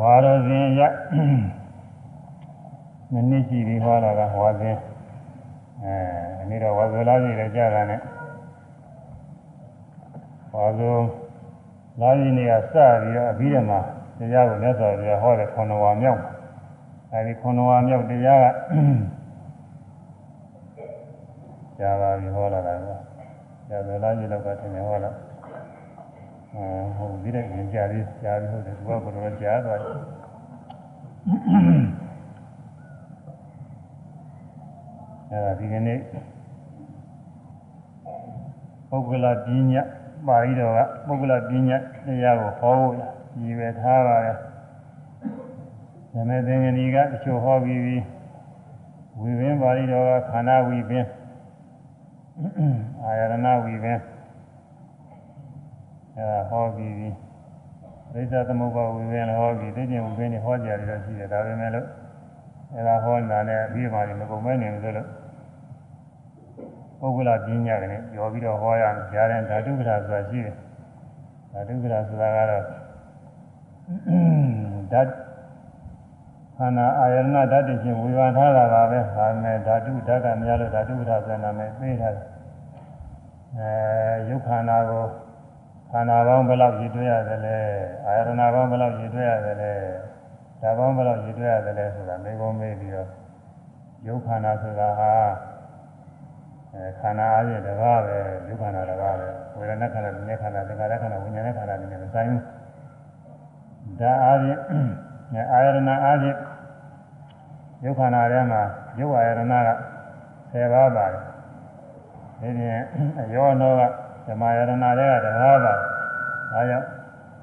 ဝါရဇင်ရနည်းနည်းကြည့်ပြီးဟောတာကဝါဇင်အဲအနည်းတော့ဝါဇလာကြီးလည်းကြာတာနဲ့ဝါဇုလာကြီးနေကစပြီးတော့အပြီးတော့မှတရားကိုမြတ်စွာဘုရားဟောတယ်ခွန်တော်ဝါမြောက်အဲဒီခွန်တော်ဝါမြောက်တရားကကြာပါပြီဟောလာတာကကြာဇလာကြီးလောက်ကထင်တယ်ဟောလာအဲ ဟုတ်ပြီးတဲ့ရင်ကြာပြီးကြာပြီးဟုတ်တယ်သူကဘယ်လိုကြာသွားလဲအဲဒါဒီကနေ့ပုဂ္ဂလပညာပါဠိတော်ကပုဂ္ဂလပညာတရားကိုဟောဖို့ရည်ပဲထားပါတယ်။ဓမ္မသင်္ကနီကတချို့ဟောပြီးပြီးဝိပင်းပါဠိတော်ကခန္ဓာဝိပင်းအာယရဏဝိပင်း အဲဒါဟောပြီးပြီးဒိဋ္ဌသမုပ္ပါဝိပင်းလည်းဟောပြီးသိကျင်ဝိပင်းတွေဟောကြရတယ်ရှိတယ်ဒါပေမဲ့လို့အဲဒါဟောနေတာနဲ့အပြီးမှလည်းမကုန်မဲနေလို့လို့ပုဂ္ဂလပညာကလည်းပြောပြီးတော့ဟောရမယ်ကြားတဲ့ဓာတုကရာဆိုတာရှိတယ်ဓာတုကရာဆိုတာကတော့ဓာတ်ခန္ဓာအာယရဏဓာတ်တွေဖြင့်ဝေဘာထားတာပါပဲဒါမဲ့ဓာတုဓာတ်ကများလို့ဓာတုကရာဆိုနာမည်သိထားတယ်အဲယုတ်ခန္ဓာကို ခန္ဓာပေါင်းဘယ်လောက်ရည်တွေ့ရတယ်လဲအာယရဏပေါင်းဘယ်လောက်ရည်တွေ့ရတယ်လဲဓာတ်ပေါင်းဘယ်လောက်ရည်တွေ့ရတယ်လဲဆိုတာမေးခွန်းမေးပြီးတော့ယုတ်ခန္ဓာဆိုတာဟာအဲခန္ဓာအပြင်တကားပဲယုတ်ခန္ဓာတကားပဲဝေဒနာခန္ဓာ၊ဉာဏ်ခန္ဓာ၊သင်္ခါရခန္ဓာ၊ဝိညာဉ်ခန္ဓာတွေနဲ့မဆိုင်ဘူးဒါအပြင်အာယရဏအပြင်ယုတ်ခန္ဓာထဲမှာယုတ်အာယရဏက10ပါးပါတယ်ဒီပြင်ယောနောက ဓမ္မယရဏတွေကတကားပါဒါကြောင့်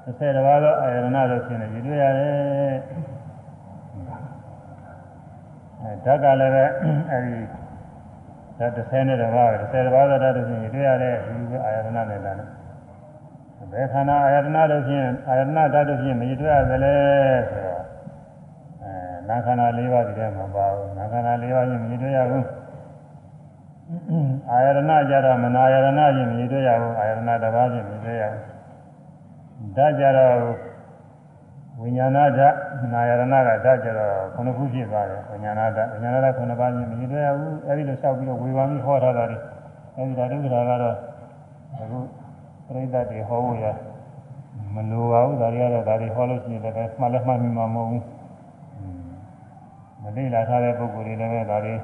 30ပါးသောအာယရဏလို့ဖြစ်နေရတွေ့ရတယ်အဲဓာတ်ကလည်းပဲအဲဒီဓာတ်30နဲ့တပါးပဲ30ပါးသောဓာတ်လို့ဖြစ်နေတွေ့ရတဲ့ဒီလိုအာယရဏနဲ့လာတယ်ဘယ်ခန္ဓာအာယတနာတို့ဖြင့်အာယတနာဓာတ်တို့ဖြင့်မရတွေ့ရသလဲဆိုတော့အဲနာခန္ဓာ၄ပါးဒီထဲမှာပါဘူးနာခန္ဓာ၄ပါးဖြင့်မရတွေ့ရဘူး အာယတနာကြတော့မနာယတနာဖြင့်မရတွေ့ရဘူးအာယတနာတစ်ပါးဖြင့်မရတွေ့ရဘူးဓာတ်ကြတော့ဝိညာဏဓာတ်နာယတနာကဓာတ်ကြတော့ခုနှစ်ခုဖြစ်သွားတယ်ဝိညာဏဓာတ်ဝိညာဏဓာတ်ခုနှစ်ပါးဖြင့်မရတွေ့ရဘူးအဲဒီလိုလျှောက်ပြီးတော့ဝေဘာမိဟောထားတာလေအဲဒီဓာတုကရာကတော့အခုပြိဿတွေဟောဖို့ရမလိုပါဘူးဒါတွေကတော့ဒါတွေဟောလို့ရှိရင်လည်းမှလည်းမှတ်မိမှာမဟုတ်ဘူးမသိလာထားတဲ့ပုဂ္ဂိုလ်တွေလည်းဒါတွေ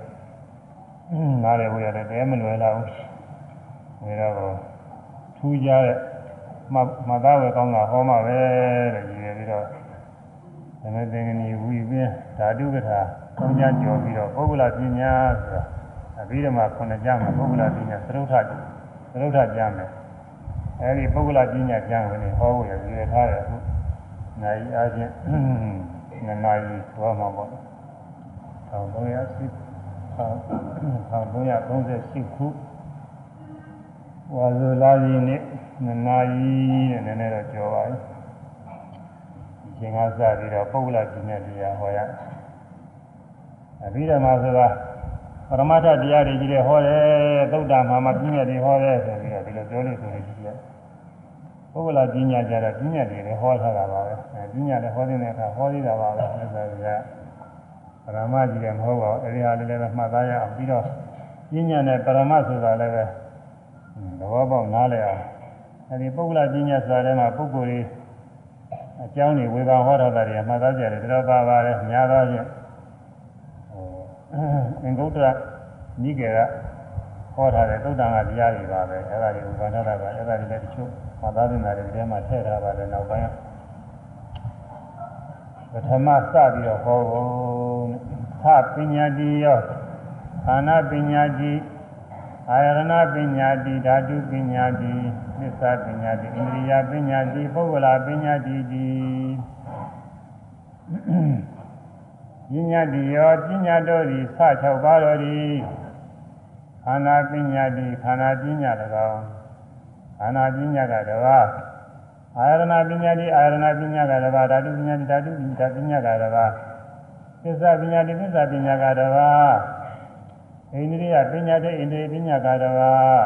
နားလည်ဖို့ရတယ်တဲမလွယ်လာဘူးဒါတော့ထူးကြတဲ့မှမသားဝယ်ကောင်းတာဟောမှာပဲတဲ့ရည်ရပြီးတော့သမသင်္ကနီဝီပင်းဓာတုကထာသုံးကြကြော်ပြီးတော့ပုဂ္ဂလပညာဆိုတာအပြီးတော့မှခုနှစ်ကြမှာပုဂ္ဂလပညာသရုပ်ထသရုပ်ထကြမယ်အဲဒီပုဂ္ဂလပညာကျမ်းဝင်ဟောဖို့ရည်ရထားတယ်အခုနိုင်အားဖြင့်နှစ်နာရီသွားမှာပေါ့ 1338ခုဝါဇူလာကြီးနေ့နှစ်နာရီတဲ့နည်းနည်းတော့ကြော်ပါပြီဒီချိန်ကစပြီးတော့ပုဂ္ဂလပညာတရားဟောရအပြီးတော့မှဆိုတာပရမတ္ထတရားတွေကြီးတွေဟောတယ်သုဒ္ဓမှာမပြည့်ညက်တွေဟောတယ်ဆိုပြီးတော့ဒီလိုပြောလို့ဆိုလို့ရှိတယ်ပုဂ္ဂလပညာကြတော့ပညာတွေလည်းဟောထားတာပါပဲအဲပညာလည်းဟောတဲ့အခါဟောသေးတာပါပဲအဲဒါက ပရမကြီးလည်းမဟုတ်ပါဘူးအဲဒီဟာလေးလည်းမှတ်သားရအောင်ပြီးတော့ပညာနဲ့ပရမဆိုတာလည်းပဲသဘောပေါက်နားလည်အောင်အဲဒီပုဂ္ဂလပညာဆိုတာထဲမှာပုဂ္ဂိုလ်တွေအကြောင်းတွေဝေဘာဟောထားတာတွေမှတ်သားကြတယ်တော်ပါပါတယ်များသောဖြင့်အင်္ဂုတ္တရနိကေကဟောထားတဲ့သုတ္တန်ကတရားတွေပါပဲအဲ့ဒါတွေကိုဘာသာတာပါအဲ့ဒါတွေလည်းတချို့မသာသနာတွေထဲမှာထည့်ထားပါတယ်နောက်ပိုင်း ပထမစပြီးတော့ဟောဖို့သပညာတိယောခန္ဓာပညာတိအာယရဏပညာတိဓာတုပညာတိသစ္စာပညာတိဣန္ဒြိယပညာတိပုဂ္ဂလာပညာတိတိပညာတိယောပညာတော်သည်စ6ပါးတော်သည်ခန္ဓာပညာတိခန္ဓာပညာ၎င်းခန္ဓာပညာကတပါး အာရဏပညာတိအာရဏပညာကတပါးဓာတုပညာတိဓာတုပညာကတပါးသစ္စာပညာတိသစ္စာပညာကတပါးဣန္ဒြိယပညာတိဣန္ဒြိပညာကတပါး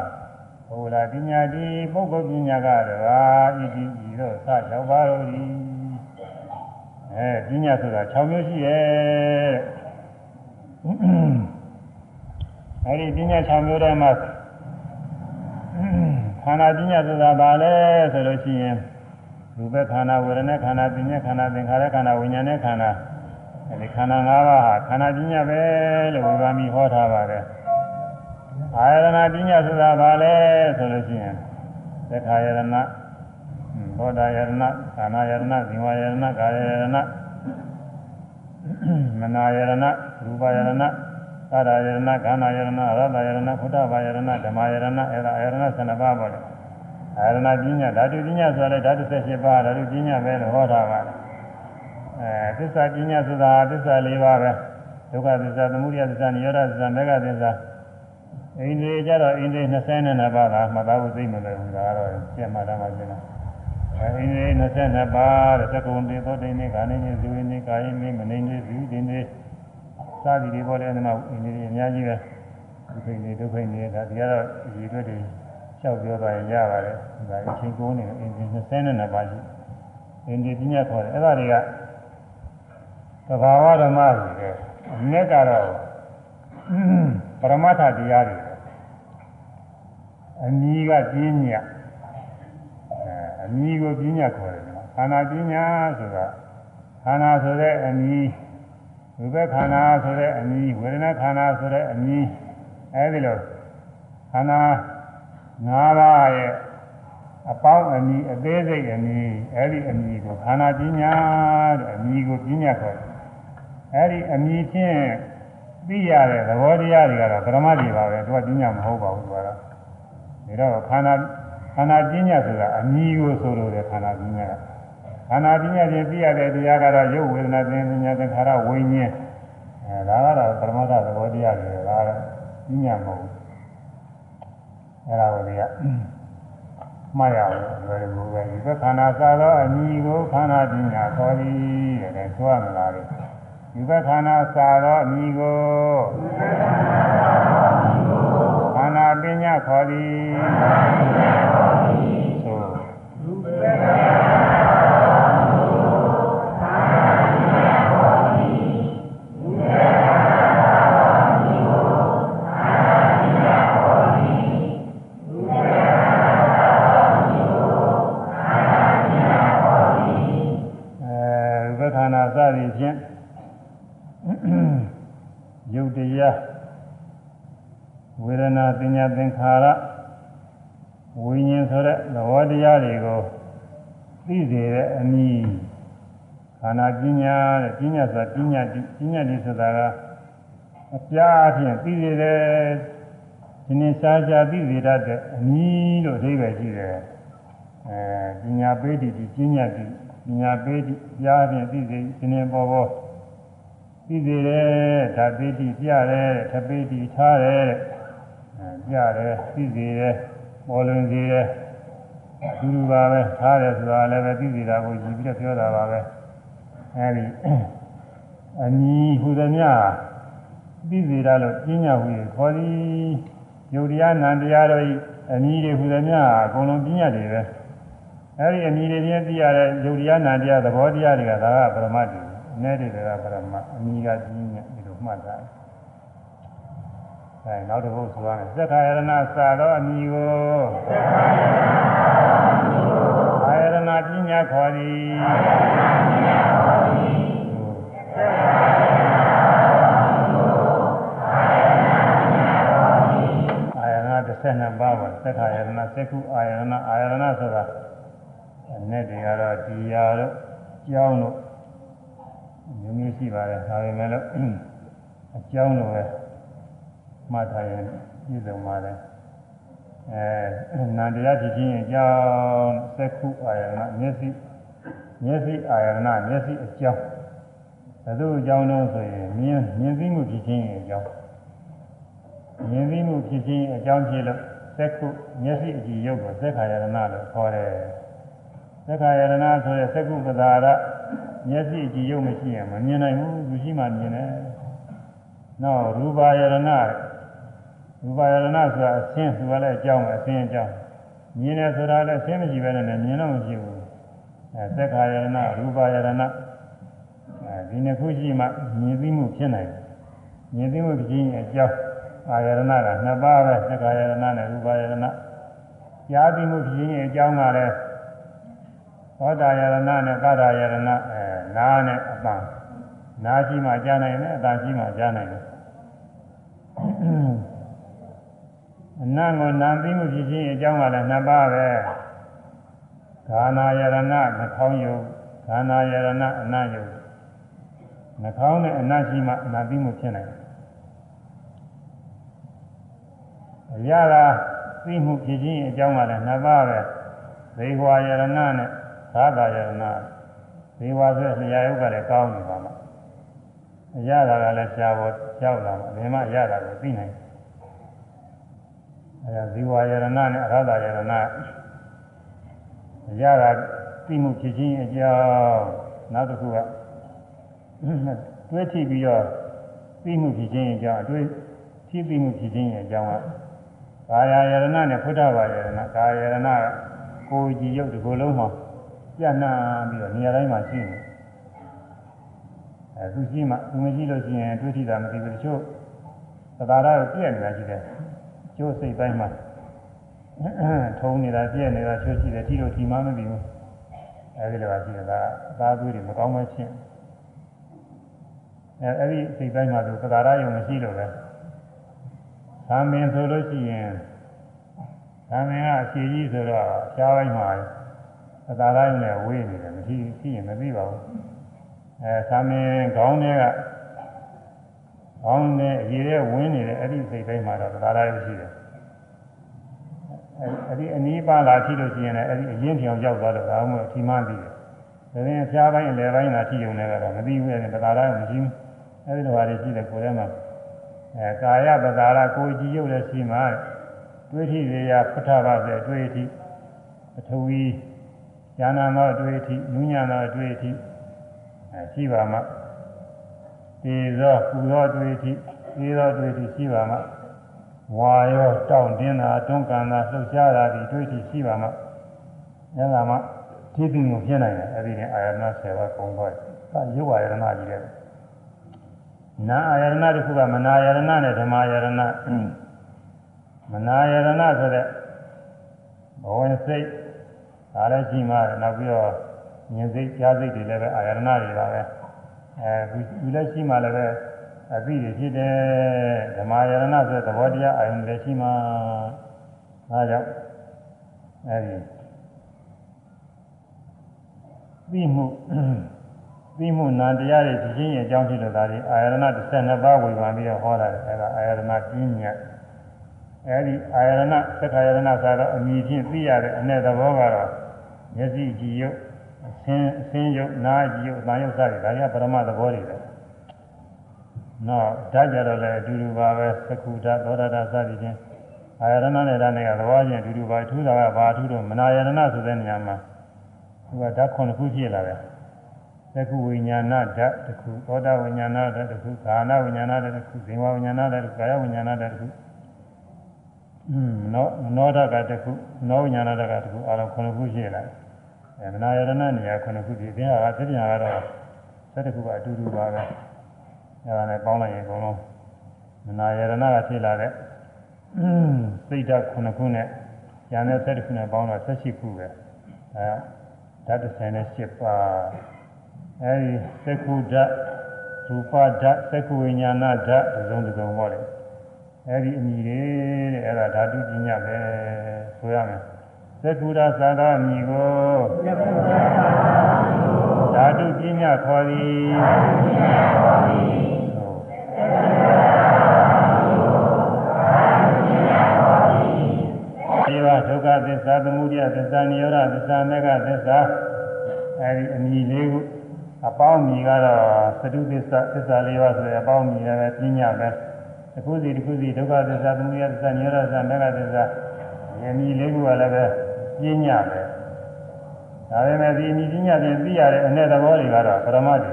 ဘုရားပညာတိပုဂ္ဂိုလ်ပညာကတပါးဣတိဤသို့စ6ပါးတော်သည်အဲပညာဆိုတာ6မျိုးရှိရဲ့အဲဒီပညာ6မျိုးထဲမှာခန္ဓာပညာဆိုတာဘာလဲဆိုလို့ရှိရင် ရူပခန္ဓာဝေဒနာခန္ဓာပညာခန္ဓာသင်္ခါရခန္ဓာဝိညာဉ်နဲ့ခန္ဓာအဲဒီခန္ဓာ၅ပါးဟာခန္ဓာပညာပဲလို့ဝေဘာမီဟောထားပါတယ်အာယရဏပညာဆိုတာဘာလဲဆိုလို့ရှိရင်သက္ခာယရဏဘောဓာယရဏကာနာယရဏဇင်ဝယရဏကာယယရဏမနာယရဏရူပယရဏသာရယရဏခန္ဓာယရဏရတယရဏဖုဒ္ဓဘာယရဏဓမ္မယရဏအဲဒါယရဏ12ပါးပေါ့လေ အာရဏပညာဓာတုပညာဆိုတဲ့ဓာတု78ပါးဓာတုပညာပဲလို့ဟောထားပါတယ်အဲသစ္စာပညာဆိုတာသစ္စာ၄ပါးပဲဒုက္ခသစ္စာသမုဒယသစ္စာနိရောဓသစ္စာမေဃသစ္စာအိန္ဒြေကြတော့အိန္ဒြေ22ပါးကမှတ်သားဖို့သိမလို့ဘူးဒါကတော့ကျက်မှတ်တာမှကျင်တာအိန္ဒြေ22ပါးတဲ့သက္ကုံတေသောတိနေခာနေနေဇူဝိနေကာယိနေမနေနေဇူဝိနေစာဒီတွေပေါ်တဲ့အနေမှာအိန္ဒြေအများကြီးပဲဒုက္ခိနေဒုက္ခိနေဒါဒီကတော့ဒီအတွက်တွေ လျှောက်ပြောသွားရင်ရပါတယ်ဒါအချင်းကိုးနေအိန္ဒြေ22ပါးရှိအိန္ဒြေပညာခေါ်တယ်အဲ့ဒါတွေကသဘာဝဓမ္မတွေတဲ့အမြဲကတော့ပရမတ္ထတရားတွေအမြီးကပြင်းညအမြီးကိုပြင်းညခေါ်တယ်နော်ခန္ဓာပြင်းညဆိုတာခန္ဓာဆိုတဲ့အမြီးဝိဘခန္ဓာဆိုတဲ့အမြီးဝေဒနာခန္ဓာဆိုတဲ့အမြီးအဲဒီလိုခန္ဓာ ၅ပါးရဲ့အပေါင်းအမြီးအသေးစိတ်အမြီးအဲဒီအမြီးကိုခန္ဓာပြင်းညတဲ့အမြီးကိုပြင်းညခေါ်တယ်အဲဒီအမြီးဖြင့်သိရတဲ့သဘောတရားတွေကတော့ပရမတ်တွေပါပဲသူကပညာမဟုတ်ပါဘူးသူကတော့ဒါတော့ခန္ဓာခန္ဓာပညာဆိုတာအမြည်ကိုဆိုလိုတယ်ခန္ဓာပညာကခန္ဓာပညာချင်းသိရတဲ့တရားကတော့ရုပ်ဝေဒနာသင်ပညာသင်္ခါရဝိညာဉ်အဲဒါကတော့ပရမတ်သဘောတရားတွေဒါကတော့ပညာမဟုတ်ဘူး အဲဒါကိုဒီကမှားရအောင်လွယ်လို့ပဲဒီခန္ဓာစားသောအမြည်ကိုခန္ဓာပညာခေါ်သည်တဲ့ဆိုရမလားလေယူပခန္ဓာစာသောအမိကိုခန္ဓာပညာခေါ်သည်သို့အဲဝိပခန္ဓာစသည်ဖြင့်ယုတ်တရားဝေဒ နာပညာသင်္ခါရဝိညာဉ်ဆိုတဲ့သဘောတရားတွေကိုသိစေတဲ့အနည်းခန္ဓာပညာတဲ့ပညာဆိုတာပညာပညာဒီဆိုတာကအပြားအဖြစ်သိစေတဲ့ဒီနေ့စားကြသိစေတတ်တဲ့အနည်းလို့အဓိပ္ပာယ်ရှိတယ်အဲပညာပေးတည်ဒီပညာဒီပညာပေးတည်ကြားဖြင့်သိစေဒီနေ့ပေါ်ပေါ်သိစေတယ်ဓာပိတိပြတယ်ထပိတိထားတယ်တဲ့ ပြတယ်သိစေတယ်ပေါ်လွင်စေတယ်အတူတူပါပဲထားတယ်ဆိုတာလည်းပဲသိစေတာကိုကြည့်ပြီးတော့ပြောတာပါပဲအဲဒီအညီဟူသမျှသိစေတာလို့ပြညာဟူရခေါ်သည်ယုတ်တရားနံတရားတို့ဤအညီတွေဟူသမျှအကုန်လုံးပြညာတွေပဲအဲဒီအညီတွေချင်းသိရတဲ့ယုတ်တရားနံတရားသဘောတရားတွေကဒါကပရမတ်တွေနဲ့တွေကပရမအမိကကြီးညဒီလိုမှတ်တာ အဲနောက်တစ်ခုဆိုရမယ်သက္ခာယရဏစာတော့အမိကိုအာယရဏပညာခေါ်သည်အာယရဏ12ပါးပါသက္ခာယရဏသက္ခုအာယရဏအာယရဏဆိုတာနဲ့တွေကတော့တရားတို့ကြောင်းတို့မျိုးမျိုးရှိပါတယ်ဒါပေမဲ့လို့အကြောင်းလိုပဲ မှတ်ထားရင်ပြည့်စုံပါတယ်အဲနန္တရားဖြစ်ခြင်းအကြောင်းသက္ခုအာယနာမျက်စိမျက်စိအာယနာမျက်စိအကြောင်းဘယ်သူအကြောင်းလို့ဆိုရင်မြင်မြင်သိမှုဖြစ်ခြင်းအကြောင်းမြင်သိမှုဖြစ်ခြင်းအကြောင်းဖြစ်လို့သက္ခုမျက်စိအကြည့်ရုပ်ကိုသက္ခာယနာလို့ခေါ်တယ်သက္ခာယနာဆိုတဲ့သက္ခုပဒါရမျက်စိကြည့်ရုပ်မရှိရင်မမြင်နိုင်ဘူးသူရှိမှမြင်တယ်။နောက်ရူပါယရဏ ရူပါယရဏဆိုတာအရှင်းသူကလည်းအကြောင်းပဲအရှင်းအကြောင်းမြင်တယ်ဆိုတာလည်းအရှင်းမရှိဘဲနဲ့မြင်တော့မရှိဘူး။အဲသက်ခာယရဏရူပါယရဏအဲဒီနှစ်ခုရှိမှမြင်သိမှုဖြစ်နိုင်တယ်မြင်သိမှုဖြစ်ခြင်းအကြောင်းအာယရဏကနှစ်ပါးပဲသက္ကာယရဏနဲ့ရူပယရဏကြားသိမှုဖြစ်ခြင်းအကြောင်းကလည်းသောတာယရဏနဲ့ကာရယရဏအဲနားနဲ့အပံနားရှိမှကြားနိုင်တယ်အတန်ရှိမှကြားနိုင်တယ် အနံ့ကိုနာသိမှုဖြစ်ခြင်းအကြောင်းကလည်းနှစ်ပါးပဲခန္ဓာယရဏနှာခေါင်းယုတ်ခန္ဓာယရဏအနံ့ယုတ်နှာခေါင်းနဲ့အနံ့ရှိမှနာသိမှုဖြစ်နိုင်တယ်အရာကသိမှုဖြစ်ခြင်းအကြောင်းကလည်းနှစ်ပါးပဲသေဝါယရဏနဲ့သာသာယရဏသေဝါဆိုလျှာယုတ်ကလည်းကောင်းနေပါမှာအရာကလည်းရှားပေါ်ကြောက်လာမှာဘယ်မှအရာကလည်းသိနိုင် အဲဒါဇီဝယရဏနဲ့အရဟတယရဏအရာကသိမှုဖြစ်ခြင်းအကြောင်းနောက်တစ်ခုကတွဲထိပ်ပြီးတော့သိမှုဖြစ်ခြင်းအကြောင်းအတွေ့ထိသိမှုဖြစ်ခြင်းအကြောင်းကကာယယရဏနဲ့ဖုဒ္ဓဘာယရဏကာယယရဏကကိုယ်ကြည်ရုပ်တစ်ခုလုံးမှာပြန့်နှံ့ပြီးတော့နေရာတိုင်းမှာရှိနေအဲသူရှိမှသူမရှိလို့ရှိရင်တွေ့ထိတာမသိဘူးတချို့သဘာဝကိုပြည့်နေတာရှိတယ် ကျိုးစိတ်ပိုင်းမှာထုံနေတာပြည့်နေတာချိုးရှိတယ်ထိလို့ထိမှမသိဘူးအဲဒီလိုပါရှိတယ်ကအသားသွေးတွေမကောင်းမှဖြစ်အဲအဲ့ဒီစိတ်ပိုင်းမှာသူသဘာဝယုံမရှိလို့ပဲသာမင်ဆိုလို့ရှိရင်သာမင်ကအရှိကြီးဆိုတော့ရှားပိုင်းမှာအသာတိုင်းနဲ့ဝေးနေတယ်မထီးရှိရင်မသိပါဘူးအဲသာမင်ခေါင်းထဲက ခေါင်းထဲအရေထဲဝင်းနေတဲ့အဲ့ဒီစိတ်တိုင်းမှာတော့သာတိုင်းရှိတယ်အဲ့ဒီအနီးပါလာရှိလို့ရှိရင်လည်းအဲ့ဒီအရင်ပြောင်ရောက်သွားတော့ဒါမှမဟုတ်ထီမှန်းပြီးတယ်ဒါရင်အဖျားပိုင်းအလယ်ပိုင်းလာရှိုံနဲ့ကတော့မသိဘူးအဲ့ဒီသာတိုင်းမရှိဘူးအဲ့ဒီလိုဟာတွေရှိတယ်ကိုယ်ထဲမှာအဲကာယပဒါရကိုကြည်ရုပ်လည်းရှိမှာတွေးထိရေရဖထပါစေတွေးထိပထဝီဉာဏသောအတွေ့အထိနုညံသောအတွေ့အထိအဲရှိပါမှ ဒီသောပူသောအတွေ့အထိဒီသောအတွေ့အထိရှိပါမှဝါရောတောင့်တင်းတာတွန်းကန်တာလှုပ်ရှားတာဒီတွေ့အထိရှိပါမှအဲဒါမှသိသိမှုဖြစ်နိုင်တယ်အဲဒီနဲ့အာရဏ10ပါးကုန်သွားတယ်။ဒါရုပ်အာရဏကြီးတယ်။နာအာရဏတစ်ခုကမနာအာရဏနဲ့ဓမ္မအာရဏမနာအာရဏဆိုတဲ့ဘဝင်စိတ်ဒါလည်းရှိမှနောက်ပြီးတော့ဉာဏ်စိတ်ကြားစိတ်တွေလည်းပဲအာရဏတွေပါပဲ အဲဒီလည်းရှိမှလည်းပဲအသိတွေဖြစ်တယ်ဓမ္မယရဏဆိုတဲ့သဘောတရားအာယုန်လည်းရှိမှဒါကြောင့်အဲဒီသိမှုသိမှုနာတရားတွေဖြစ်ခြင်းရဲ့အကြောင်းဖြစ်လို့ဒါတွေအာယရဏ12ပါးဝေဖန်ပြီးတော့ဟောတာလေအဲဒါအာယရဏပြင်းညတ်အဲဒီအာယရဏသက္ခာယရဏဆိုတော့အမြင်ဖြင့်သိရတဲ့အ내သဘောကတော့မျက်စိကြည့်ရုပ်အ ဆင်းအဆင်းရုပ်နားကြည့်ရုပ်အသံရုပ်စသည်ဒါတွေကပရမသဘောတွေပဲနောက်ဓာတ်ကြတော့လည်းအတူတူပါပဲသက္ခုဓာတ်သောဓာတ်စသည်ချင်းအာယရဏနဲ့ဓာတ်နဲ့ကသဘောချင်းအတူတူပါထူးတာကဘာထူးတော့မနာယရဏဆိုတဲ့နေရာမှာသူကဓာတ်ခုနှစ်ခုဖြစ်လာတယ်သက္ခုဝိညာဏဓာတ်တစ်ခုသောတာဝိညာဏဓာတ်တစ်ခုခန္ဓာဝိညာဏဓာတ်တစ်ခုဇင်ဝဝိညာဏဓာတ်တစ်ခုကာယဝိညာဏဓာတ်တစ်ခုอืมနောနောဓာတ်ကတစ်ခုနောဝိညာဏဓာတ်ကတစ်ခုအလုံးခုနှစ်ခုရှိလာတယ် အဲမနာယရဏနေရာခုနှစ်ခုဒီအင်းဟာသတိညာကတော့သတ္တခုကအတူတူပါပဲအဲဒါနဲ့ပေါင်းလိုက်ရင်အကုန်လုံးမနာယရဏကဖြစ်လာတဲ့စိတ်ဓာတ်ခုနှစ်ခုနဲ့ဉာဏ်နဲ့သတ္တခုနဲ့ပေါင်းတော့18ခုပဲအဲဓာတ်38ပါအဲဒီသက္ခုဓာတ်ရူပဓာတ်သက္ခုဝိညာဏဓာတ်ဒီစုံဒီစုံပေါ့လေအဲဒီအမိတွေတဲ့အဲဒါဓာတုပညာပဲဆိုရမယ် သက္ခုရာသာသာအမိကိုဓာတုပညာခေါ်သည်ဒီဝဒုက္ခသစ္စာသမုဒယသစ္စာនិရောဓသစ္စာမေဃသစ္စာအဲဒီအမိလေးခုအပေါင်းမြည်ကတော့သတုသစ္စာသစ္စာလေးပါးဆိုရအပေါင်းမြည်လည်းပညာပဲတစ်ခုစီတစ်ခုစီဒုက္ခသစ္စာသမုဒယသစ္စာនិရောဓသစ္စာမေဃသစ္စာယမီလေးခုကလည်းပဲ ပညာပဲဒါပေမဲ့ဒီအမိပညာဖြင့်သိရတဲ့အ내သဘောတွေကတော့ပရမတ်တွေ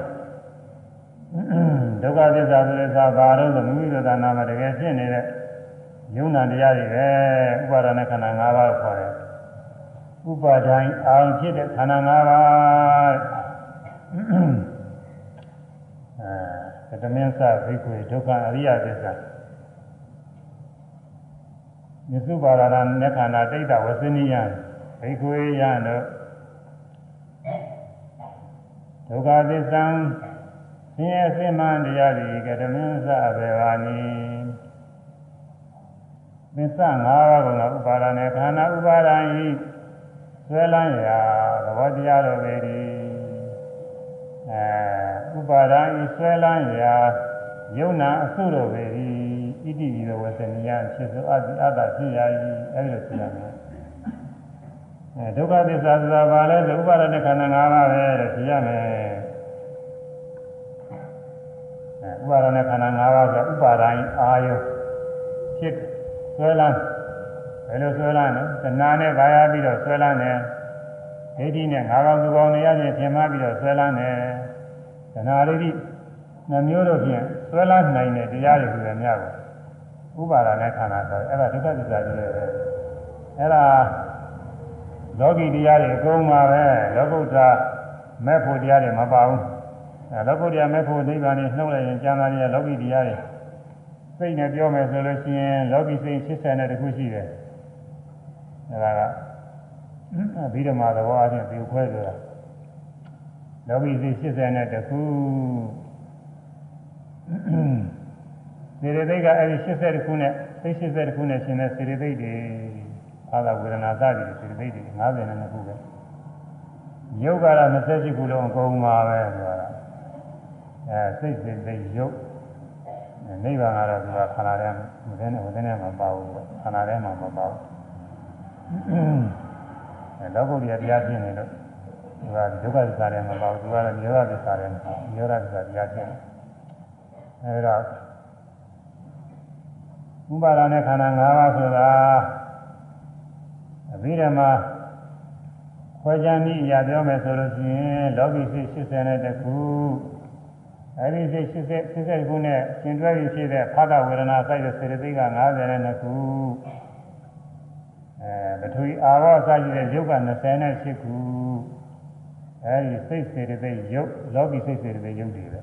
ဒုက္ခသစ္စာဆိုတဲ့သာဘာတော့ဆိုမိမိတို့သာနာမှာတကယ်ဖြစ်နေတဲ့ယုံနာတရားတွေပဲဥပါဒနာခန္ဓာ၅ပါးခေါ်တယ်ဥပါဒိုင်အာရုံဖြစ်တဲ့ခန္ဓာ၅ပါးတမင်းစဘိက္ခွေဒုက္ခအရိယသစ္စာမြစုပါရဏနက္ခန္ဓာတိတ်တဝစနိယ ဘိက္ခွေယံတို့ဒုက္ခသစ္စာဆင်းရဲစင်မှန်တရားဒီကတမင်းစဘေဝာနီသစ္စာ၅ပါးကဥပါဒနဲ့ခန္ဓာဥပါဒံဤဆွဲလန်းရာသဘောတရားတော်ပဲဒီအဲဥပါဒံဤဆွဲလန်းရာယုံနာအစုတော်ပဲဒီဣတိဒီဝဆနိယဖြစ်သောအတ္တိအတ္တဖြစ်ရာဤအဲဒီလိုဖြစ်ရမယ် အဲဒုက္ခသစ္စာဆိုတာဘာလဲဆိုဥပါဒနဲ့ခန္ဓာ၅ပါးပဲတဲ့ဖြစ်ရမယ်အဲဥပါဒနဲ့ခန္ဓာ၅ပါးဆိုဥပါဒံအာယုဖြစ်ဆွဲလန်းဘယ်လိုဆွဲလန်းလဲတဏှာနဲ့ဘာရပြီးတော့ဆွဲလန်းတယ်ဒိဋ္ဌိနဲ့ငါးကောင်သူကောင်တွေရချင်းပြင်မပြီးတော့ဆွဲလန်းတယ်တဏှာဒိဋ္ဌိနှမျိုးတို့ဖြင့်ဆွဲလန်းနိုင်တဲ့တရားတွေဆိုရမြတ်ကိုဥပါဒနဲ့ခန္ဓာဆိုအဲ့ဒါဒုက္ခသစ္စာကြီးလည်းပဲအဲ့ဒါ လောကီတရားတွေအကုန်ပါပဲလောကုတ္တမဲ့ဖို့တရားတွေမပါဘူးအဲလောကုတ္တမဲ့ဖို့နိဗ္ဗာန်ကိုနှုတ်လိုက်ရင်ကျမ်းသာရလောကီတရားတွေစိတ်နဲ့ပြောမယ်ဆိုလို့ရှိရင်လောကီစိတ်80နဲ့တခုရှိတယ်အဲဒါကဘိဓမ္မာသဘောအချင်းဒီခွဲဆိုတာလောကီစိတ်80နဲ့တခုစေရသိက်ကအဲဒီ80တခုနဲ့စိတ်80တခုနဲ့ရှင်တဲ့စေရသိက်တွေ အာသာဝေဒနာစသည်စေရသိက်တွေ90နဲ့ခုပဲယုတ်ကတော့28ခုလုံးအကုန်ပါပဲဆိုတာအဲစိတ်စေသိက်ယုတ်နိဗ္ဗာန်ကတော့သူကခန္ဓာထဲမှာဝိသင်းနဲ့ဝိသင်းနဲ့မပါဘူးခန္ဓာထဲမှာမပါဘူးအဲလောကုတ္တရာတရားဖြစ်နေလို့သူကဒုက္ခသစ္စာထဲမှာပါဘူးသူကတော့နိရောဓသစ္စာထဲမှာနိရောဓသစ္စာတရားဖြစ်နေအဲဒါဥပါဒနဲ့ခန္ဓာ၅ပါးဆိုတာ အဘိဓမ္မာခွဲခြားနည်းအရာပြောမယ်ဆိုလို့ရှိရင်လောကီစိတ်80နဲ့တခုအဲဒီစိတ်80 80ခုနဲ့ရှင်တွဲပြီးဖြစ်တဲ့ဖသဝေဒနာစိုက်တဲ့စေတသိက်က90နဲ့ခုအဲပထဝီအာဘောအစရှိတဲ့ယုတ်က28ခုအဲဒီစိတ်စေတသိက်ယုတ်လောကီစိတ်စေတသိက်ယုတ်တွေပဲ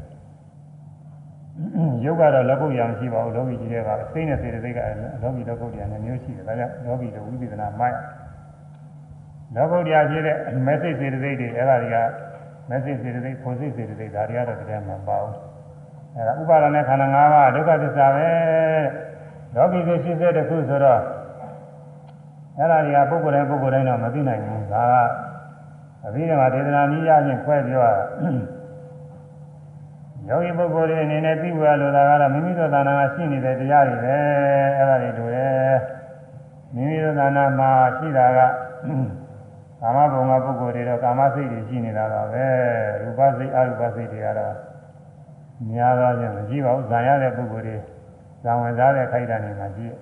ယုတ်ကတော့လက်ကုတ်ရမရှိပါဘူးလောကီကြီးတဲ့ကစိတ်နဲ့စေတသိက်ကလောကီလက်ကုတ်တရားနဲ့မျိုးရှိတယ်ဒါကြောင့်လောကီတို့ဝိပဿနာမိုက် လောကုတ်တရားဖြစ်တဲ့ message စေတသိက်တွေအဲ့ဒါတွေက message စေတသိက်ဖို့စိတ်စေတသိက်ဒါတွေကတော့တကယ်မှမပါဘူးအဲ့ဒါဥပါဒณะခန္ဓာ၅ပါးဒုက္ခသစ္စာပဲလောကီစိတ်80တခုဆိုတော့အဲ့ဒါတွေကပုဂ္ဂိုလ်တိုင်းပုဂ္ဂိုလ်တိုင်းတော့မသိနိုင်ဘူးဒါကအဘိဓမ္မာဒေသနာနည်းရချင်းခွဲပြောတာယောဂီပုဂ္ဂိုလ်တွေအနေနဲ့သိဝရလိုတာကတော့မိမိတို့သာနာကရှိနေတဲ့တရားတွေပဲအဲ့ဒါတွေတို့ရဲ့မိမိတို့သာနာမှာရှိတာက ကာမဘုံကပုဂ္ဂိုလ်တွေတော့ကာမစိတ်တွေရှိနေတာပါပဲရူပစိတ်အရူပစိတ်တွေကတော့များသောဖြင့်မရှိပါဘူးဇာရတဲ့ပုဂ္ဂိုလ်တွေဇာဝင်စားတဲ့ခိုက်တာနေမှာရှိတယ်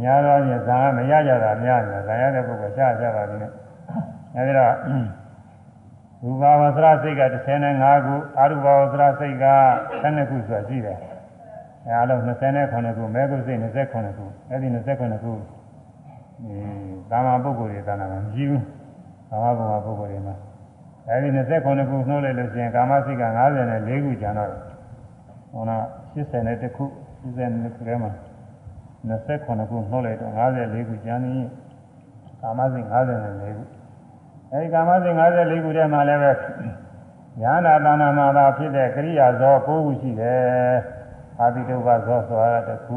များသောဖြင့်ဇာမရကြတာများတယ်ဇာရတဲ့ပုဂ္ဂိုလ်ရှားကြပါပြီနဲ့အဲဒီတော့ရူပဝဆရာစိတ်က35ခုအရူပဝဆရာစိတ်က12ခုဆိုတာရှိတယ်အဲအလုံး29ခုမဲကုစိတ်29ခုအဲဒီ29ခုဒီ သာမပုဂ္ဂိုလ်တွေသာနာမှာမရှိဘူးကာမဘုံပုဂ္ဂိုလ်တွေမှာအဲဒီ29ခုနှုတ်လိုက်လို့ရှိရင်ကာမစိတ်က54ခုကျန်တော့ဟောနာ80ခု80ခုထဲမှာ29ခုနှုတ်လိုက်တော့54ခုကျန်နေကာမစိတ်54ခုအဲဒီကာမစိတ်54ခုထဲမှာလည်းပဲညာနာတဏမာသာဖြစ်တဲ့ကရိယာဇော9ခုရှိတယ်အာတိတုဘဇောဆိုတာတစ်ခု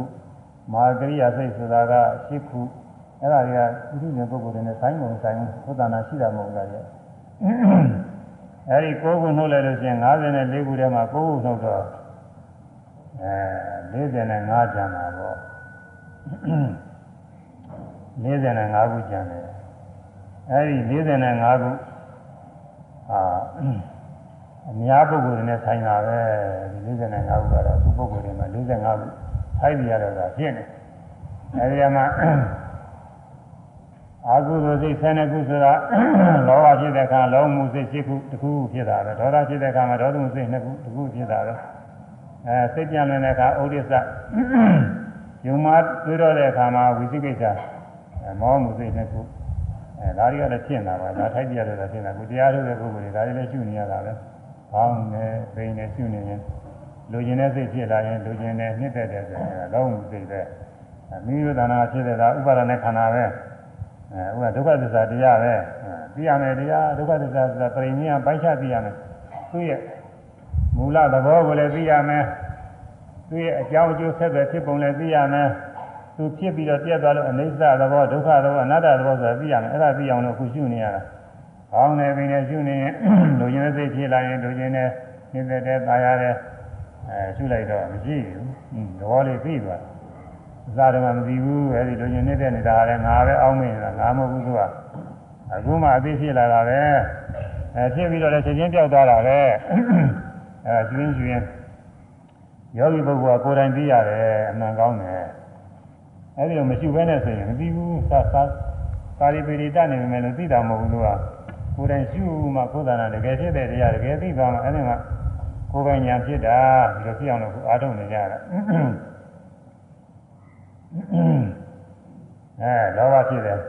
မာကရိယာစိတ်ဆိုတာက10ခု အဲ့ဒါတွေကဥဒိဉ္ပုဂ္ဂိုလ်တွေနဲ့ဆိုင်ကုန်ဆိုင်သုဒ္ဓနာရှိတာမဟုတ်လားရဲ့အဲ့ဒီ9ခုနှုတ်လိုက်လို့ရှိရင်54ခုထဲမှာ9ခုနှုတ်တော့အဲ45ကျန်တာပေါ့45ခုကျန်တယ်အဲ့ဒီ45ခုအာအများပုဂ္ဂိုလ်တွေနဲ့ဆိုင်တာပဲဒီ45ခုကတော့သူပုဂ္ဂိုလ်တွေမှာ45ခုထိုက်ပြရတော့တာဖြစ်နေအဲဒီမှာ အာဟုသောစိတ်12ခုဆိုတာလောဘဖြစ်တဲ့အခါလောမှုစိတ်7ခုတစ်ခုဖြစ်တာပဲဒေါသဖြစ်တဲ့အခါမှာဒေါသမှုစိတ်2ခုတစ်ခုဖြစ်တာပဲအဲစိတ်ပြန်လည်တဲ့အခါဩဒိစ္စယုံမှတွေးတော့တဲ့အခါမှာဝိသိကိစ္စမောမှုစိတ်2ခုအဲဒါတွေကလည်းဖြစ်နေတာပါဒါထိုက်ပြရတော့ဖြစ်နေတာကိုတရားထုတ်တဲ့ပုဂ္ဂိုလ်တွေဒါတွေလည်းရှုနေရတာပဲဘောင်းနဲ့ပိန်နဲ့ရှုနေရင်လူကျင်တဲ့စိတ်ဖြစ်လာရင်လူကျင်တဲ့နှစ်သက်တဲ့ဆိုရင်လောင်းစိတ်ပဲမိမိတို့တဏှာဖြစ်တဲ့ကဥပါဒနဲ့ခန္ဓာပဲ အဲဥကဒုက္ခသစ္စာတရားပဲသိရမယ်တရားဒုက္ခသစ္စာဆိုတာပြိဉ္ညာပိုင်းခြားသိရမယ်သူ့ရဲ့မူလသဘောကိုလည်းသိရမယ်သူ့ရဲ့အကြောင်းအကျိုးဆက်ပဲဖြစ်ပုံလည်းသိရမယ်သူဖြစ်ပြီးတော့ပြတ်သွားလို့အနိစ္စသဘောဒုက္ခသဘောအနတ္တသဘောဆိုတာသိရမယ်အဲ့ဒါသိအောင်လို့အခုရှုနေရတာကောင်းတယ်ပင်နဲ့ရှုနေရင်လူကျင်တဲ့စိတ်ဖြစ်လာရင်လူကျင်တဲ့နေတဲ့တဲ့ตายရတဲ့အဲရှုလိုက်တော့မရှိဘူးသဘောလေးသိသွား အစားတည်းမသိဘူးအဲဒီလူကျင်နေတဲ့နေတာကလည်းငါပဲအောင်းမင်းတာငါမဟုတ်ဘူးသူကအခုမှအသိဖြစ်လာတာပဲအဲဖြစ်ပြီးတော့လည်းချက်ချင်းပြောက်သွားတာပဲအဲကျွင်းကျွင်းယောဂီပုဂ္ဂိုလ်ကကိုယ်တိုင်သိရတယ်အမှန်ကောင်းတယ်အဲဒီလိုမရှိဘဲနဲ့ဆိုရင်မသိဘူးသာသာသာရိပိရိတနေမယ်လို့သိတာမဟုတ်ဘူးသူကကိုယ်တိုင်ရှုမှကိုယ်သာနာတကယ်ဖြစ်တဲ့တရားတကယ်သိသွားမှအဲဒီမှာကိုယ်ပိုင်ညာဖြစ်တာဒီလိုဖြစ်အောင်လို့အားထုတ်နေကြတာ အဲလောဘဖြစ်တယ်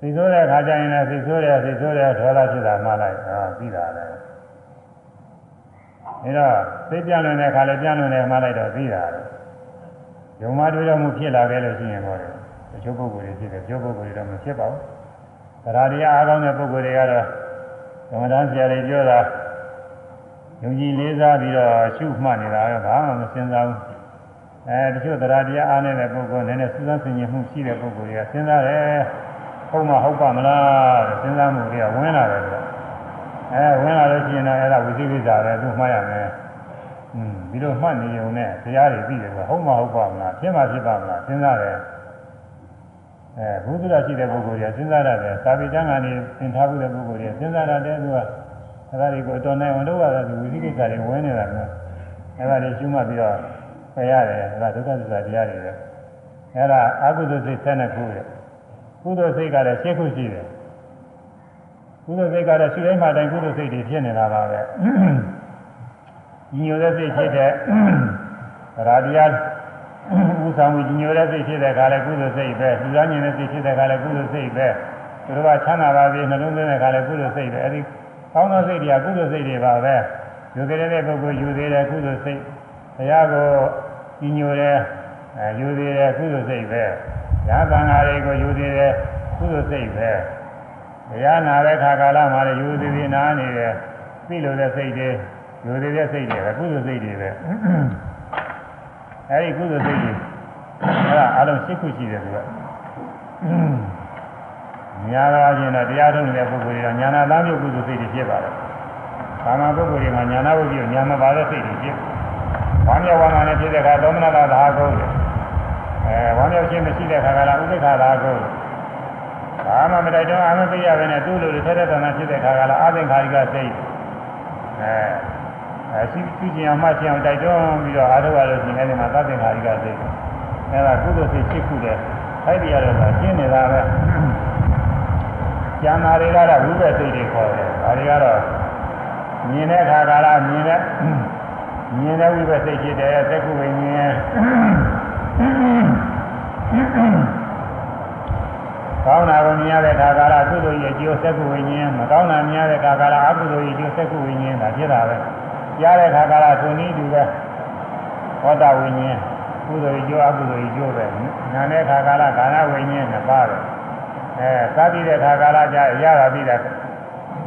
သိဆိုးတဲ့ခါကျရင်လည်းသိဆိုးတယ်သိဆိုးတယ်ဒေါသဖြစ်တာမှလိုက်အာပြီးတာလည်းအဲတော့သိပြလွန်တဲ့ခါလည်းပြလွန်တယ်မှလိုက်တော့ပြီးတာလေယုံမတွေးတော့မှုဖြစ်လာခဲ့လို့ရှိရင်တော့တချို့ပုဂ္ဂိုလ်တွေဖြစ်တယ်တချို့ပုဂ္ဂိုလ်တွေတော့မဖြစ်ပါဘူးတရားတရားအားကောင်းတဲ့ပုဂ္ဂိုလ်တွေကတော့ဓမ္မတန်းဆရာတွေပြောတာယုံကြည်လေးစားပြီးတော့ရှုမှတ်နေတာတော့ဘာမှမစဉ်းစားဘူး အဲတချို့တရားတရားအားနေတဲ့ပုဂ္ဂိုလ်နည်းနည်းစူးစမ်းဆင်ခြင်မှုရှိတဲ့ပုဂ္ဂိုလ်တွေကစဉ်းစားတယ်ဟုတ်မှဟုတ်ပါမလားစဉ်းစားမှုတွေကဝင်လာတယ်ဆိုအဲဝင်လာလို့ရှိရင်တော့အဲ့ဒါဝိသိကိစ္စပဲသူမှားရမယ်อืมပြီးတော့မှတ်နေုံနဲ့တရားတွေပြီးတယ်ဆိုဟုတ်မှဟုတ်ပါမလားဖြစ်မှဖြစ်ပါမလားစဉ်းစားတယ်အဲဘုဒ္ဓရာရှိတဲ့ပုဂ္ဂိုလ်တွေကစဉ်းစားရတယ်သာဝေကျမ်းကနေသင်ထားမှုတဲ့ပုဂ္ဂိုလ်တွေစဉ်းစားရတယ်သူကအဲ့ဒါတွေကိုအတော်နိုင်အောင်လုပ်ရတာဒီဝိသိကိစ္စတွေဝင်နေတာမျိုးအဲ့ဒါတွေရှုမှတ်ပြီးတော့ ဖယ်ရတယ်အဲ့ဒါဒုက္ခသစ္စာတရားတွေပဲအဲ့ဒါအကုသိုလ်စိတ်12ခုရဲ့ကုသိုလ်စိတ်ကလည်း7ခုရှိတယ်ကုသိုလ်စိတ်ကတော့ရှိတိုင်းမှတိုင်းကုသိုလ်စိတ်တွေဖြစ်နေတာပါပဲညီညွတ်တဲ့စိတ်ဖြစ်တဲ့ရာတရားဥဆောင်မှုညိုတဲ့စိတ်ဖြစ်တဲ့ခါလဲကုသိုလ်စိတ်ပဲလူသားညင်တဲ့စိတ်ဖြစ်တဲ့ခါလဲကုသိုလ်စိတ်ပဲသူတို့ကချမ်းသာပါပြီနှလုံးသွင်းတဲ့ခါလဲကုသိုလ်စိတ်ပဲအဲဒီကောင်းသောစိတ်တွေကကုသိုလ်စိတ်တွေပါပဲယူသေးတဲ့ပုဂ္ဂိုလ်ယူသေးတဲ့ကုသိုလ်စိတ်ဘုရားကို ညိုတဲ့အဲယူသေးတဲ့ကုသိုလ်စိတ်ပဲညာသံဃာတွေကိုယူသေးတဲ့ကုသိုလ်စိတ်ပဲဘုရားနာတဲ့ခါကာလမှာလည်းယူသေးသေးနာနေတယ်ပြီလို့တဲ့စိတ်တွေယူသေးတဲ့စိတ်တွေပဲကုသိုလ်စိတ်တွေပဲအဲဒီကုသိုလ်စိတ်တွေအဲဒါအလုံး၈ခုရှိတယ်သူကညာလာခြင်းတော့တရားထုတ်နေတဲ့ပုဂ္ဂိုလ်တွေတော့ညာနာသားမျိုးကုသိုလ်စိတ်တွေဖြစ်ပါတယ်။ဘာမှပုဂ္ဂိုလ်တွေမှာညာနာဝိပ္ပယညာမပါတဲ့စိတ်တွေဖြစ်။ ဝမ်းမြောက်ဝမ်းသာနဲ့ဖြစ်တဲ့အခါသောမနာသာကုန်းတယ်။အဲဝမ်းမြောက်ခြင်းမရှိတဲ့အခါကလည်းဥပိ္ပခာသာကုန်း။ဘာမှမတိုက်တော့အာမသိရပဲနဲ့သူ့လိုလိုထက်တဲ့တဏ္ဍာဖြစ်တဲ့အခါကလည်းအာသင်္ခါရိကစိတ်။အဲအဲဒီကြည့်ကြအောင်မှတ်ကြအောင်တိုက်တွန်းပြီးတော့အားထုတ်ရလို့ရှိရင်အဲဒီမှာသတ္တင်္ခါရိကစိတ်။အဲဒါကုသိုလ်စိတ်ရှိခုတယ်။အဲ့ဒီရတော့ကျင်းနေတာပဲ။ကျန်တာတွေကတော့ဝိပ္ပစိတ်တွေခေါ်တယ်။ဒါတွေကတော့မြင်တဲ့အခါကလည်းမြင်တဲ့ မြင်တဲ့ဝိပ္ပစိတ်ဖြစ်တယ်သက္ကုဝိညာဉ်ကောင်းတာကိုမြင်ရတဲ့အခါကလည်းကုသိုလ်ရဲ့အကျိုးသက္ကုဝိညာဉ်မကောင်းတာမြင်ရတဲ့အခါကလည်းအကုသိုလ်ရဲ့အကျိုးသက္ကုဝိညာဉ်ဒါဖြစ်တာပဲ။ကြားတဲ့အခါကလည်းသုနည်းတူပဲဟောတာဝိညာဉ်ကုသိုလ်ရဲ့အကျိုးအကုသိုလ်ရဲ့အကျိုးပဲ။နာတဲ့အခါကလည်းကာဏဝိညာဉ်နှစ်ပါးပဲ။အဲစားပြီးတဲ့ခါကာလကြာရတာပြီးတဲ့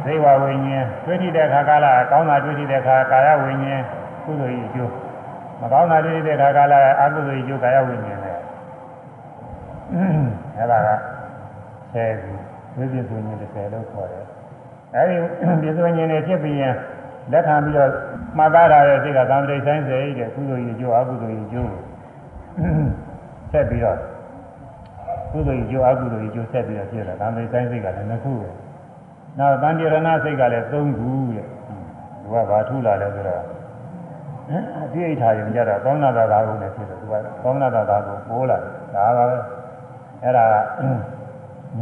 ဇေဝဝိညာဉ်တွေ့ထိတဲ့ခါကာလကောင်းတာတွေ့ထိတဲ့ခါကာယဝိညာဉ် ကုသိုလ်ဤကျိုးမကောင်းတာတွေ့ထိတဲ့ခါကာလအကုသိုလ်ဤကျိုးကာယဝိညာဉ်လေအဲဒါကဆယ်ခုဝိပ္ပစ္စဝိညာဉ်30လို့ခေါ်တယ်အဲဒီပစ္စဝိညာဉ်တွေဖြစ်ပြီးရင်လက်ခံပြီးတော့မှတ်သားရတဲ့စိတ်ကသံတိဆိုင်စေတဲ့ကုသိုလ်ဤကျိုးအကုသိုလ်ဤကျိုးဆက်ပြီးတော့ကုသိုလ်ကြီးကျိုးအကုသိုလ်ကြီးကျိုးဆက်ပြီးတော့ဖြစ်တာဒါမေဆိုင်စိတ်ကလည်းနှစ်ခုပဲ။နောက်တန်တိရဏစိတ်ကလည်းသုံးခုတဲ့။သူကဘာထုလာလဲဆိုတော့ အပြိဋ္ဌာယုံကြတော့ကောင်းနာတာသာကုန်နဲ့ဖြစ်တယ်သူကကောင်းနာတာသာကိုပိုးလာတယ်ဒါပါပဲ။အဲ့ဒါက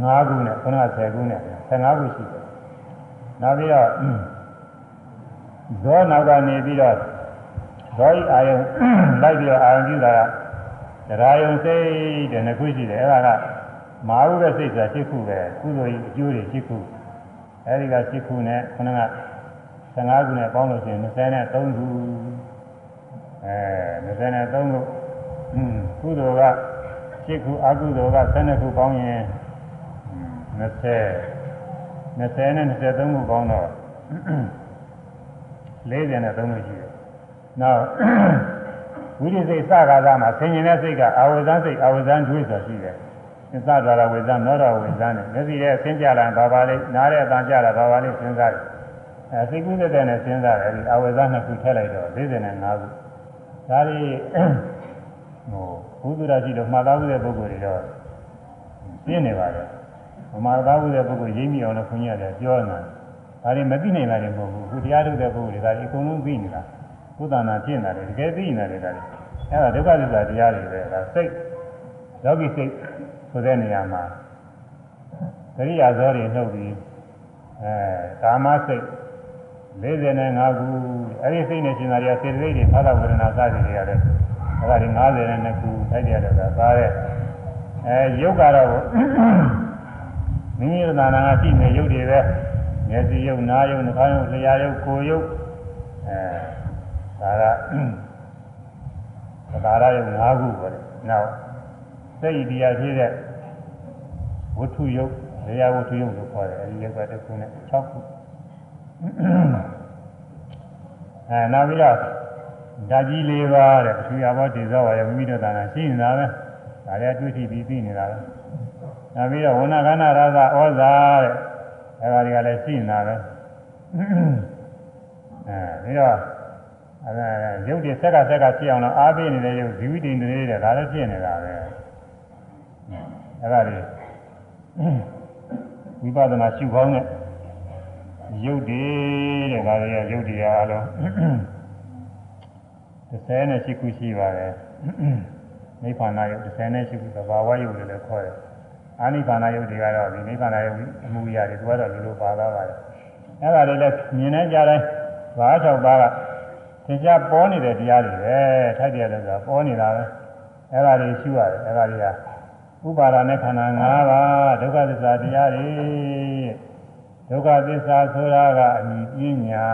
9ခုနဲ့ခုနက10ခုနဲ့15ခုရှိတယ်။နောက်ပြီးတော့ဇောနောက်ကနေပြီးတော့ဇောဤအာယုံလိုက်ပြီးတော့အာယုံပြုတာကတရားယုံစိတ်တဲ့နှစ်ခုရှိတယ်အဲ့ဒါကမာဟုတဲ့စိတ်ဆိုတာ၈ခုပဲကုသိုလ်ကြီးအကျိုးတွေ၈ခုအဲဒီက၈ခုနဲ့ခဏက15ခုနဲ့ပေါင်းလို့ရှိရင်23ခု အဲ23ခုอืมကုသိုလ်က7ခုအကုသိုလ်က12ခုပေါင်းရင်20 20နဲ့23ခုပေါင်းတော့43ခုရှိတယ်နောက်ဝိရိစိတ်စကားသားမှာဆင်ញင်တဲ့စိတ်ကအာဝဇန်စိတ်အာဝဇန်တွေးဆိုရှိတယ်သစ္စာဒွါရဝေဇန်နောရဝေဇန်နဲ့မျက်စိရဲ့ဆင်းကြလာဘာပါလေးနားတဲ့အတန်ကြလာဘာပါလေးစဉ်းစားတယ်အဲစိတ်ကူးတဲ့နဲ့စဉ်းစားတယ်ဒီအာဝဇန်နှစ်ခုထည့်လိုက်တော့45ခု ဒါတွေဟိုဘုဒ္ဓရာရှိတော့မှားသားမှုတဲ့ပုဂ္ဂိုလ်တွေတော့ပြင်းနေပါလေမမှားသားမှုတဲ့ပုဂ္ဂိုလ်ရိပ်မိအောင်လို့ခွန်ကြီးရတယ်ပြောနေတာဒါတွေမသိနိုင်တာတွေမဟုတ်ဘူးခုတရားထုတ်တဲ့ပုဂ္ဂိုလ်တွေဒါတွေအကုန်လုံးသိနေတာကုသနာဖြစ်နေတာတကယ်သိနေတယ်ဒါတွေအဲဒါဒုက္ခသစ္စာတရားတွေပဲဒါစိတ်လောကီစိတ်ဆိုတဲ့နေရာမှာကရိယာဇောတွေနှုတ်ပြီးအဲကာမစိတ် 45ခုအဲ့ဒီစိတ်နဲ့ရှင်သာတွေကစေတသိက်တွေဖသဝေဒနာစသည်တွေရတယ်အဲ့ဒါတွေ52ခုထိုက်တယ်လို့သာသားတဲ့အဲယုတ်ကတော့မိမိတို့သာနာကရှိနေယုတ်တွေပဲမျက်စိယုတ်နားယုတ်နှာခေါင်းယုတ်လျှာယုတ်ကိုယ်ယုတ်အဲဒါကသဒါရယုတ်5ခုပဲနောက်စိတ်တရားဖြစ်တဲ့ဝတ္ထုယုတ်လျှာဝတ္ထုယုတ်လို့ခေါ်တယ်အဲဒီယုတ်ကတစ်ခုနဲ့6ခု အဲနောက်ပြီးတော့ဓာကြီး၄ပါးတဲ့ပထဝီအဘောတည်သောပါရမိမိတို့သာနာရှိနေတာပဲဒါလည်းတွေ့ထိပြီးသိနေတာပဲနောက်ပြီးတော့ဝဏကဏရသဩဇာတဲ့အဲဒါတွေကလည်းရှိနေတာပဲအဲပြီးတော့အဲရုပ်တွေဆက်ကဆက်ကဖြစ်အောင်လို့အားပေးနေတဲ့ရုပ်ဇီဝတိန်တွေတဲ့ဒါလည်းဖြစ်နေတာပဲအဲဒါတွေဝိပဿနာရှုခေါင်းနဲ့ ရုပ်တွေတဲ့ဒါတွေကရုပ်တွေအားလုံး38ခုရှိပါတယ်နိဗ္ဗာန်ရုပ်38ခုသဘာဝရုပ်တွေလည်းခေါ်တယ်အာနိဗ္ဗာန်ရုပ်တွေကတော့ဒီနိဗ္ဗာန်ရုပ်အမှုရာတွေသူကတော့လူလိုပါသားပါတယ်အဲ့ဒါတွေလည်းမြင်နေကြတိုင်းဘာ၆ပါးကသင်္ချာပေါ်နေတဲ့တရားတွေပဲထိုက်တယ်လို့ဆိုတာပေါ်နေတာပဲအဲ့ဒါတွေရှုရတယ်အဲ့ဒါတွေကဥပါဒနဲ့ခန္ဓာ၅ပါးဒုက္ခသစ္စာတရားတွေ ဒုက္ခသစ္စာဆိုတာကအမြင်ပညာ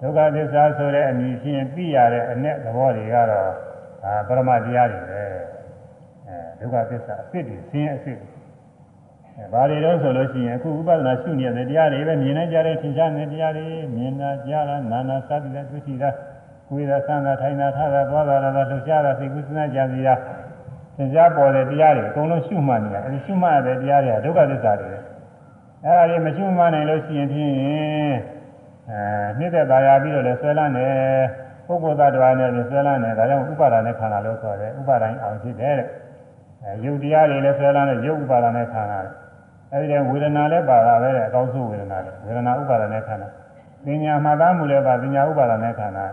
ဒုက္ခသစ္စာဆိုတဲ့အမြင်ဖြင့်သိရတဲ့အ내သဘောတွေကတော့အာပရမတရားတွေပဲအဲဒုက္ခသစ္စာအစ်စ်တွေဆင်းရဲအစ်စ်အဲဘာတွေတော့ဆိုလို့ရှိရင်အခုဥပဒနာရှုနေတဲ့တရားတွေပဲမြင်နေကြတဲ့ထင်ရှားနေတဲ့တရားတွေမြင်တာကြားတာနာနာစသည်နဲ့တွေ့ရှိတာကိုယ်သာဆန်းတာထိုင်တာထားတာသွားတာလာလှုပ်ရှားတာစိတ်ကူးစဉ်းစားကြံစီတာသင်ကြားပေါ်တဲ့တရားတွေအကုန်လုံးရှုမှတ်နေတာအဲဒီရှုမှတ်ရတဲ့တရားတွေကဒုက္ခသစ္စာတွေပဲ အဲဒါတွေမရှုမှတ်နိုင်လို့ရှိရင်ဖြင့်အဲနှိမ့်သက်သာယာပြီးတော့လည်းဆွဲလန်းတယ်ပုဂ္ဂိုလ်သတ္တဝါနဲ့လည်းဆွဲလန်းတယ်ဒါကြောင့်ဥပါဒာနဲ့ခန္ဓာလို့ဆိုတယ်ဥပါဒိုင်းအောင်ဖြစ်တယ်တဲ့အဲယုတ်တရားတွေလည်းဆွဲလန်းတယ်ယုတ်ဥပါဒာနဲ့ခန္ဓာအဲဒီတည်းဝေဒနာလည်းပါတာပဲတဲ့အကောင်းဆုံးဝေဒနာလည်းဝေဒနာဥပါဒာနဲ့ခန္ဓာပညာမှတ်သားမှုလည်းပါပညာဥပါဒာနဲ့ခန္ဓာ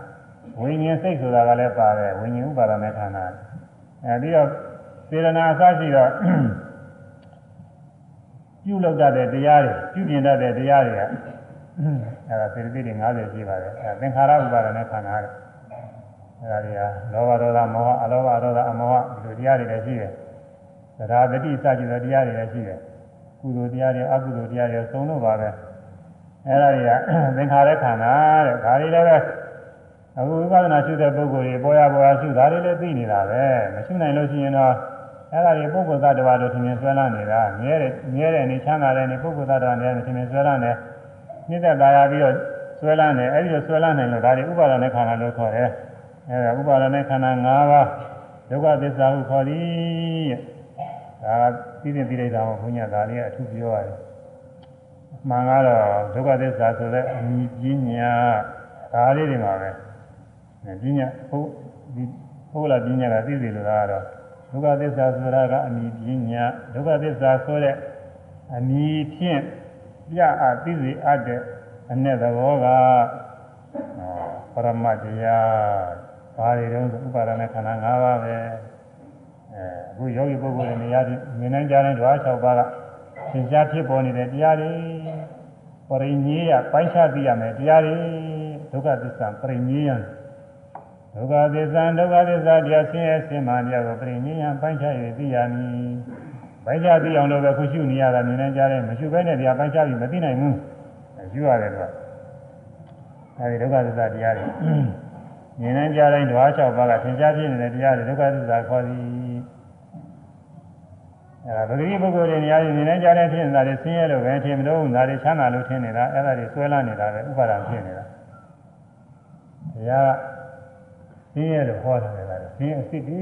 ဝိညာဉ်စိတ်ဆိုတာကလည်းပါတယ်ဝိညာဉ်ဥပါဒာနဲ့ခန္ဓာအဲဒီတော့စေရနာအစရှိတော့ ပြုလုပ်တတ်တဲ့တရားတွေပြုပြင်တတ်တဲ့တရားတွေကအဲဒါစေတသိက်တွေ90ရှိပါတယ်အဲသင်္ခါရဥပါဒနဲ့ခန္ဓာတဲ့အဲဒါတွေကလောဘဒေါသမောဟအလောဘဒေါသအမောဟဒီလိုတရားတွေလည်းရှိတယ်သရာတတိစကြတဲ့တရားတွေလည်းရှိတယ်ကုသိုလ်တရားတွေအကုသိုလ်တရားတွေသုံးလို့ပါပဲအဲဒါတွေကသင်္ခါရခန္ဓာတဲ့ဒါတွေလည်းပဲအခုဝိပဿနာရှုတဲ့ပုဂ္ဂိုလ်တွေပေါ်ရပေါ်ရရှုဒါတွေလည်းသိနေတာပဲမရှုနိုင်လို့ရှိရင်တော့ အဲ့ဒါတွေပုဂ္ဂိုလ်သတ္တဝါတို့ထင်မြင်ဆွဲလန်းနေတာမြဲတယ်မြဲတယ်နေချမ်းသာတယ်နေပုဂ္ဂိုလ်သတ္တဝါနဲ့ထင်မြင်ဆွဲလန်းတယ်နှိမ့်သက်သာယာပြီးတော့ဆွဲလန်းတယ်အဲ့ဒီလိုဆွဲလန်းနိုင်လို့ဒါတွေဥပါဒနဲ့ခန္ဓာလို့ခေါ်တယ်အဲ့ဒါဥပါဒနဲ့ခန္ဓာ၅ပါးဒုက္ခသစ္စာဟုခေါ်သည်ဒါပြီးတဲ့ပြီးလိုက်တာကိုဘုညာဒါလေးအထူးပြောရတယ်မှန်ကတော့ဒုက္ခသစ္စာဆိုတဲ့အမိပညာဒါလေးတွေမှာပဲပညာဟုတ်ဒီဟုတ်လားပညာကသိစီလို့ကတော့ ဒုက္ခသစ္စာဆိုတာကအမိပညာဒုက္ခသစ္စာဆိုတဲ့အမိဖြင့်ပြအသိစေအပ်တဲ့အ내သဘောကပရမတရားဘာတွေတုံးဆိုဥပါဒနဲ့ခန္ဓာ၅ပါးပဲအဲအခုယောဂီပုဂ္ဂိုလ်တွေနေရာမြင်နိုင်ကြတဲ့ဓဝါ၆ပါးကသင်ကြားဖြစ်ပေါ်နေတဲ့တရားတွေပရိညေယပိုင်းခြားသိရမယ်တရားတွေဒုက္ခသစ္စာပရိညေယ ဒုက္ခသစ္စာဒုက္ခသစ္စာတရားဆင်းရဲဆင်းမှတရားကိုပရိညေယပိုင်းခြား၍သိရမည်ပိုင်းခြားသိအောင်လို့ပဲခုရှုနေရတာမြင်နိုင်ကြတယ်မရှုဘဲနဲ့တရားပိုင်းခြားပြီးမသိနိုင်ဘူးရှုရတယ်ကွာအဲဒီဒုက္ခသစ္စာတရားတွေမြင်နိုင်ကြတိုင်းဓဝါ၆ပါးကသင်္ချာဖြစ်နေတဲ့တရားတွေဒုက္ခသစ္စာခေါ်သည်အဲဒါပဂတိပုဂ္ဂိုလ်တွေနေရာမြင်နိုင်ကြတဲ့ဖြစ်နေတာတွေဆင်းရဲလို့ပဲထင်မလို့ဒါတွေချမ်းသာလို့ထင်နေတာအဲ့ဒါတွေဆွဲလာနေတာပဲဥပါဒံဖြစ်နေတာတရား ဆင်းရဲလို့ဟောတယ်လေဆင်းရဲအစ်စ်ဒီ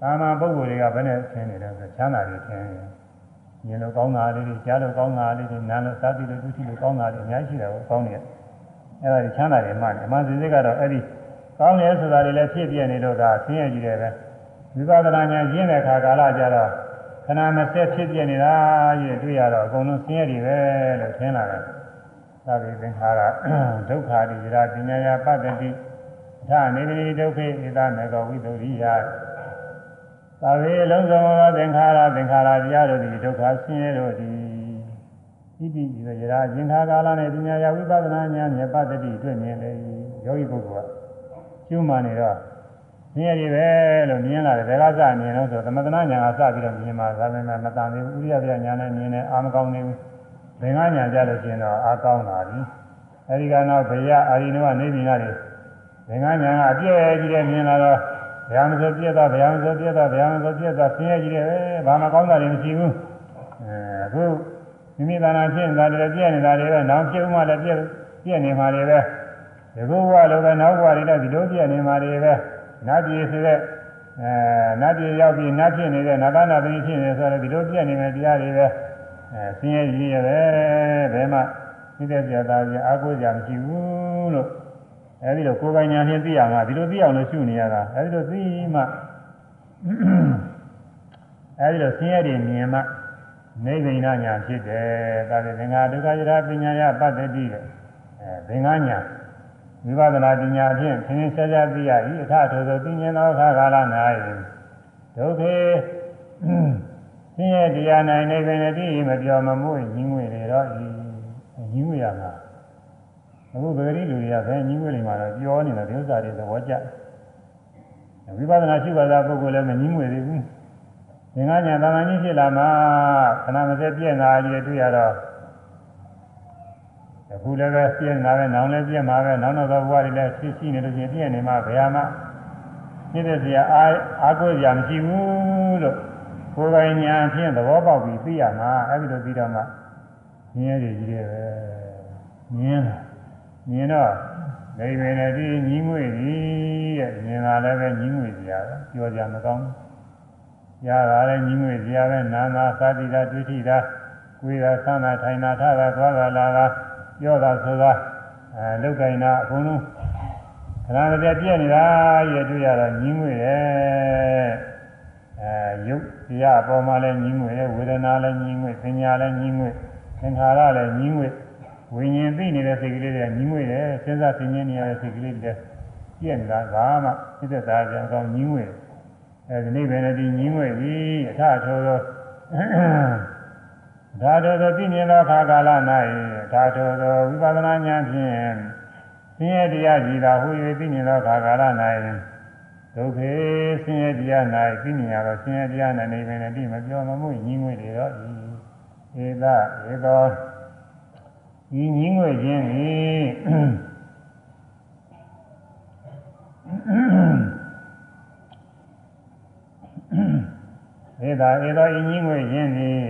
သာမန်ပုဂ္ဂိုလ်တွေကဘယ်နဲ့ဆင်းနေလဲဆိုချမ်းသာတွေထင်နေမြင်လို့ကောင်းတာလေးတွေကြားလို့ကောင်းတာလေးတွေနားလို့စားပြီးလို့ဒုတိလို့ကောင်းတာတွေအများကြီးရှိတယ်ဟောကောင်းနေတယ်အဲ့ဒါကြီးချမ်းသာတယ်မှန်တယ်အမှန်စင်စစ်ကတော့အဲ့ဒီကောင်းတယ်ဆိုတာတွေလည်းဖြစ်ပြနေလို့ကဆင်းရဲကြီးတယ်ပဲဝိပဿနာဉာဏ်ကျင့်တဲ့အခါကာလကြတော့ခဏမဆက်ဖြစ်ပြနေတာကြီးတွေ့ရတော့အကုန်လုံးဆင်းရဲတွေပဲလို့ထင်လာတယ်သာဝေသင်္ခါရဒုက္ခတိရာပညာယပတ္တိ သာနေတိဒုက္ခေဣဒမေကဝိသုရိယသာဝေအလုံးစုံသောသင်္ခါရသင်္ခါရတရားတို့သည်ဒုက္ခဆင်းရဲတို့သည်ဣတိဤရာယင်္ခါကာလနဲ့ပညာယဝိပဿနာဉာဏ်မြတ်ပတ္တိတွေ့မြင်လေယောဂီပုဂ္ဂိုလ်ကကျွမှနေတော့မြင်ရည်ပဲလို့မြင်လာတယ်ဒါကစမြင်လို့ဆိုသမထနာဉာဏ်ကစပြီးတော့မြင်မှာဒါပေမဲ့မတန်သေးဘူးဥရိယပြဉာဏ်နဲ့မြင်တယ်အာမကောင်းနေဘူးဘင်္ဂဉာဏ်ကြလို့ရှိရင်တော့အာကောင်းလာပြီအဲဒီကနောက်ဘေယအာရိနဝနေပြီနာတွေဘ င်္ဂဉာဏ်ကအပြည့်ကြီးတဲ့မြင်လာတော့ဘုရားမဆိုပြည့်သွားဘုရားမဆိုပြည့်သွားဘုရားမဆိုပြည့်သွားဆင်းရဲကြီးတယ်ပဲဘာမှကောင်းတာတွေမရှိဘူးအဲအခုမိမိသာနာဖြစ်နေတာတွေပြည့်နေတာတွေပဲနောက်ဖြစ်မှလည်းပြည့်ပြည့်နေမှာတွေပဲဒီဘုရားလိုပဲနောက်ဘဝတွေတော့ဒီလိုပြည့်နေမှာတွေပဲနတ်ပြည်ဆိုတဲ့အဲနတ်ပြည်ရောက်ပြီးနတ်ဖြစ်နေတဲ့နတ်သားနာသမီးဖြစ်နေဆိုတော့ဒီလိုပြည့်နေမယ်တရားတွေပဲအဲဆင်းရဲကြီးရပဲဘယ်မှသိတဲ့ပြတာကြီးအာကိုကြမရှိဘူးလို့ အဲဒီလိုကိုယ်ပိုင်ညာဖြင့်သိရမှာဒီလိုသိအောင်လို့ရှုနေရတာအဲဒီလိုသိမှအဲဒီလိုဆင်းရဲတွေမြင်မှနိဗ္ဗာန်ညာဖြစ်တယ်ဒါပေမဲ့ငါဒုက္ခယရာပညာယပတ္တိတဲ့အဲသင်္ကညာဝိပဿနာပညာဖြင့်သင်္ချာချာသိရ၏အထထိုသောသိဉ္ဇသောခါကာလ၌ဒုက္ခေဆင်းရဲတရား၌နိဗ္ဗာန်တည်းမပြောမမှုညင်းငွေတွေတော့ဤညင်းငွေရမှာ အခုဗဂရိလူတွေကပဲညင်းငွေတွေမှာတော့ပြောနေတာဒီဥစ္စာတွေသဘောကျဝိပဿနာရှုပါတာပုဂ္ဂိုလ်လည်းမညင်းငွေသေးဘူးသင်္ကညာတာမန်ကြီးဖြစ်လာမှခဏမစက်ပြည့်နာကြီးတွေ့ရတော့အခုလည်းပဲပြည့်နာပဲနောင်လည်းပြည့်မှာပဲနောက်နောက်သောဘဝတွေလည်းရှိရှိနေလို့ချင်းပြည့်နေမှာဘယ်မှာပြည့်တဲ့စရာအားအားကိုးစရာမရှိဘူးလို့ကိုယ်ပိုင်ညာဖြင့်သဘောပေါက်ပြီးသိရမှာအဲဒီလိုပြီးတော့မှမြင်ရည်ကြီးတယ်ပဲမြင်လာ မြင်တော့နေပင်နဲ့ဒီညီးငွေကြီးတဲ့မြင်လာလည်းပဲညီးငွေစရာပဲပြောကြမကောင်းရတာလည်းညီးငွေစရာပဲနာနာသာတိတာတွေ့ထိတာကိုယ်သာသနာထိုင်တာထားတာသွားတာလာတာပြောတာဆိုတာအဲလုတ်ကိုင်တာအကုန်လုံးခဏတည်းပြည့်နေတာရတွေ့ရတော့ညီးငွေတယ်အဲရုပ်တရားအပေါ်မှာလည်းညီးငွေတယ်ဝေဒနာလည်းညီးငွေပညာလည်းညီးငွေသင်္ခါရလည်းညီးငွေ ဝိညာဉ်သိနေတဲ့စိတ်ကလေးတွေညီးငွေတယ်စဉ်းစားသိဉ္ဇင်းနေရတဲ့စိတ်ကလေးတွေပြည့်နေတာဘာမှသိတဲ့သားပြန်ကောင်းညီးငွေအဲဒီနေ့ပဲနဲ့ဒီညီးငွေပြီအထထောသောဒါတော်သောသိမြင်သောခါကာလ၌ဒါတော်သောဝိပဿနာဉာဏ်ဖြင့်ဆင်းရဲတရားကြည်သာဟူ၍သိမြင်သောခါကာလ၌ဒုက္ခေဆင်းရဲတရား၌သိမြင်ရသောဆင်းရဲတရား၌နေပင်လည်းဒီမပြောမမှုညီးငွေတွေတော့ဤဧသဧသော ဤညီးငွေခြင်းသည်ဧသာဧသောဤညီးငွေခြင်းသည်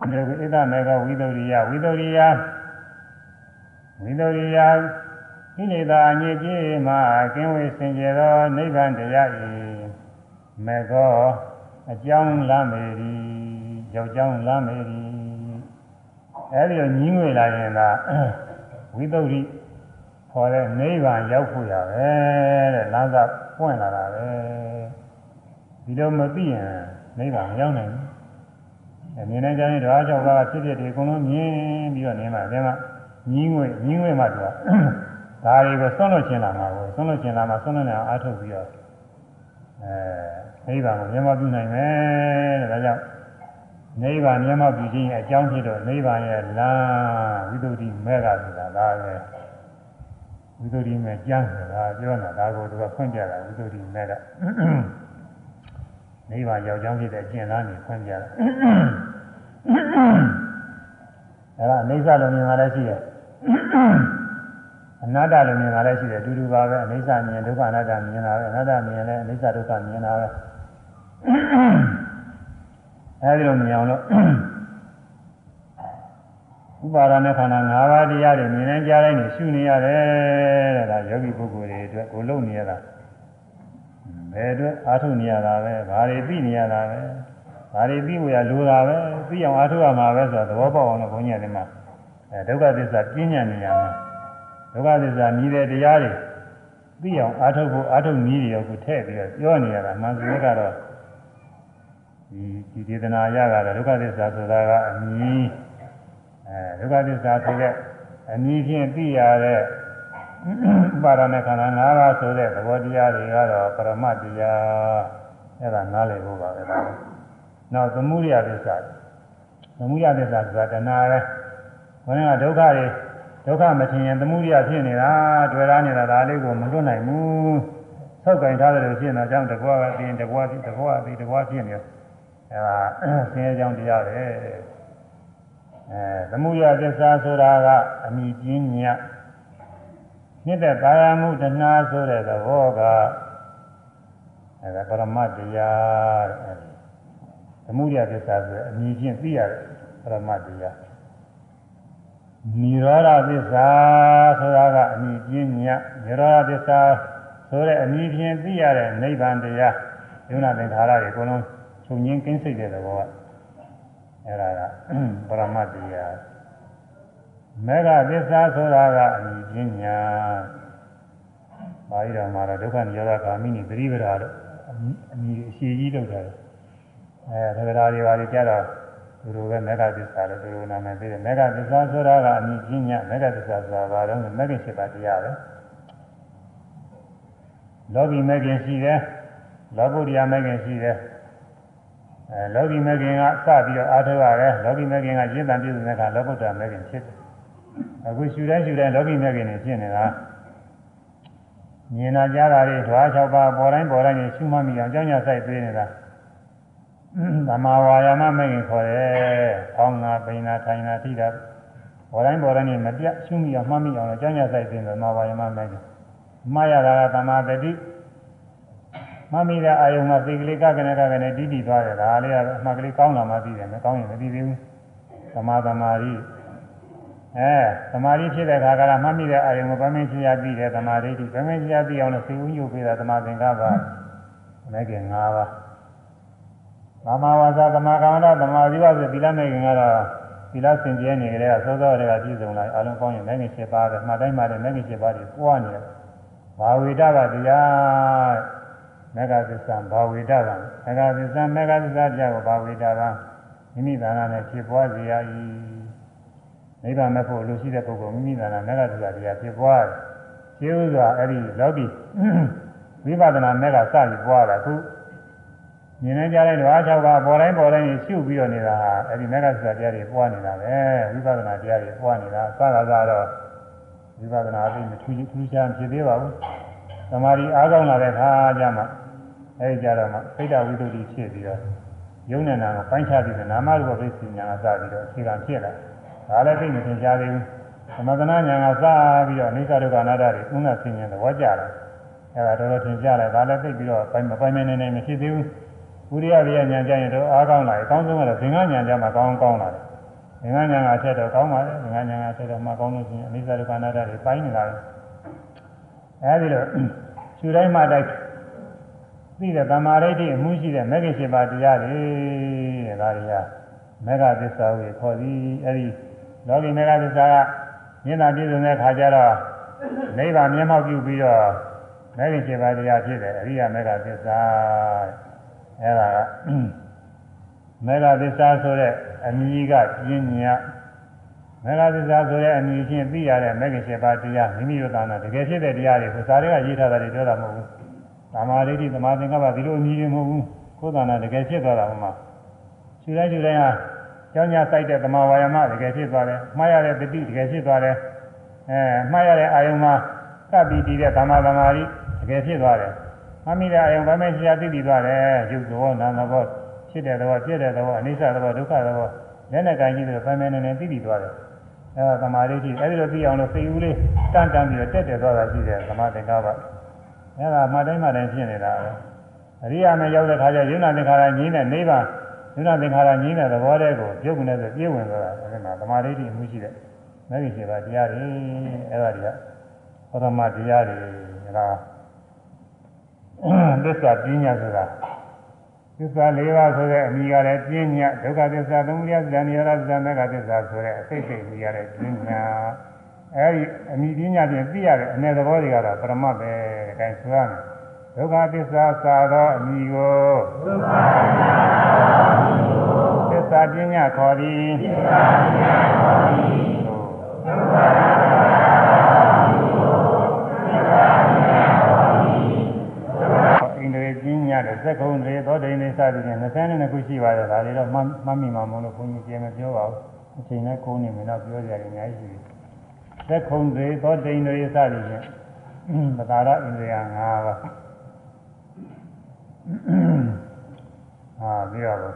အဲဒါကဧသမေကဝိသုရိယဝိသုရိယဝိသုရိယကိလေသာအညစ်အကြေးမှကင်းဝေးစင်ကြယ်သောနိဗ္ဗာန်တရား၏မေကောအကြောင်းလမ်းမေရီ ယောက်ျောင်းလမ်းမေရီအဲဒီလိုညီးငွေလာရင်သာဝိသုရိခေါ်တဲ့နိဗ္ဗာန်ရောက်ဖို့ရပဲတဲ့လမ်းစာပွင့်လာတာပဲဒီလိုမသိရင်နိဗ္ဗာန်မရောက်နိုင်ဘူးအမြင်နဲ့ကြားရင်ဓဝါ၆ပါးဖြစ်ဖြစ်ဒီအကုန်လုံးမြင်ပြီးတော့နေမှာဒါမှညီးငွေညီးငွေမှသူကဒါတွေကိုဆွန့်လွတ်ခြင်းလာမှာကိုဆွန့်လွတ်ခြင်းလာမှာဆွန့်လွတ်နေအောင်အားထုတ်ပြီးတော့အဲနိဗ္ဗာန်ကိုမျက်မှောက်ပြုနိုင်မယ်တဲ့ဒါကြောင့် နိဗ္ဗာန်မျက်မှောက်ပြုခြင်းရဲ့အကြောင်းဖြစ်တော့နိဗ္ဗာန်ရဲ့လမ်းဝိသုဒ္ဓိမေကဆိုတာဒါပဲဝိသုဒ္ဓိမေကျမ်းဆိုတာပြောနေတာဒါကိုသူကဖွင့်ပြတာဝိသုဒ္ဓိမေကနိဗ္ဗာန်ရောက်ကြောင်းဖြစ်တဲ့အကျင့်လားနေဖွင့်ပြတာအဲ့ဒါအိဋ္ဌလုံးမြင်လာလည်းရှိတယ်အနတ္တလို့မြင်တာလည်းရှိတယ်အတူတူပါပဲအနိစ္စမြင်ဒုက္ခအနတ္တမြင်တာပဲအနတ္တမြင်လည်းအနိစ္စဒုက္ခမြင်တာပဲ အဲဒီလိုမြင်အောင်လို့ဥပါဒณะခန္ဓာ၅ပါးတရားတွေမြင်နေကြတိုင်းနေရှုနေရတယ်တဲ့ဒါယောဂီပုဂ္ဂိုလ်တွေအတွက်ကိုလုံနေရတာဘယ်အတွက်အားထုတ်နေရတာပဲဘာတွေသိနေရတာပဲဘာတွေသိဖို့ရလိုတာပဲသိအောင်အားထုတ်ရမှာပဲဆိုတော့သဘောပေါက်အောင်လို့ဘုန်းကြီးကဒီမှာအဲဒုက္ခသစ္စာပြင်းညံနေရမှာဒုက္ခသစ္စာမြည်တဲ့တရားတွေသိအောင်အားထုတ်ဖို့အားထုတ်နည်းတွေရောကိုထည့်ပြီးတော့ပြောနေရတာမှန်စကားကတော့ ဒီဒီဒေသနာရကတော့ဒုက္ခသစ္စာဆိုတာကအမြင်အဲဒုက္ခသစ္စာဆိုတဲ့အနည်းဖြင့်သိရတဲ့ဥပါဒณะခန္ဓာ၅ပါးဆိုတဲ့သဘောတရားတွေကတော့ပရမတရားအဲ့ဒါနားလည်ဖို့ပါပဲဒါ။နောက်သမုဒိယသစ္စာသမုဒိယသစ္စာဆိုတာတဏှာပဲ။ဘုရားကဒုက္ခတွေဒုက္ခမထင်ရင်သမုဒိယဖြစ်နေတာတွေ့ရနေတာဒါလေးကိုမလွတ်နိုင်ဘူး။ဆောက်ကင်ထားတယ်လို့ဖြစ်နေတော့ကြောင့်တကွာကပြင်တကွာပြီးတကွာပြီးတကွာဖြစ်နေတယ်။ အဲဒါဆင်းရဲကြောင်းတရားပဲ။အဲသမုဒယသစ္စာဆိုတာကအမိပြင်းညမြင့်တဲ့ကာယမှုတဏှာဆိုတဲ့သဘောကအဲဒါပရမတ်တရားတဲ့သမုဒယသစ္စာဆိုတဲ့အမိချင်းသိရတဲ့ပရမတ်တရားနိရောဓသစ္စာဆိုတာကအမိပြင်းညနိရောဓသစ္စာဆိုတဲ့အမိဖြင့်သိရတဲ့နိဗ္ဗာန်တရားယုံနာသင်္ခါရတွေအကုန်လုံး ချုပ်ငင်းကင်းစိတ်တဲ့သဘောကအဲ့ဒါကပရမတ်တရားမေဃသစ္စာဆိုတာကအမိပညာပါဠိတော်မှာတော့ဒုက္ခនិရောဓဂာမိနိပရိပဒါလို့အမိအရှိကြီးလုပ်တယ်အဲသက္ကရာတွေပါလေကြတော့သူတို့ပဲမေဃသစ္စာလို့သူတို့နာမည်ပေးတယ်မေဃသစ္စာဆိုတာကအမိပညာမေဃသစ္စာဆိုတာဘာတော့မေဃရှိပါတရားပဲလောကီမေခင်ရှိတယ်လောကုတ္တရာမေခင်ရှိတယ် အဲလောကီမဂ်ခင်ကစပြီးတော့အားထုတ်ရတယ်လောကီမဂ်ခင်ကရင့်တန်ပြည့်စုံတဲ့အခါလောကုတ္တရာမဂ်ခင်ဖြစ်တယ်အခုရှူတိုင်းရှူတိုင်းလောကီမဂ်ခင်နေဖြစ်နေတာမြင်နာကြတာတွေဓွား၆ပါးပေါ်တိုင်းပေါ်တိုင်းရှုမှတ်မိအောင်ကြောင်းညာဆိုင်သေးနေတာသမာဝါယာမမဂ်ခင်ခေါ်တယ်။ဖောင်းတာပိန်တာထိုင်တာထိတာပေါ်တိုင်းပေါ်တိုင်းမပြတ်ရှုမိအောင်မှတ်မိအောင်ကြောင်းညာဆိုင်သေးတယ်သမာဝါယာမမဂ်ခင်မှားရတာကသမာဓိ မမိတဲ့အာယုံကသိကလေးကကနဲ့ကကနဲ့တီးတီးသွားတယ်ဒါလေးကအမှကလေးကောင်းလာမှသိတယ်မကောင်းရင်မသိသေးဘူးသမာသမာဓိအဲသမာဓိဖြစ်တဲ့ခါကလာမှမိတဲ့အာယုံကိုဗမင်းချရပြီးတယ်သမာဓိတိဗမင်းချရပြီးအောင်လို့သိဦးညုပ်ပေးတာသမာသင်္ကပ္ပမဲခင်၅ပါးသမာဝါစာသမာကမ္မန္တသမာဓိဝဆိုသီလမဲခင်ကတော့သီလစင်ကြဲနေကြတဲ့သောသောတွေကပြည့်စုံလာအလုံးကောင်းရင်မဲခင်7ပါးပဲမှတ်တိုင်းမှလည်းမဲခင်7ပါးတွေပွားနေတယ်ဘာဝိတကတရား မေဃသစ္စာဘာဝိတဗံမေဃသစ္စာမေဃသစ္စာတရားကိုဘာဝိတဗံမိမိသာနာနဲ့ဖြစ်ပွားစေရ၏နိဗ္ဗာန်မဲ့ဖို့လူရှိတဲ့ပုဂ္ဂိုလ်မိမိသာနာမေဃသစ္စာတရားဖြစ်ပွားတယ်ကျေဥစွာအဲ့ဒီလောကီဝိပဿနာမေဃစပြီးပွားတာခုမြင်နေကြတဲ့ဓဝါ၆ပါးပေါ်တိုင်းပေါ်တိုင်းရှုပြီးတော့နေတာဟာအဲ့ဒီမေဃသစ္စာတရားတွေပွားနေတာပဲဝိပဿနာတရားတွေပွားနေတာစကားကတော့ဝိပဿနာအသိမထူးထူးခြားဖြစ်သေးပါဘူး သမာဓိအားကောင်းလာတဲ့အခါကျမှအဲဒီကြတော့မှစိတ်တဝိသုဒ္ဓိဖြစ်ပြီးတော့ယုံနဲ့နာကိုပိုင်းခြားပြီးတော့နာမရူပပိစိညာကစပြီးတော့အခြေခံဖြစ်လာဒါလည်းသိမထင်ရှားသေးဘူးသမထနာညာကစပြီးတော့အနိစ္စဒုက္ခအနတ္တတွေဥနာဆင်ញင်သဘောကျတယ်အဲဒါတော်တော်ထင်ရှားတယ်ဒါလည်းသိပြီးတော့ပိုင်းမပိုင်းမနေနေမဖြစ်သေးဘူးဝိရိယရိယညာကြရင်တော့အားကောင်းလာတယ်အကောင်းဆုံးကတော့သင်္ကညာကြမှာကောင်းကောင်းလာတယ်သင်္ကညာကအချက်တော့ကောင်းပါလေသင်္ကညာကအချက်တော့မှကောင်းလို့ရှိရင်အနိစ္စဒုက္ခအနတ္တတွေပိုင်းနေလာတယ် အဲဒီလိုခြူတိုင်းမှတိုက်သိတဲ့သမာဓိတိအမှုရှိတဲ့မဂ္ဂင်7ပါးတရားတွေတဲ့ဒါတွေကမေဃသစ္စာကိုခေါ်သည်အဲဒီလောကီမေဃသစ္စာကမြင်တာပြည့်စုံတဲ့ခါကျတော့နိဗ္ဗာန်မျက်မှောက်ပြုပြီးတော့မဂ္ဂင်7ပါးတရားဖြစ်တယ်အရိယာမေဃသစ္စာအဲဒါကမေဃသစ္စာဆိုတဲ့အမည်ကပြင်းညာ မေဃသစ္စာဆိုတဲ့အမည်ချင်းသိရတဲ့မဂ္ဂင်7ပါးတရားမိမိတို့သာနာတကယ်ဖြစ်တဲ့တရားတွေကိုစာတွေကရေးထားတာတွေပြောတာမဟုတ်ဘူး။သမာဓိဋ္ဌိသမာသင်္ကပ္ပဒီလိုအမည်တွေမဟုတ်ဘူး။ကိုယ်သာနာတကယ်ဖြစ်သွားတာမှမှာ။ခြေတိုင်းခြေတိုင်းဟာကျောင်းညာစိုက်တဲ့သမာဝါယမတကယ်ဖြစ်သွားတယ်။မှားရတဲ့တတိတကယ်ဖြစ်သွားတယ်။အဲမှားရတဲ့အာယုံမှာကပ်ပြီးတည်တဲ့သမာသမာဓိတကယ်ဖြစ်သွားတယ်။မှမိတဲ့အာယုံဗမဲရှားသိတည်သွားတယ်။ရုပ်သောနာမ်သောဖြစ်တဲ့သဘောဖြစ်တဲ့သဘောအနိစ္စသဘောဒုက္ခသဘောလက်နဲ့ကင်ကြီးတဲ့ဗမဲနဲ့နဲ့သိတည်သွားတယ်။ အဲဒါသမာဓိရှိအဲဒီလိုသိအောင်လို့စိတ်ဦးလေးတန်တန်ပြီးတော့တက်တက်သွားတာရှိတယ်သမာသင်္ကပ္ပအဲဒါမှတိုင်းမှတိုင်းဖြစ်နေတာပဲအရိယာနဲ့ရောက်တဲ့ခါကျယုံနာသင်္ခါရငြင်းတဲ့နိဗ္ဗာန်ယုံနာသင်္ခါရငြင်းတဲ့သဘောတည်းကိုပြုတ်ကနေဆိုပြည့်ဝင်သွားတာအဲဒီမှာသမာဓိတိအမှုရှိတဲ့မဂ္ဂင်7ပါးတရားတွေအဲဒါတွေကပရမတရားတွေအဲဒါသစ္စာပညာဆိုတာ သစ္စာ၄ပါးဆိုတဲ့အမိကလည်းပညာဒုက္ခသစ္စာသမုဒယသစ္စာနိရောဓသစ္စာမေဃသစ္စာဆိုတဲ့အစိတ်စိတ်မိရတဲ့ပညာအဲဒီအမိပညာဖြင့်သိရတဲ့အ내သဘောတွေကတော့ပရမတ်ပဲအဲဒါဆိုရမယ်ဒုက္ခသစ္စာစာသောအမိကိုဒုက္ခသစ္စာပညာခေါ်သည်သစ္စာပညာခေါ်သည်ဒုက္ခအိန္ဒြေ ပညာတဲ့သက္ကုံတွေသောဒိန်တွေစသည်ဖြင့်22ခုရှိပါတယ်ဒါတွေတော့မှတ်မိမှာမလို့ဘုန်းကြီးပြန်မပြောပါဘူးအချိန်နဲ့ကိုးနေမယ်တော့ပြောကြရတယ်အများကြီးရှိတယ်သက္ကုံတွေသောဒိန်တွေစသည်ဖြင့်ပသာရအိန္ဒြေ၅ပါးအာပြီးတော့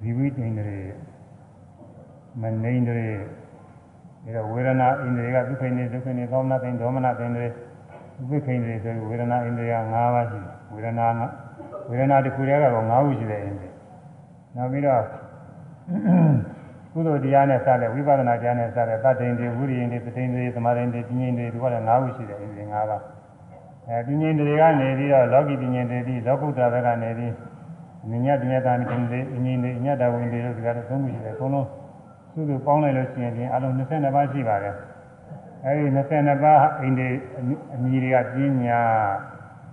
ဇီဝိတ္တိန္ဒြေမနိန္ဒြေပြီးတော့ဝေဒနာဣန္ဒြေကဒုက္ခိနေဒုက္ခိနေသောမနာသိဒေါမနာသိန္ဒြေ ဝိခိန္ဒြေဆိုဝေဒနာဣန္ဒြေက၅ပါးရှိတယ်ဝေဒနာကဝေဒနာတစ်ခုတည်းကတော့၅ခုရှိတယ်ဣန္ဒြေနောက်ပြီးတော့ကုသိုလ်တရားနဲ့စတဲ့ဝိပဿနာတရားနဲ့စတဲ့တတ္တိန္ဒြေဝိရိယန္ဒြေသတိန္ဒြေသမာဓိန္ဒြေပညာန္ဒြေဒီကလည်း၅ခုရှိတယ်ဣန္ဒြေ၅ပါးအဲပညာန္ဒြေကနေပြီးတော့လောကီပညာန္ဒြေဒီလောကုတ္တရဘက်ကနေပြီးမြညာပညာတာပညာန္ဒြေအငြိန္ဒြေအညတဝိန္ဒြေတို့ဒီကတော့သုံးခုရှိတယ်အကုန်လုံးစုစုပေါင်းလိုက်လို့ရှိရင်အလုံး22ပါးရှိပါတယ် အဲဒီ22ပါးအိန္ဒြေအမည်တွေကပညာ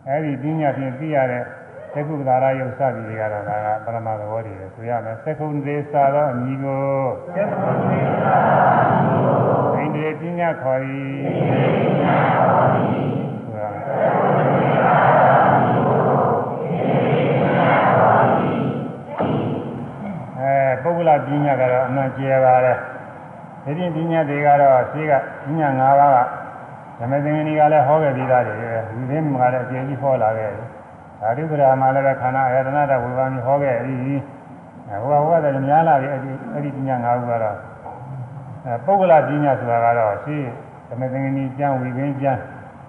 အဲဒီပညာဖြင့်သိရတဲ့သက္ကုပ္ပဒါရယုတ်စသည်တွေကတော့ဒါကပရမသဘောတွေဆိုရမယ်သက္ကုံဒေသာသောအမည်ကိုသက္ကုံဒေသာသောအိန္ဒြေပညာခေါ်၏အိန္ဒြေပညာခေါ်၏ဆိုရမယ်သက္ကုံဒေသာပုဂ္ဂလပညာကတော့အမှန်ကျဲပါတယ် ဒီပြင်ပညာတွေကတော့ရှိကပညာ၅ပါးကဓမ္မသင်္ကနီကလည်းဟောခဲ့ပြီးသားတွေပဲဒီသင်းမှာလည်းအကျဉ်းကြီးဟောလာခဲ့တယ်ဓာတုပရာမှာလည်းခန္ဓာအယတနာတဝေဘာမျိုးဟောခဲ့ပြီးဟိုဟောတယ်များလာပြီအဲ့ဒီအဲ့ဒီပညာ၅ခုကတော့အဲပုဂ္ဂလပညာဆိုတာကတော့ရှိဓမ္မသင်္ကနီကျမ်းဝိပင်းကျမ်း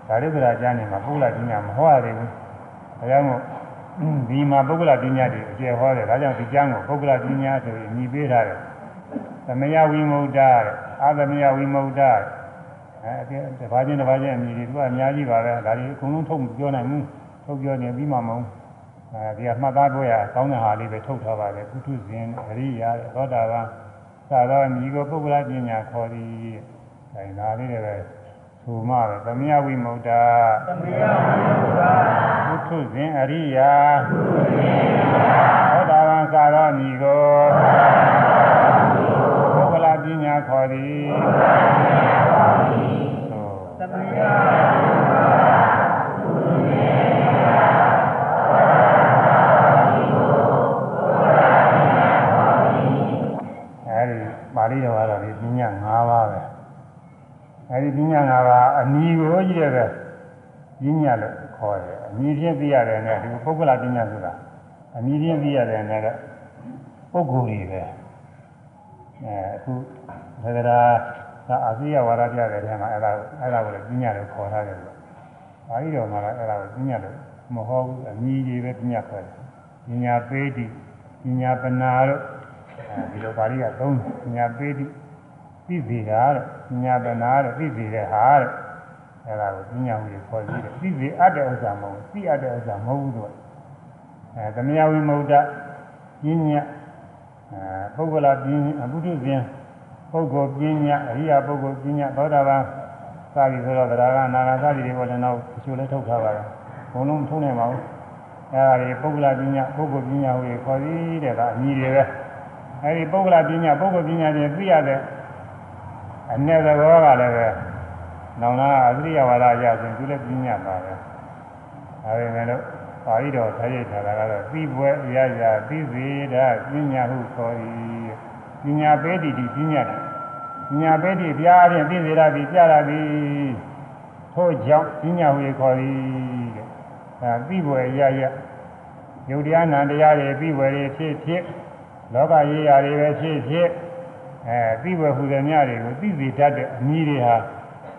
ဓာတုပရာကျမ်းနေမှာပုဂ္ဂလပညာမဟောရသေးဘူးဒါကြောင့်မို့ဒီမှာပုဂ္ဂလပညာတွေအကျယ်ဟောတယ်ဒါကြောင့်ဒီကျမ်းကိုပုဂ္ဂလပညာဆိုပြီးညီပေးထားတယ် သမယဝိမု ക്ത အာသမယဝိမု ക്ത အဲဒီတစ်ပါးချင်းတစ်ပါးချင်းအမည်တွေသူကအများကြီးပါပဲဒါတွေအကုန်လုံးထုတ်ပြောနိုင်ဘူးထုတ်ပြောနေပြီးမှမဟုတ်အဲဒီကမှတ်သားဖို့ရကောင်းတဲ့ဟာလေးပဲထုတ်ထားပါတယ်ကုထုဇင်အရိယာသောတာပန်သာသောအမည်ကိုပုဂ္ဂလပညာခေါ်သည်အဲဒါလေးတွေပဲသုမပဲသမယဝိမု ക്ത သမယဝိမု ക്ത ကုထုဇင်အရိယာကုထုဇင်အရိယာသောတာပန်သာသောအမည်ကို ပုဂ္ဂလပညာခေါ်သည်သမယအဲဒီပါဠိတော်ကတော့ဒီပညာ၅ပါးပဲအဲဒီပညာ၅ပါးအနီးကိုကြီးရတဲ့ပညာလို့ခေါ်တယ်အနီးချင်းသိရတယ်နဲ့ဒီပုဂ္ဂလပညာဆိုတာအနီးချင်းသိရတယ်နဲ့ကပုဂ္ဂိုလ်တွေပဲ အဲအခုသက္ကရာအာဇိယဝါဒပြတဲ့ထဲမှာအဲ့ဒါအဲ့ဒါကိုလည်းပညာလို့ခေါ်ထားတယ်လို့။ဘာကြီးတော်မှာလည်းအဲ့ဒါကိုပညာလို့မဟုတ်ဘူးအမြည်ကြီးပဲပညာခေါ်တယ်။ပညာပေးတိပညာပနာတို့အဲဒီလိုပါဠိကသုံးပညာပေးတိသိစေတာတဲ့ပညာပနာတဲ့သိစေတဲ့ဟာတဲ့အဲ့ဒါကိုပညာဟူခေါ်ပြီးတယ်သိစေအပ်တဲ့ဥစ္စာမဟုတ်ဘူးသိအပ်တဲ့ဥစ္စာမဟုတ်ဘူးတော့အဲသမယဝိမု ക്ത ပညာ အဲပုဂ္ဂလပညာအပုထုဇဉ်ပုဂ္ဂိုလ်ပညာအရိယာပုဂ္ဂိုလ်ပညာသောတာပန်စသည်ဆိုတော့ဗราဂနာဂသတိတွေပေါ်လည်းတော့အချို့လည်းထုတ်ထားပါတယ်ဘုံလုံးထုံးနေပါဘူးအဲဒါတွေပုဂ္ဂလပညာပုဂ္ဂိုလ်ပညာဟူခေါ်ပြီးတဲ့ကအညီတွေပဲအဲဒီပုဂ္ဂလပညာပုဂ္ဂိုလ်ပညာတွေသိရတဲ့အ내သဘောကလည်းပဲနောင်နာအသရိယဝါဒရစဉ်သူလည်းပညာပါပဲဒါပေမဲ့လို့ ပါဠိတော်ထားရိတ်ထားတာကတော့သိပွဲအရာရာသိစေတာပညာဟုခေါ်၏ပညာပေတိတိပညာတယ်ပညာပေတိပြားဖြင့်သိစေတာဒီပြတာဒီထို့ကြောင့်ပညာဟုခေါ်၏တဲ့ဒါသိပွဲအရာရာယုတ်တရားနာတရားတွေသိပွဲတွေဖြစ်ဖြစ်လောကရေးရာတွေပဲဖြစ်ဖြစ်အဲသိဝဟူတဲ့မြတွေကိုသိစေတတ်တဲ့အမည်တွေဟာ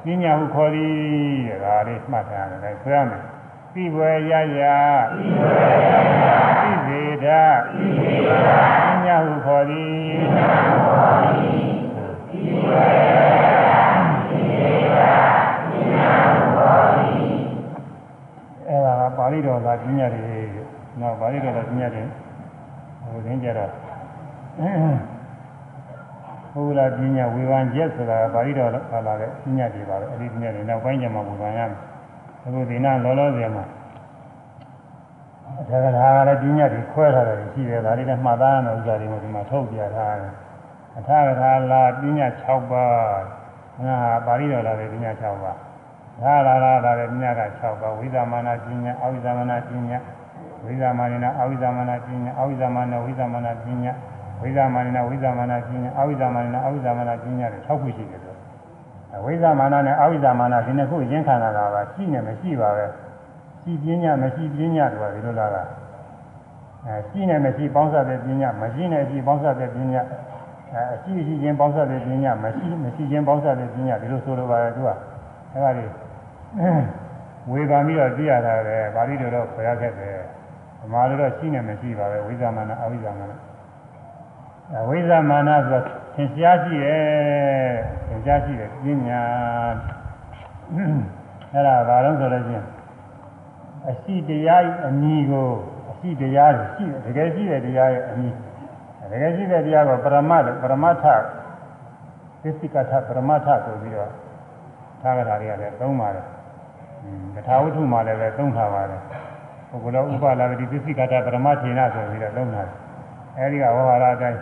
ပညာဟုခေါ်သည်တဲ့ဒါလေးမှတ်ထားရတယ်ဆိုရမယ် သိဝရရသိဝရရသိစေတတ်သိစေတတ်ပညာဟုခေါ်သည်ပညာဟုခေါ်သည်သိဝရရသိစေတတ်ပညာဟုခေါ်သည်အဲဒါကပါဠိတော်ကပညာတွေနောက်ပါဠိတော်ကပညာတွေဟိုသင်ကြတော့ဘုရားပညာဝေဘာချက်ဆိုတာပါဠိတော်ကလာတဲ့ပညာတွေပါပဲအဲ့ဒီပညာတွေနောက်ပိုင်းကျမှဝေဘာရမယ် အခုဒီနာလောလောဆယ်မှာဒါကလည်းပညာတွေခွဲထားတယ်ရှိတယ်ဒါတွေလည်းမှတ်သားရမယ့်ဥစ္စာတွေကိုဒီမှာထုတ်ပြထားတယ်အထာကထာလာပညာ6ပါးငါပါဠိတော်လာတဲ့ပညာ6ပါးဒါလာလာလာတဲ့ပညာက6ပါးဝိသမနာပညာအဝိသမနာပညာဝိသမနာအဝိသမနာပညာအဝိသမနာဝိသမနာပညာဝိသမနာဝိသမနာပညာအဝိသမနာအဝိသမနာပညာတွေ6ခုရှိတယ် ဆိုဝိသမနာနဲ့အဝိသမနာဒီနှစ်ခုရင်းခံတာကရှိနေမရှိပါပဲရှိပညာမရှိပညာတို့ကဒီလိုလားကအဲရှိနေမရှိပေါင်းစပ်တဲ့ပညာမရှိနေရှိပေါင်းစပ်တဲ့ပညာအဲအရှိရှိချင်းပေါင်းစပ်တဲ့ပညာမရှိမရှိချင်းပေါင်းစပ်တဲ့ပညာဒီလိုဆိုလိုပါတယ်သူကအဲဒါလေးဝေဘာပြီးတော့သိရတာပဲပါဠိတော်တော့ခေါ်ရခဲ့တယ်ဗမာလိုတော့ရှိနေမရှိပါပဲဝိသမနာအဝိသမနာအဝိသမနာဆိုသ င်ရှားရှိတယ်သင်ရှားရှိတယ်ပညာအဲ့ဒါဘာလို့ဆိုလို့ချင်းအရှိတရားအမည်ကိုအရှိတရားရှိတယ်တကယ်ရှိတဲ့တရားရဲ့အမည်တကယ်ရှိတဲ့တရားကိုပရမတ်ပရမတ်ထသစ္စကထပရမတ်ထဆိုပြီးတော့သာဂတာတွေကလည်းသုံးပါတယ်။ကထာဝတ္ထုမှာလည်းပဲသုံးထားပါတယ်။ပုဂ္ဂလောဥပလာတိသစ္စကထပရမတ်ထေနဆိုပြီးတော့သုံးထားတယ်။အဲဒီကဝဟရအတိုင်း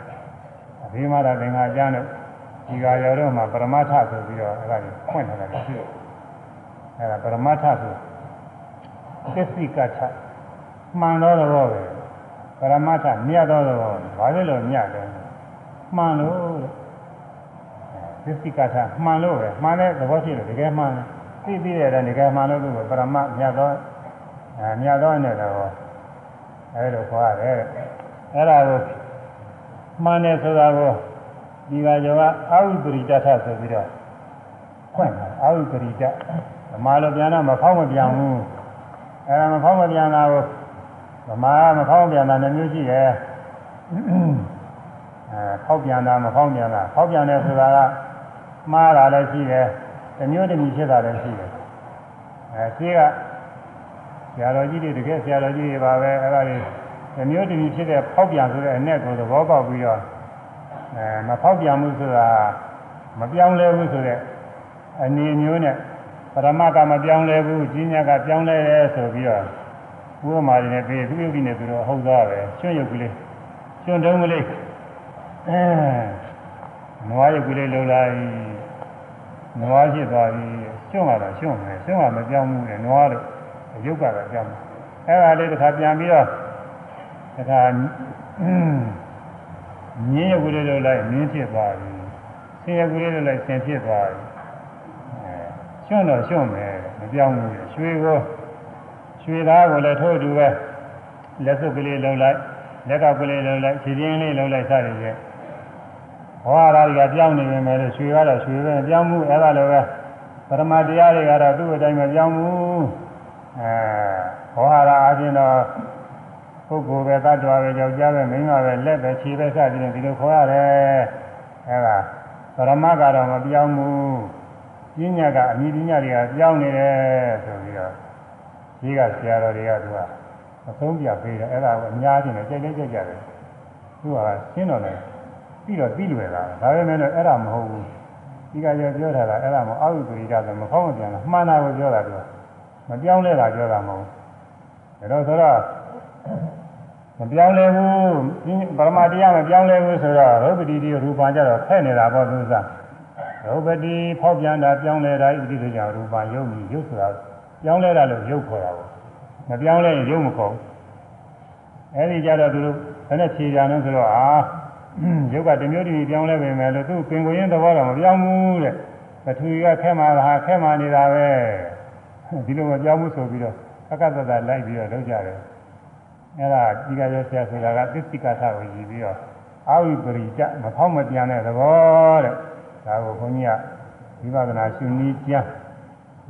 အဘိမာရသင်္ဃာကျမ်းတို့ဒီဃာရောတော့မှာပရမတ်ထဆိုပြီးတော့အဲ့ဒါကိုဖွင့်ထားတယ်ရှိတယ်။အဲ့ဒါပရမတ်ထဆိုသစ္စကထမှန်တော့တော့ပဲပရမတ်ထမြတ်တော့တော့ဘာလို့လဲမြတ်တယ်မှန်လို့တဲ့သစ္စကထမှန်လို့ပဲမှန်တဲ့သဘောရှိတယ်တကယ်မှန်သိသိတဲ့တကယ်မှန်လို့သူကပရမတ်မြတ်တော့အဲမြတ်တော့နဲ့တော့အဲလိုခေါ်ရတယ်အဲ့ဒါကို မှန်တယ်ဆိုတာကိုဒီကကျော်ကအာဝိပရိတထဆိုပြီးတော့ဖွင့်တာအာဝိပရိတဓမ္မလိုပြန်တော့မဖောက်မပြန်ဘူးအဲဒါမဖောက်မပြန်တာကိုဓမ္မမဖောက်ပြန်တာနှမျိုးရှိတယ်အဲဖောက်ပြန်တာမဖောက်ပြန်တာဖောက်ပြန်တယ်ဆိုတာကမှားတာလည်းရှိတယ်တစ်မျိုးတစ်မျိုးဖြစ်တာလည်းရှိတယ်အဲရှိကဆရာတော်ကြီးတွေတကယ်ဆရာတော်ကြီးတွေပါပဲအဲဒါတွေဒီ မျိုးတည်းဖြစ်တဲ့ဖောက်ပြန်ဆိုတဲ့အ내ကိုသဘောပေါက်ပြီးတော့အဲမဖောက်ပြန်မှုဆိုတာမပြောင်းလဲဘူးဆိုတဲ့အနေမျိုးနဲ့ပရမကမပြောင်းလဲဘူးကြီးညာကပြောင်းလဲတယ်ဆိုပြီးတော့ဥပမာတွေနဲ့ပြီးသူယုတ်ကြီးနဲ့သူတော့ဟုတ်သားပဲကျွန့်ယုတ်ကလေးကျွန့်တုံးကလေးအဲနွားယုတ်ကလေးလုံလိုက်နွားဖြစ်သွားပြီကျွန့်လာတော့ကျွန့်မယ်ကျွန့်ကမပြောင်းဘူးလေနွားတို့ယုတ်ကတော့ပြောင်းတယ်အဲ့ဒါလေးတစ်ခါပြန်ပြီးတော့ တခါမြင်းရုပ်ကလေးလိုလိုက်မြင်းဖြစ်သွားပြီဆင်းရုပ်ကလေးလိုလိုက်ဆင်းဖြစ်သွားပြီအဲရှွန့်တော့ရှွန့်မယ်မပြောင်းဘူးရွှေကိုရွှေသားကိုလည်းထိုးတူပဲလက်စုပ်ကလေးလုံးလိုက်လက်ကကလေးလုံးလိုက်ခြေပြင်းလေးလုံးလိုက်စတယ်ရဲ့ဟောရာတွေကပြောင်းနေပြီမယ်လို့ရွှေကတော့ရွှေပဲပြောင်းမှုအဲ့ဒါလိုပဲပရမတရားတွေကတော့သူ့အတိုင်းမပြောင်းဘူးအဲဟောရာအချင်းတော့ ပုဂ္ဂိုလ်ပဲတ attva ပဲကြောက်ကြပဲမိန်းမပဲလက်ပဲခြေပဲစသည်ဖြင့်ဒီလိုခေါ်ရတယ်အဲဒါပရမတ်ကတော့မပြောင်းဘူးပညာကအမိပညာတွေကပြောင်းနေတယ်ဆိုပြီးတော့ကြီးကဆရာတော်တွေကသူကအဆုံးပြပေးတယ်အဲ့ဒါကိုအများကြီးနဲ့ကြိုက်ကြိုက်ကြိုက်ကြတယ်သူကရှင်းတော့တယ်ပြီးတော့ပြီးလွယ်လာဒါပေမဲ့လည်းအဲ့ဒါမဟုတ်ဘူးဒီကရောပြောထားတာအဲ့ဒါမအောက်ဥပရိဒဆိုမဖောင်းမပြန်တာမှန်တာကိုပြောတာသူကမပြောင်းလဲတာပြောတာမဟုတ်ဘူးဒါတော့ဆိုတော့ မပြောင်းလဲဘူးပရမတရားမပြောင်းလဲဘူးဆိုတော့ရုပ်ပတိတိရူပံကြတော့ဖဲ့နေတာပေါ့သူစားရုပ်ပတိဖောက်ပြန်တာပြောင်းလဲတာဣတိဆိုကြရူပံရုပ်မြည်ရုပ်ဆိုတာပြောင်းလဲတာလို့ရုပ်ခေါ်တာပေါ့မပြောင်းလဲရင်ရုပ်မခေါ်ဘူးအဲဒီကြတော့သူတို့ဘယ်နဲ့ဖြေကြလဲဆိုတော့အာရုပ်ကတမျိုးတည်းပြောင်းလဲပေမဲ့လို့သူပင်ကိုရင်းသဘောတော့မပြောင်းဘူးတဲ့ပထဝီကခဲမှလာခဲမှနေတာပဲဒီလိုမပြောင်းဘူးဆိုပြီးတော့အကသတ္တလိုက်ပြီးတော့လုပ်ကြတယ် အဲ့ဒါဒီကရောဆရာဆိုတာကသစ္စိကထကိုရည်ပြီးတော့အာဝိပရိတမဖောက်မပြန်တဲ့သဘောတဲ့ဒါကိုခွန်ကြီးကဝိပဿနာရှုနည်းကျမ်း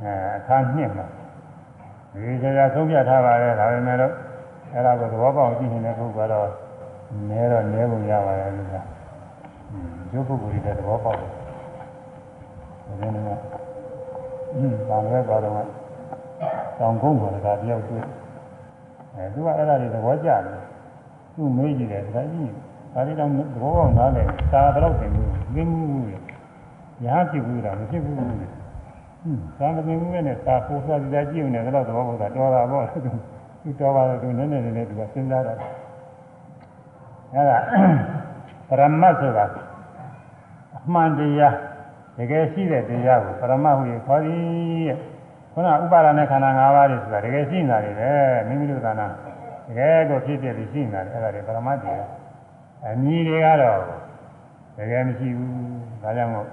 အဲအခါနှစ်မှာဒီကြရာဆုံးဖြတ်ထားပါတယ်ဒါပေမဲ့တော့အဲ့ဒါကိုသဘောပေါက်ကြည့်နေတဲ့ပုဂ္ဂိုလ်ကတော့နဲတော့နဲပုံရပါတယ်လို့ကရုပ်ပုဂ္ဂိုလ်တွေသဘောပေါက်တယ်ဒါနဲ့ကဘာလဲသွားတော့တောင်ကုန်းပေါ်ကတယောက်တွေ့ အဲသူကအဲ့ဒါတွေသဘောကျတယ်သူမေးကြည့်တယ်ဒါကြီးဒါတွေတော့သဘောပေါက်နားလည်စာတော့တင်ဘူးသိမှုဘူးရဟဖြစ်ဘူးလားမဖြစ်ဘူးဟွန်းသာမတင်ဘူးနဲ့စာပို့သွားကြည့်ကြည့်နေတယ်တော့သဘောပေါက်တာတော်တာပေါ့သူသူတော်ပါတယ်သူနည်းနည်းနည်းနည်းသူကစဉ်းစားတာအဲ့ဒါပရမတ်ဆိုတာအမှန်တရားတကယ်ရှိတဲ့တရားကိုပရမတ်ဟူရခေါ်သည်တဲ့ ခုနဥပါဒနဲ့ခန္ဓာ၅ပါးတွေဆိုတာတကယ်ရှိနေတာတွေပဲမိမိတို့ကနာတကယ်ကိုဖြစ်ဖြစ်ပြီးရှိနေတာတွေအဲ့ဒါတွေပရမတ်တွေအမည်တွေကတော့တကယ်မရှိဘူးဒါကြောင့်မို့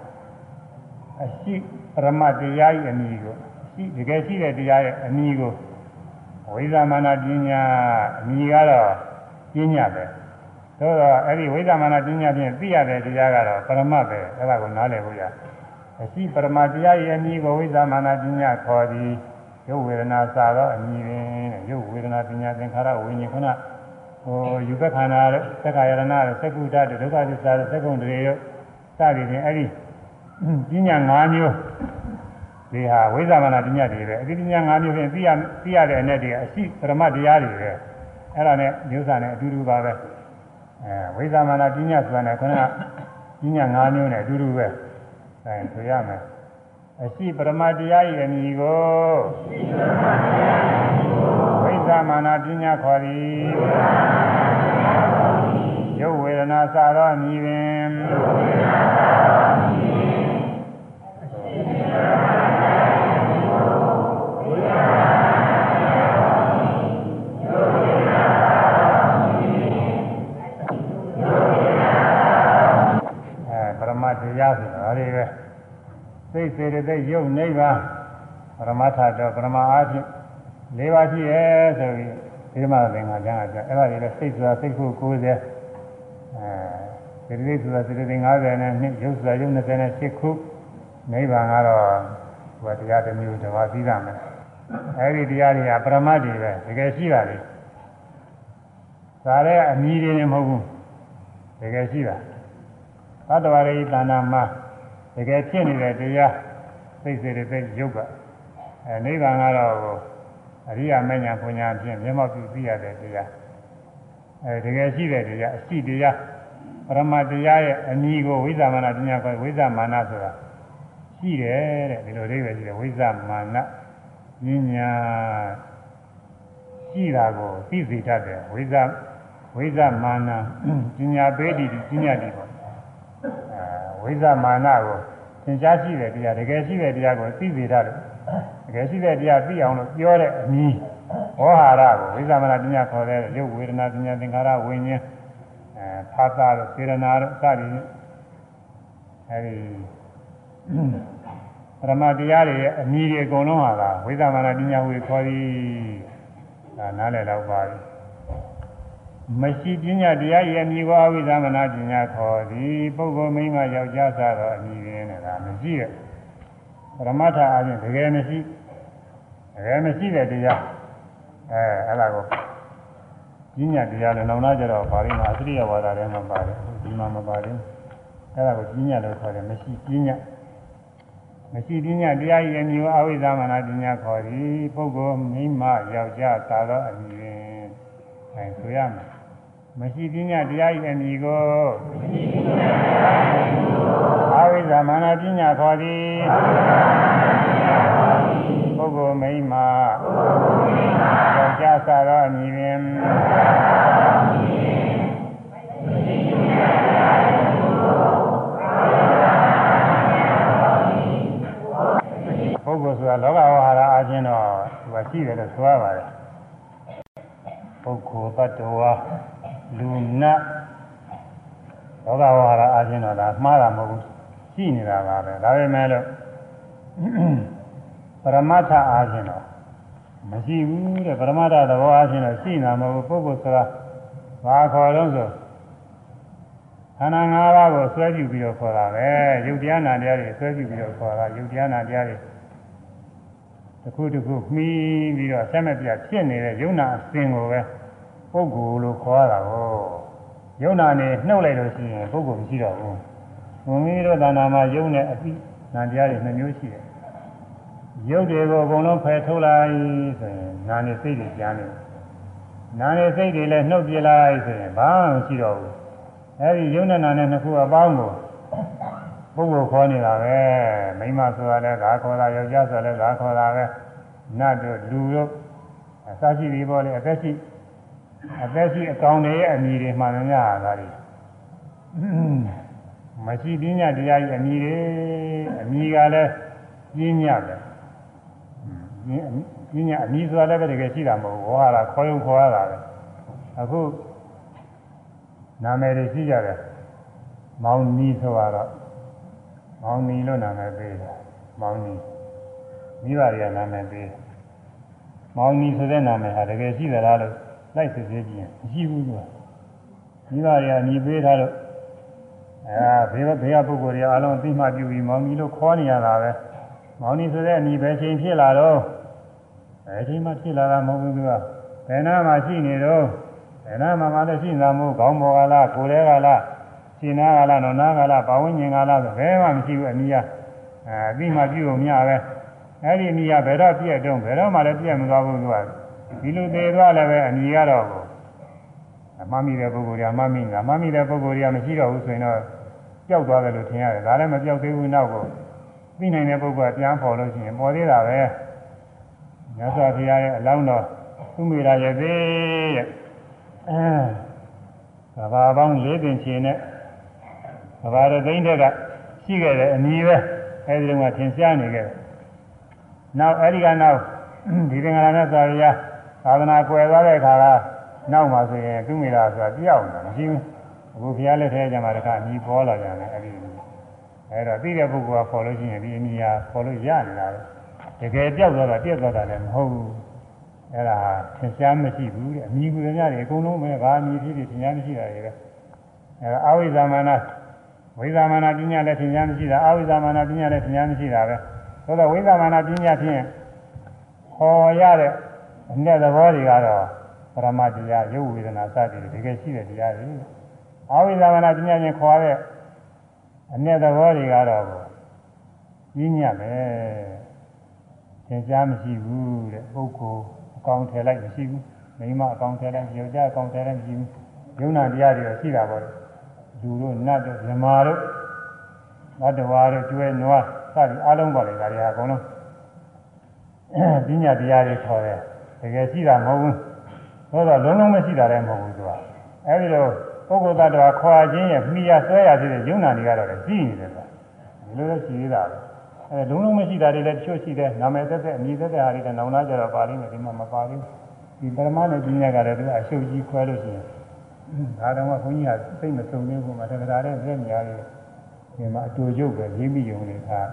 အရှိပရမတ်တရားရဲ့အမည်ကိုရှိတကယ်ရှိတဲ့တရားရဲ့အမည်ကိုဝိသမနာပညာအမည်ကတော့ပညာပဲသို့တော့အဲ့ဒီဝိသမနာပညာဖြင့်သိရတဲ့တရားကတော့ပရမတ်ပဲအဲ့ဒါကိုနားလည်ဖို့ရ အရှိပရမတ်တရားရဲ့အမည်ကိုဝိသမနာပညာခေါ်သည်ရုပ်ဝေဒနာစာတော့အမည်ပင်တဲ့ရုပ်ဝေဒနာပညာသင်္ခါရဝိညာဉ်ခုနဟိုယူဘခန္ဓာတို့သက္ကာယရဏတို့သက္ကုတ္တတို့ဒုက္ခသစ္စာတို့သက္ကုံတွေတို့စသည်ဖြင့်အဲ့ဒီပညာ၅မျိုးဒီဟာဝိသမနာပညာတွေပဲအဒီပညာ၅မျိုးဖြင့်သိရသိရတဲ့အ내တွေအရှိပရမတ်တရားတွေပဲအဲ့ဒါနဲ့မျိုးစာနဲ့အတူတူပါပဲအဲဝိသမနာပညာဆိုတာနဲ့ခုနကပညာ၅မျိုးနဲ့အတူတူပဲ အဲဆိုရမယ်အရှိပရမတ်တရားရဲ့အမည်ကိုဝိသမနာပညာခေါ်သည်ရုပ်ဝေဒနာစာသောအမည်ပင်အဲပရမတ်တရားဆိုတာဒါတွေပဲစိ တ်စေတသိက်ယုတ်နိဗ္ဗာန်ပရမတ္ထတော့ပရမအားဖြင့်၄ပါးရှိရဲ့ဆိုပြီးဒီမှာသင်္ခါကျမ်းကအဲ့ဒါတွေလည်းစိတ်ဆိုတာစိတ်ခု90အဲစေတသိက်ဆိုတာစေတသိက်90နဲ့နှစ်ယုတ်ဆိုတာယုတ်20နဲ့8ခုနိဗ္ဗာန်ကတော့ဟိုတရားတစ်မျိုးတစ်ပါးပြီးတာမယ်အဲ့ဒီတရားတွေကပရမတ်တွေပဲတကယ်ရှိတာလေဒါလည်းအမြည်တွေနဲ့မဟုတ်ဘူးတကယ်ရှိတာသတ္တဝါရိတဏ္ဍာမှာတကယ်ဖြစ်နေတဲ့တရား စိတ်စေတဲ့စိတ်ယုတ်ကအဲနိဗ္ဗာန်ကတော့အရိယာမဉ္ဇဉ်ပညာဖြင့်မျက်မှောက်ပြုသိရတဲ့တရားအဲတကယ်ရှိတဲ့တရားအရှိတရားပရမတရားရဲ့အနည်းကိုဝိသမနာပညာခေါ်ဝိသမာနဆိုတာရှိတယ်တဲ့ဒီလိုလေးပဲရှိတယ်ဝိသမာနဉာဏ်ညာရှိတာကိုသိစေတတ်တယ်ဝိသဝိသမာနပညာပေးတည်ပညာတည်ပေါ့အဲဝိသမာနကို သင်ကြားရှိတဲ့တရားတကယ်ရှိတဲ့တရားကိုသိစေတတ်တယ်တကယ်ရှိတဲ့တရားသိအောင်လို့ပြောတဲ့အနည်းဝေါဟာရကိုဝိသမနာပညာခေါ်တဲ့ရုပ်ဝေဒနာပညာသင်္ခါရဝိညာဉ်အဲဖာသာတို့စေရနာတို့စသည်အဲဒီပရမတရားတွေရဲ့အနည်းတွေအကုန်လုံးဟာလားဝိသမနာပညာဝေခေါ်သည်ဒါနားလည်တော့ပါပြီ မရှိပညာတရားရဲ့အမြည်ကိုအဝိသမနာပညာခေါ်သည်ပုဂ္ဂိုလ်မိန်းမယောက်ျားစသောအမြည်ရင်းနဲ့ဒါမရှိရဲ့ပရမတ္ထအချင်းတကယ်မရှိတကယ်မရှိတဲ့တရားအဲအဲ့ဒါကိုပညာတရားလည်းနောင်နာကြတော့ပါဠိမှာအစရိယဝါဒထဲမှာပါတယ်ဒီမှာမပါတယ်အဲ့ဒါကိုပညာလို့ခေါ်တယ်မရှိပညာမရှိပညာတရားရဲ့အမြည်ကိုအဝိသမနာပညာခေါ်သည်ပုဂ္ဂိုလ်မိန်းမယောက်ျားစသောအမြည်ရင်းအဲဆိုရမယ် မရှိပညာတရား၏အမည်ကိုအာဝိဇ္ဇမာနပညာခေါ်သည်ပုဂ္ဂိုလ်မိမ့်မာယောက်ျားစားသောအမည်ပင်ပုဂ္ဂိုလ်ဆိုတာလောကဝါဟာရအချင်းတော့သူကရှိတယ်လို့ဆိုရပါတယ်ပုဂ္ဂိုလ်တ attva လူနတ်လောကဝါရအချင်းတော့ဒါမှားတာမဟုတ်ဘူးရှိနေတာပါပဲဒါပေမဲ့လို့ပရမတ္ထအားဖြင့်တော့မရှိဘူးတဲ့ပရမတ္ထသဘောအားဖြင့်တော့ရှိနေတာမဟုတ်ဘူးပုဂ္ဂိုလ်ဆိုတာဘာခေါ်လို့ဆိုခန္ဓာ၅ပါးကိုဆွဲကြည့်ပြီးတော့ခေါ်တာပဲယုတ်တရားနာတရားတွေဆွဲကြည့်ပြီးတော့ခေါ်တာယုတ်တရားနာတရားတွေတစ်ခုတစ်ခုမှီးပြီးတော့ဆက်မပြတ်ဖြစ်နေတဲ့ယုံနာအစဉ်ကိုပဲ ပုဂ္ဂိုလ်လို့ခေါ်တာကိုယုံနာနေနှုတ်လိုက်လို့ရှိရင်ပုဂ္ဂိုလ်မရှိတော့ဘူးဘုံမီးတို့သာနာမှာယုံနဲ့အပိနာတရားတွေနှမျိုးရှိတယ်ရုပ်တွေကိုအကုန်လုံးဖယ်ထုတ်လိုက်ဆိုရင်နာနေစိတ်တွေကြားနေနာနေစိတ်တွေလည်းနှုတ်ပြလိုက်ဆိုရင်ဘာမှမရှိတော့ဘူးအဲဒီယုံနဲ့နာနဲ့နှစ်ခုအပေါင်းကိုပုဂ္ဂိုလ်ခေါ်နေတာပဲမိမဆိုတာလည်းဂါခေါ်တာယောက်ျားဆိုလည်းဂါခေါ်တာပဲနတ်တို့လူတို့အစရှိပြီးပေါ်လေအသက်ရှိ အသက်ရှိအကောင်တွေရဲ့အမည်တွေမှန်များတာဒါတွေမရှိပညာတရားကြီးအမည်တွေအမည်ကလည်းပြင်းညပဲပညာအမည်ဆိုတာလည်းပဲတကယ်ရှိတာမဟုတ်ဘူးဟောရတာခေါ်ရုံခေါ်ရတာပဲအခုနာမည်တွေရှိကြတယ်မောင်နီဆိုတော့မောင်နီလို့နာမည်ပေးတယ်မောင်နီမိဘတွေကနာမည်ပေးမောင်နီဆိုတဲ့နာမည်ဟာတကယ်ရှိသလားလို့ လိုက်စစ်စစ်ကြည့်ရင်မရှိဘူးသူကမိဘတွေကညီပေးထားလို့အဲဘေးဘေးကပုဂ္ဂိုလ်တွေအားလုံးအသိမှပြုပြီးမောင်နီလို့ခေါ်နေရတာပဲမောင်နီဆိုတဲ့အညီပဲချိန်ဖြစ်လာတော့အဲချိန်မှဖြစ်လာတာမဟုတ်ဘူးသူကဘယ်နာမှရှိနေတော့ဘယ်နာမှမလည်းရှိနေတာမဟုတ်ခေါင်းပေါ်ကလားကိုယ်ထဲကလားရှင်နာကလားနော်နာကလားပါဝိညာဉ်ကလားဆိုဘယ်မှမရှိဘူးအနီးကအဲအသိမှပြုလို့မရပဲအဲ့ဒီအနီးကဘယ်တော့ပြည့်တော့ဘယ်တော့မှလည်းပြည့်မသွားဘူးသူက ဒီလိုသေးသွားလည်းပဲအနီးကတော့အမှတ်မိတဲ့ပုဂ္ဂိုလ်တွေကမှတ်မိတာမှတ်မိတဲ့ပုဂ္ဂိုလ်တွေကမရှိတော့ဘူးဆိုရင်တော့ပျောက်သွားတယ်လို့ထင်ရတယ်ဒါလည်းမပျောက်သေးဘူးနောက်ကိုသိနိုင်တဲ့ပုဂ္ဂိုလ်ကပြန်ပေါ်လို့ရှိရင်ပေါ်သေးတာပဲမြတ်စွာဘုရားရဲ့အလောင်းတော်သူမိရာရဲ့သေးရဲ့အဲဘာပေါင်း၄ပင်ချင်နဲ့ဘာရသိန်းတဲ့ကရှိခဲ့တဲ့အမည်ပဲအဲဒီတော့ကသင်ရှားနေခဲ့တယ်နောက်အဲဒီကနောက်ဒီသင်္ဃာရနဲ့သာရယာ သာသနာကွယ်သွားတဲ့အခါကနောက်မှဆိုရင်သူမိရာဆိုတာပြောက်နေတာမရှိဘူးအခုဘုရားလက်ထဲကျမှတခါအမည်ပေါ်လာကြတယ်အဲဒီအဲဒါသိတဲ့ပုဂ္ဂိုလ်ကပေါ်လို့ရှိရင်ဒီအမည်ဟာပေါ်လို့ရနေတာပဲတကယ်ပြောက်သွားတာပြက်သွားတာလည်းမဟုတ်ဘူးအဲ့ဒါသင်ရှားမရှိဘူးတဲ့အမိကူရများတွေအကုန်လုံးပဲဘာအမိဖြစ်ဖြစ်သင်ရှားမရှိတာတွေပဲအဲအဝိဇ္ဇာမာနဝိဇ္ဇာမာနပညာလည်းသင်ရှားမရှိတာအဝိဇ္ဇာမာနပညာလည်းသင်ရှားမရှိတာပဲဆိုတော့ဝိဇ္ဇာမာနပညာဖြင့်ဟောရတဲ့ အနဲ့သဘောတွေကတော့ပရမတရားရုပ်ဝေဒနာစသည်တွေတကယ်ရှိတဲ့တရားတွေအဝိဇ္ဇာမာနပညာဖြင့်ခေါ်တဲ့အနဲ့သဘောတွေကတော့ပညာပဲသင်ကြားမရှိဘူးတဲ့ပုဂ္ဂိုလ်အကောင်ထည်လိုက်မရှိဘူးမိမအကောင်ထည်လိုက်ယောက်ျားအကောင်ထည်လိုက်မရှိဘူးယုံနာတရားတွေရှိတာပေါ့လူတို့နတ်တို့မြမာတို့နတ်တော်တို့ကျွဲနွားစသည်အလုံးပါလေဒါတွေအကုန်လုံးပညာတရားတွေခေါ်တယ် တကယ်ရှိတာမဟုတ်ဘူးဆိုတော့လုံးလုံးမရှိတာလည်းမဟုတ်ဘူးသူကအဲဒီလိုပုဂ္ဂိုလ်တ attva ခွာခြင်းရဲ့မိရဆွဲရသေးတဲ့ယုံနာတွေကတော့ရှိနေတယ်ကွာဒီလိုလည်းရှိသေးတာပဲအဲလုံးလုံးမရှိတာတွေလည်းတချို့ရှိတယ်နာမည်သက်သက်အမည်သက်သက်ဟာတွေလည်းနောင်လာကြတော့ပါလိမ့်မယ်ဒီမှာမပါဘူးဒီပရမနဲ့ပညာကလည်းသူကအရှုပ်ကြီးခွဲလို့ရှိရင်ဒါတော့မှဘုန်းကြီးကသိမစုံသေးဘူးမှာတက္ကရာတဲ့ပြည့်များလေးဒီမှာအတူရုပ်ပဲရေးမိယုံနေထား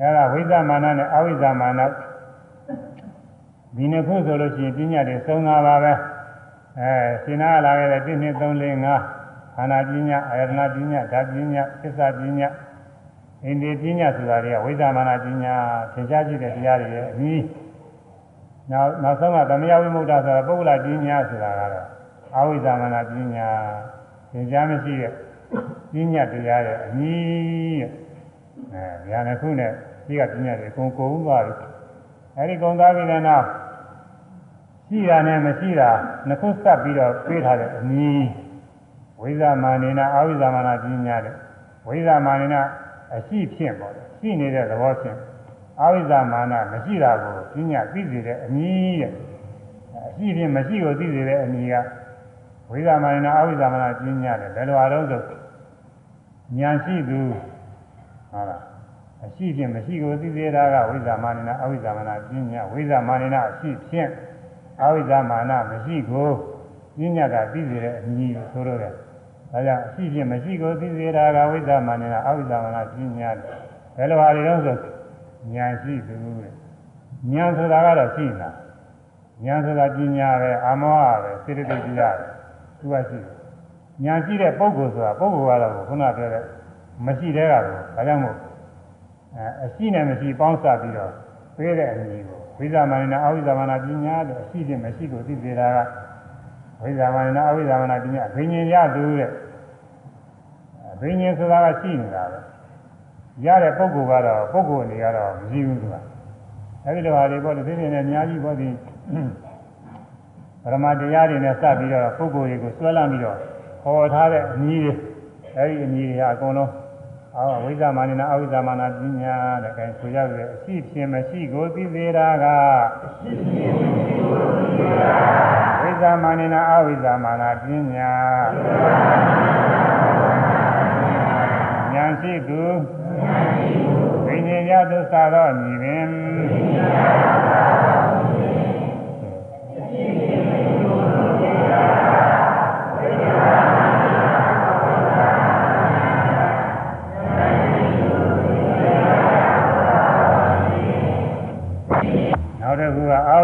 အဲဒါဝိသမမာနနဲ့အဝိသမမာန ဒီနှစ်ခုဆိုလို့ရှိရင်ပညာတွေသုံးတာပါပဲအဲရှင်နာလာခဲ့တဲ့1 2 3 4 5ခန္ဓာပညာအာယတနာပညာဓာတ်ပညာသစ္စာပညာအိန္ဒိပညာဆိုတာတွေကဝိသမမာနပညာသင်ကြားကြည့်တဲ့တရားတွေရဲ့အပြီးနောက်နောက်ဆုံးကသမယဝိမု ക്ത ဆိုတာပုဂ္ဂလပညာဆိုတာကတော့အဝိသမမာနပညာသင်ကြားမရှိတဲ့ပညာတရားရဲ့အပြီးရဲ့အဲဉာဏ်တစ်ခုနဲ့ဒီကပညာတွေအကုန်ကုန်သွားပြီ အဲဒီကုန်သွားပြီလည်းနောက်ရှိတာနဲ့မရှိတာနှစ်ခုစပ်ပြီးတော့ပြေးထားတဲ့အမီးဝိဇာမာနေနာအဝိဇာမာနာပညာတဲ့ဝိဇာမာနေနာအရှိဖြင့်ပေါ့ရှိနေတဲ့သဘောဖြင့်အဝိဇ္ဇာမာနမရှိတာကိုပညာသိစေတဲ့အမည်ရဲ့အရှိဖြင့်မရှိကိုသိစေတဲ့အမည်ကဝိဇ္ဇာမာနအဝိဇ္ဇာမာနပညာတယ်ဘယ်လိုအားလုံးဆိုဉာဏ်ရှိသူဟုတ်လား အရှိဖြင့်မရှိကိုသိစေတာကဝိဇ္ဇာမာနအဝိဇ္ဇာမာနပညာဝိဇ္ဇာမာနအရှိဖြင့်အဝိဇ္ဇာမာနမရှိကိုပညာကသိစေတဲ့အမည်ဆိုတော့တယ်ဒါကြောင့်အရှိဖြင့်မရှိကိုသိစေတာကဝိဇ္ဇာမာနအဝိဇ္ဇာမာနပညာဘယ်လိုဟာတွေတော့ဆိုဉာဏ်ရှိသူတဲ့ဉာဏ်ဆိုတာကတော့ရှိနေတာဉာဏ်ဆိုတာပညာပဲအာမောဟပဲစေတသိက်တရားပဲသူကရှိတယ်ညာရှိတဲ့ပုဂ္ဂိုလ်ဆိုတာပုဂ္ဂိုလ်ကတော့ခုနပြောတဲ့မရှိတဲ့ကတော့ဒါကြောင့်မို့ အဲအရှိနဲ့မရှိပေါင်းစပ်ပြီးတော့ပြေးတဲ့အမည်ကိုဝိဇာမဏိနာအဝိဇာမနာပညာတဲ့အရှိနဲ့မရှိကိုသိစေတာကဝိဇာမဏိနာအဝိဇာမနာပညာဘိညာဉ်ရသူတဲ့ဘိညာဉ်ဆိုတာကရှိနေတာပဲရတဲ့ပုဂ္ဂိုလ်ကတော့ပုဂ္ဂိုလ်အနေကတော့မရှိဘူးသူကအဲဒီလိုဟာတွေပေါ့ဒီပြင်းနေအများကြီးပေါ့ဒီပရမတရားတွေနဲ့စပ်ပြီးတော့ပုဂ္ဂိုလ်တွေကိုဆွဲလမ်းပြီးတော့ခေါ်ထားတဲ့အနည်းတွေအဲဒီအနည်းတွေကအကုန်လုံး အောဝိဇ္ဇာမာနနာအဝိဇ္ဇာမာနာပညာတဲ့အဲဆိုရတဲ့အရှိဖြင့်မရှိကိုသိသေးတာကအရှိဖြင့်မရှိကိုသိသေးတာဝိဇ္ဇာမာနနာအဝိဇ္ဇာမာနာပညာဉာဏ်ရှိသူဉာဏ်ရှိသူဝိညာဉ်ရသစ္စာတော့မြည်ပင်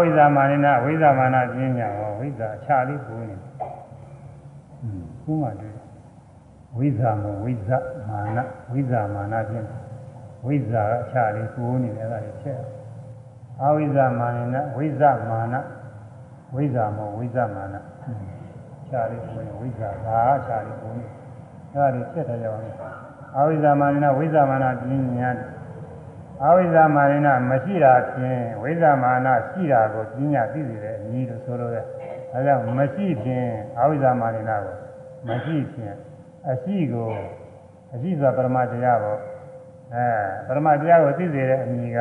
ဝိဇ္ဇာမာနနာဝိဇ္ဇာမာနပညာဟောဝိဇ္ဇာအခြားလေးကိုနေ။ဟွန်းခုမှတွေ့ဝိဇ္ဇာမဝိဇ္ဇာမာနဝိဇ္ဇာမာနဖြင့်ဝိဇ္ဇာကအခြားလေးကိုနေတယ်အဲ့ဒါလေးချက်။အဝိဇ္ဇာမာနနာဝိဇ္ဇာမာနဝိဇ္ဇာမဝိဇ္ဇာမာနအခြားလေးကိုနေဝိဇ္ဇာဒါအခြားလေးကိုနေအဲ့ဒါလေးချက်ထားကြပါမယ်။အဝိဇ္ဇာမာနနာဝိဇ္ဇာမာနပညာ အဝိဇ္ဇာမာနနာမရှိတာဖြင့်ဝိဇ္ဇာမာနရှိတာကိုပညာသိစေတဲ့အနည်းလို့ဆိုလိုတယ်။ဒါကြောင့်မရှိဖြင့်အဝိဇ္ဇာမာနနာကိုမရှိဖြင့်အရှိကိုအရှိဆိုတာပရမတရားပေါ့အဲပရမတရားကိုသိစေတဲ့အမည်က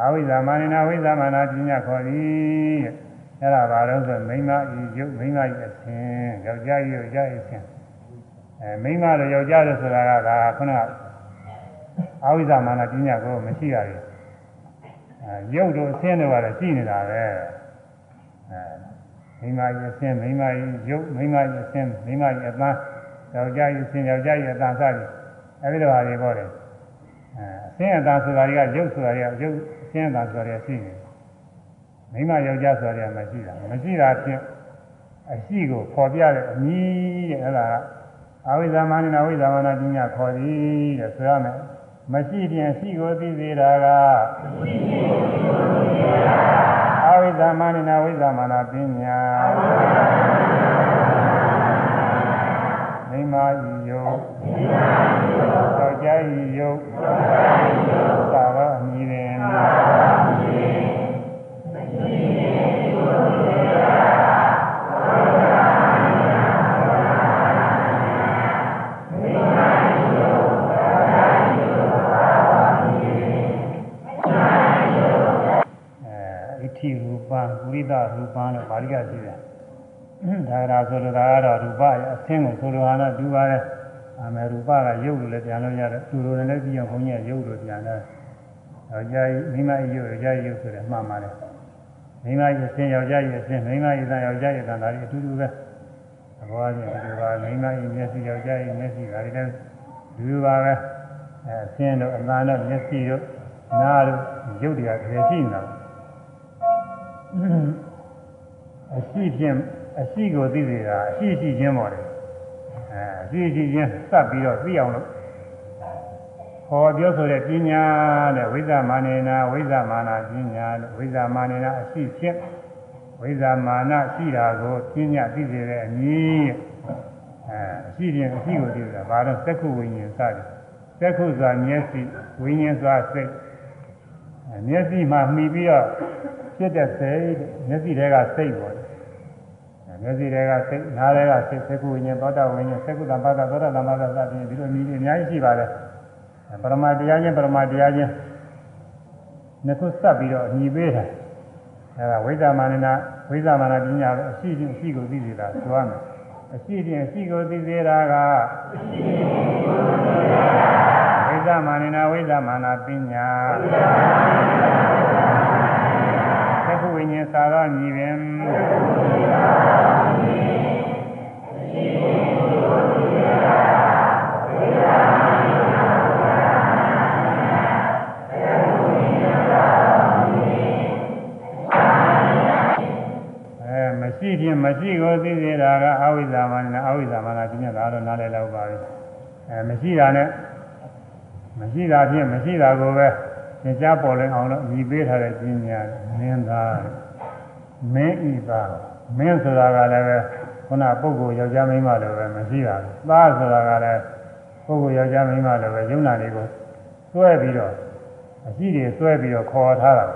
အဝိဇ္ဇာမာနနာဝိဇ္ဇာမာနပညာခေါ်သည်တဲ့အဲ့ဒါဘာလို့ဆိုမိန်းမဤရုပ်မိန်းမဤအခြင်းယောက်ျားဤယောက်ျားဤအခြင်းအဲမိန်းမတို့ယောက်ျားတို့ဆိုတာကဒါခုနက အဝိဇ္ဇာမာနပညာကိုမရှိရဘူးအဲရုပ်တို့အခြင်းတို့ကတော့ရှိနေတာပဲအဲမိန်းမဤအခြင်းမိန်းမဤရုပ်မိန်းမဤအခြင်းမိန်းမဤအသံယောက်ျားဤအခြင်းယောက်ျားဤအသံစသည်အဲဒီလိုဟာတွေပေါ့လေအဲအခြင်းအသံဆိုတာတွေကရုပ်ဆိုတာတွေကရုပ်အခြင်းအသံဆိုတာတွေရှိနေမိန်းမယောက်ျားဆိုတာတွေကမရှိတာမရှိတာဖြင့်အရှိကိုပေါ်ပြတဲ့အမည်တဲ့အဲ့ဒါကအဝိဇ္ဇာမနနာဝိဇ္ဇာမနာပညာခေါ်သည်တဲ့ဆိုရမယ် မရှိပြန်ရှိကိုသိသေးတာကအဝိဇ္ဇာမနနာဝိဇ္ဇာမနာပညာမိမဤယုတ်သောက်ကြဤယုတ်သာရအမည်ပင်အဲဣတိ ရူပံပုရိသရူပံလို့ပါဠိကရှိတယ်ဒါကရာဆိုလိုတာကတော့ရူပရဲ့အသင်းကိုဆိုလိုတာတော့ဒီပါလေအမေရူပကရုပ်လို့လည်းပြန်လို့ရတယ်သူတို့လည်းပြီးအောင်ဘုန်းကြီးကရုပ်လို့ပြန်တယ်ယောက်ျားကြီးမိန်းမကြီးရုပ်ယောက်ျားကြီးရုပ်ဆိုတယ်မှန်ပါတယ်မိန်းမကြီးအသင်းယောက်ျားကြီးအသင်းမိန်းမကြီးသံယောက်ျားကြီးသံဒါတွေအတူတူပဲသဘောချင်းဒီပါမိန်းမကြီးမျက်စိယောက်ျားကြီးမျက်စိဒါတွေလည်းဒီပါပဲအဲအသင်းတို့အသံတို့မျက်စိတို့နားတို့ရုပ်တွေကတကယ်ရှိနေတာ အရှိဖြင့်အရှိကိုသိစေတာအရှိရှိချင်းပေါ်တယ်အဲအရှိရှိချင်းစပ်ပြီးတော့သိအောင်လို့ဟောပြောဆိုတဲ့ပညာတဲ့ဝိဇ္ဇမာနေနာဝိဇ္ဇမာနာပညာတဲ့ဝိဇ္ဇမာနေနာအရှိဖြင့်ဝိဇ္ဇမာနရှိတာကိုပညာသိစေတဲ့အနည်းအဲအရှိဖြင့်အရှိကိုသိစေတာဘာလို့သက္ခုဝိညာဉ်စသည်သက္ခုဆိုတာမျက်စိဝိညာဉ်ဆိုတာစိတ်မျက်စိမှာမှီပြီးတော့ ဖြစ်တဲ့စိတ်မျက်စိတွေကစိတ်ပေါ်တယ်မျက်စိတွေကစိတ်နားတွေကစိတ်သက္ခုဝိညာဉ်သောတာဝိညာဉ်သက္ခုတံပါဒသောတာတံပါဒစသဖြင့်ဒီလိုမျိုးအများကြီးရှိပါတယ်ပရမတရားချင်းပရမတရားချင်းနှစ်ခုစပ်ပြီးတော့ညီပေးတာအဲဒါဝိဇ္ဇာမာနနာဝိဇ္ဇာမာနပညာပဲအရှိချင်းအရှိကိုသိစေတာဆိုရမယ်အရှိချင်းအရှိကိုသိစေတာကအရှိချင်းအရှိကိုသိစေတာဝိဇ္ဇာမာနနာဝိဇ္ဇာမာနပညာဝိဇ္ဇာမာနနာသက္ခုဝိညာဉ် သာသောညီပင်အဲမရှိဖြင့်မရှိကိုသိစေတာကအဝိဇ္ဇာမာနအဝိဇ္ဇာမာနပအဲမရှိတာနဲ့မရှိတာဖြင့်မရှိတာကိုပဲသင်ကြားပေါ်လင်းအောင်လို့ညီပေးထားတဲ့ပညာမင်းသား မင်းဤသားမင်းဆိုတာကလည်းပဲခုနပုဂ္ဂိုလ်ယောက်ျားမိန်းမလိုပဲမရှိတာဘူးသားဆိုတာကလည်းပုဂ္ဂိုလ်ယောက်ျားမိန်းမလိုပဲယုံနာတွေကိုစွဲပြီးတော့အရှိတွေစွဲပြီးတော့ခေါ်ထားတာဒါ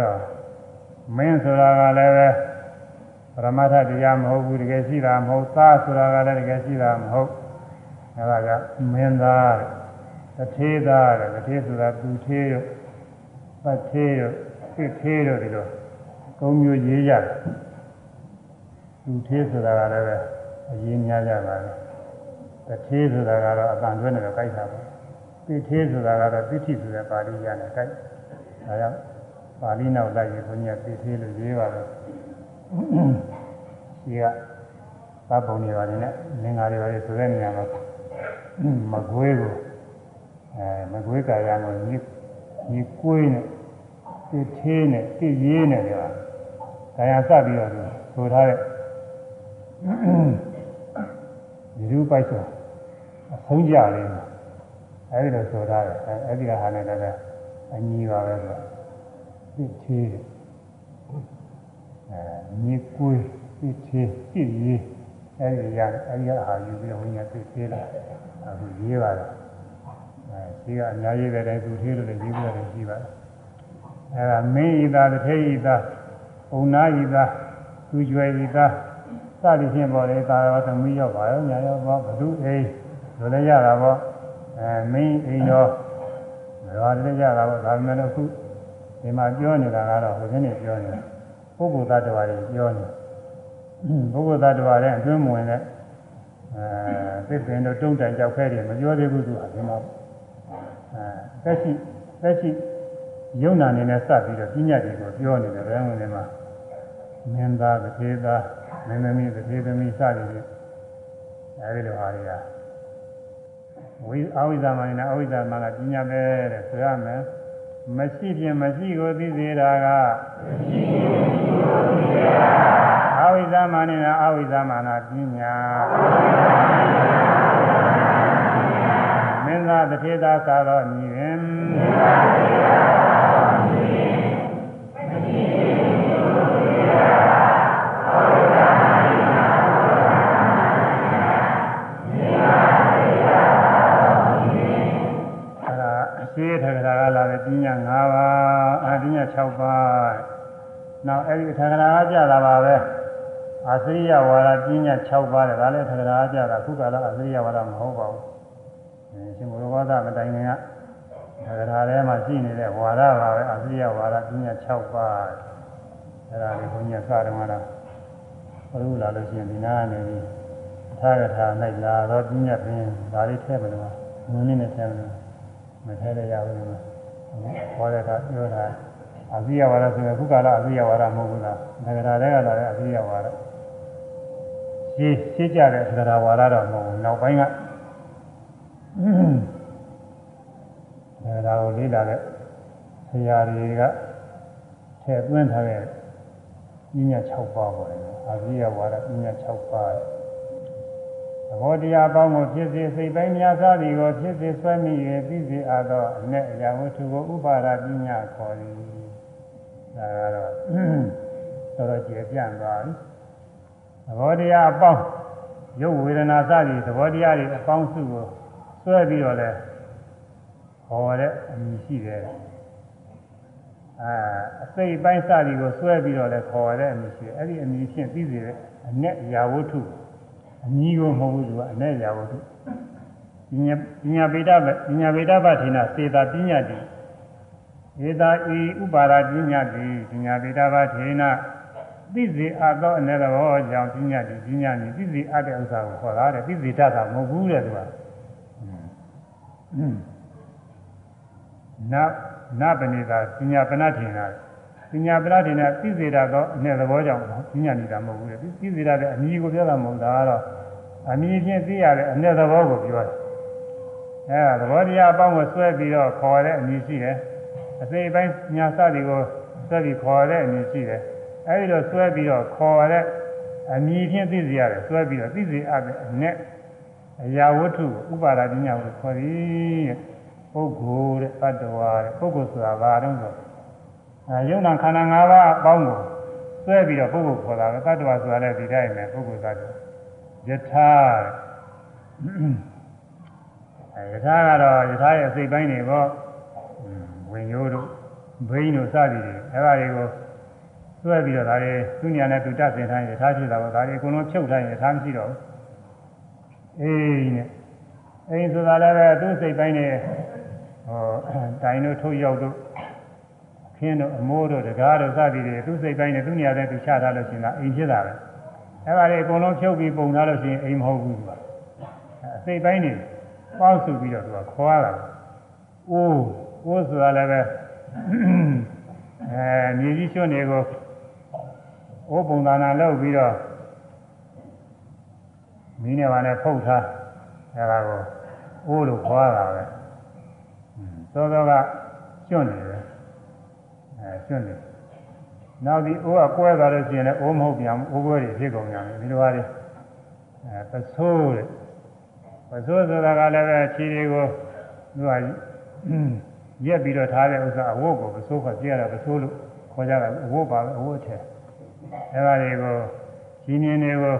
တော့မင်းဆိုတာကလည်းပဲပရမတ္ထတရားမဟုတ်ဘူးတကယ်ရှိတာမဟုတ်သားဆိုတာကလည်းတကယ်ရှိတာမဟုတ်အဲဒါကမင်းသားတဲ့တထေးသားတဲ့တထေးဆိုတာသူသေးရောပတ်သေးရောပြစ်သေးရောဒီလို ကုံမျိုးရေးရတယ်သူသေးဆိုတာကလည်းပဲအရေးများကြပါလေတထေးဆိုတာကတော့အတန်တွဲနေတော့ကြိုက်တာပါပြစ်သေးဆိုတာကတော့ပြစ်ထိဆိုတဲ့ပါဠိရနဲ့ကြိုက်ဒါကြောင့်ပါဠိနောက်လိုက်ရင်ဘုန်းကြီးကပြစ်သေးလို့ရေးပါတယ်ဒီကသတ်ပုံတွေပါတယ်နဲ့လင်္ကာတွေပါတယ်ဆိုတဲ့နေရာမှာမကွေးကိုအဲမကွေးကာယကိုညီညီကွေးနဲ့တိသေးနဲ့တိရေးနဲ့ပြောတာ ကာယစပြီးတော့ဆိုထားတဲ့ဒီလူပိုက်ဆိုအဆုံးကြလေးအဲဒီလိုဆိုထားတယ်အဲဒီကဟာနဲ့လည်းအညီပါပဲဆိုတိသေးအဲညီကွေးတိသေးတိရေးအဲဒီရအဲဒီကဟာယူပြီးတော့ဝိညာဉ်တိသေးလာအခုရေးပါတော့အဲဒီကအများကြီးပဲတိုင်းသူသေးလို့လည်းရေးပြီးတော့ရှိပါတယ်အဲဒါမင်းဤသားတစ်ထေဤသား ပုံနာဤသားသူကျွယ်ဤသားစသည်ဖြင့်ပေါ်လေသာရောသမီးရောပါရောညာရောပေါ့ဘသူအိမ်လိုလည်းရတာပေါ့အဲမင်းအိမ်တော်ဘာလည်းရတာပေါ့ဒါပေမဲ့အခုဒီမှာပြောနေတာကတော့ဘယ်နည်းပြောနေတာပုဂ္ဂိုလ်သတ္တဝါတွေပြောနေပုဂ္ဂိုလ်သတ္တဝါတွေအတွင်းမဝင်တဲ့အဲသစ်ပင်တို့တုံးတန်ကြောက်ခဲတွေမပြောသေးဘူးသူကဒီမှာအဲသက်ရှိသက်ရှိ ယုံနာနေနဲ့စပ်ပြီးတော့ပညာတွေကိုပြောနေတယ်ဘယ်ဝင်နေမှာမင်းသားတစ်သေးသားမင်းသမီးတစ်သေးသမီးစသည်ဖြင့်အဲဒီလိုဟာတွေကဝိအဝိဇ္ဇာမနဲ့အဝိဇ္ဇာမကပညာပဲတဲ့ဆိုရမယ်မရှိဖြင့်မရှိကိုသိစေတာကမရှိဖြင့်မရှိကိုသိစေတာအဝိဇ္ဇာမနဲ့အဝိဇ္ဇာမနာပညာမင်းသားတစ်သေးသားသာတော့ညီပင် 6ပါးနောက်အဲ့ဒီထကရာကကြတာပါပဲအာသရိယဝါဒပညာ6ပါးတဲ့ဒါလည်းထကရာကကြတာခုကလာအာသရိယဝါဒမဟုတ်ပါဘူးအဲရှင်ဘုရားသာမတိုင်ခင်ကထကရာထဲမှာရှိနေတဲ့ဝါဒပါပဲအာသရိယဝါဒပညာ6ပါးအဲ့ဒါလေးဘုန်းကြီးစတယ်မှာတော့ဘုရားလာလို့ရှိရင်ဒီနာကနေပြီးထာဂထာ၌လာတော့ပညာပင်ဒါလေးထည့်မယ်လို့ငွေနဲ့ထည့်မယ်မထဲရရဘူးလို့ခေါ်တဲ့အခါပြောတာ အဇိယဝါဒဆိုရင်ခုကာလအဇိယဝါဒမဟုတ်ဘူးလားငဂရာတွေကလာတဲ့အဇိယဝါဒရှင်းရှင်းကြတဲ့ငဂရာဝါဒတော့မဟုတ်ဘူးနောက်ပိုင်းကငဂရာကိုလေးလာတဲ့ဆရာတွေကထည့်သွင်းထားတဲ့ပညာ6ပါးပေါ်တယ်အဇိယဝါဒပညာ6ပါးသဘောတရားပေါင်းကိုဖြစ်စေစိတ်ပိုင်းများစားသည်ကိုဖြစ်စေဆွဲမိ၍သိစေအပ်သောအ내အရာဝတ္ထုကိုဥပါဒပညာခေါ်သည် ဒါကတော့တော်တော်ကျေပြန့်သွားပြီသဘောတရားအပေါင်းရုပ်ဝေဒနာစသည်သဘောတရားတွေအပေါင်းစုကိုဆွဲပြီးတော့လဲဟောတဲ့အမည်ရှိတယ်အာအစိတ်ပိုင်းစသည်ကိုဆွဲပြီးတော့လဲခေါ်ရတဲ့အမည်ရှိတယ်အဲ့ဒီအမည်ဖြင့်သိစေတဲ့အ내အရာဝတ္ထုကိုအမည်ကိုမဟုတ်ဘူးသူကအ내ရာဝတ္ထုပညာပညာဗေဒပညာဗေဒပထေနစေတာပညာတိ ဧသာဤဥပါရပညာတိပညာတိတဘာထေနသိစေအပ်သောအနေတော်ကြောင့်ပညာတိပညာနိသိစေအပ်တဲ့ဥစ္စာကိုခေါ်တာတဲ့သိစေတတ်တာမဟုတ်ဘူးတဲ့သူကနာနာပဏိတာပညာပဏထေနပညာပဏထေနသိစေတတ်သောအနေတော်ကြောင့်ပညာနိတာမဟုတ်ဘူးတဲ့သိစေတတ်တဲ့အမည်ကိုပြောတာမဟုတ်တာကတော့အမည်ဖြင့်သိရတဲ့အနေတော်ကိုပြောတယ်အဲသဘောတရားအပေါင်းကိုဆွဲပြီးတော့ခေါ်တဲ့အမည်ရှိတယ် အစိပ်ပိုင်းညာစသည်ကိုဆွဲပြီးခေါ်တဲ့အမည်ရှိတယ်အဲဒီလိုဆွဲပြီးတော့ခေါ်တဲ့အမည်ချင်းသိစေရတယ်ဆွဲပြီးတော့သိစေအပ်တဲ့အ내အရာဝတ္ထုဥပါဒပညာကိုခေါ်သည်ပုဂ္ဂိုလ်တဲ့တ attva တဲ့ပုဂ္ဂိုလ်ဆိုတာဘာတုံးဆိုအဲယုံနာခန္ဓာ၅ပါးအပေါင်းကိုဆွဲပြီးတော့ပုဂ္ဂိုလ်ခေါ်တာပဲတ attva ဆိုတာလည်းဒီတိုင်းပဲပုဂ္ဂိုလ်သတ္တဝါယထာအဲယထာကတော့ယထာရဲ့အစိတ်ပိုင်းတွေပေါ့ ဝင်ရိုးတို့ဘိန်းတို့စသည်တွေအဲဒါတွေကိုဆွဲပြီးတော့ဒါတွေသူညာနဲ့သူတတ်စင်ထားရင်ယထာဖြစ်တာပေါ့ဒါတွေအကုန်လုံးဖြုတ်ထားရင်ယထာမရှိတော့ဘူးအေးနဲ့အိမ်ဆိုတာလည်းပဲသူ့စိတ်ပိုင်းနဲ့ဟောတိုင်တို့ထုတ်ရောက်တို့ခင်းတို့အမိုးတို့တကားတို့စသည်တွေသူ့စိတ်ပိုင်းနဲ့သူ့ညာနဲ့သူချထားလို့ရှိရင်အိမ်ဖြစ်တာပဲအဲဒါတွေအကုန်လုံးဖြုတ်ပြီးပုံထားလို့ရှိရင်အိမ်မဟုတ်ဘူးသူကအစိတ်ပိုင်းတွေပေါင်းစုပြီးတော့သူကခေါ်ရတာအိုး အိုးဆိုတာလည်းပဲအဲမြေကြီးရွှွနေကိုအိုးပုံသဏ္ဍာန်လုပ်ပြီးတော့မင်းနဲ့ပါနဲ့ဖုတ်ထားအဲဒါကိုအိုးလို့ခေါ်ရတာပဲသောသောကကျွန့်နေတယ်အဲကျွန့်နေနောက်ဒီအိုးကကွဲသွားလို့ရှိရင်လည်းအိုးမဟုတ်ပြန်ဘူးအိုးကွဲတွေဖြစ်ကုန်ကြတယ်ဒီလိုပါလေအဲပဆိုးတဲ့ပဆိုးဆိုတာကလည်းပဲခြေတွေကိုသူက ရက်ပြီးတော့ထားတဲ့ဥစ္စာအဝတ်ကိုပဆိုးခေါ်ကြည့်ရတာပဆိုးလို့ခေါ်ကြတာအဝတ်ပါပဲအဝတ်ထဲအဲဒါတွေကိုရှင်နေတွေကို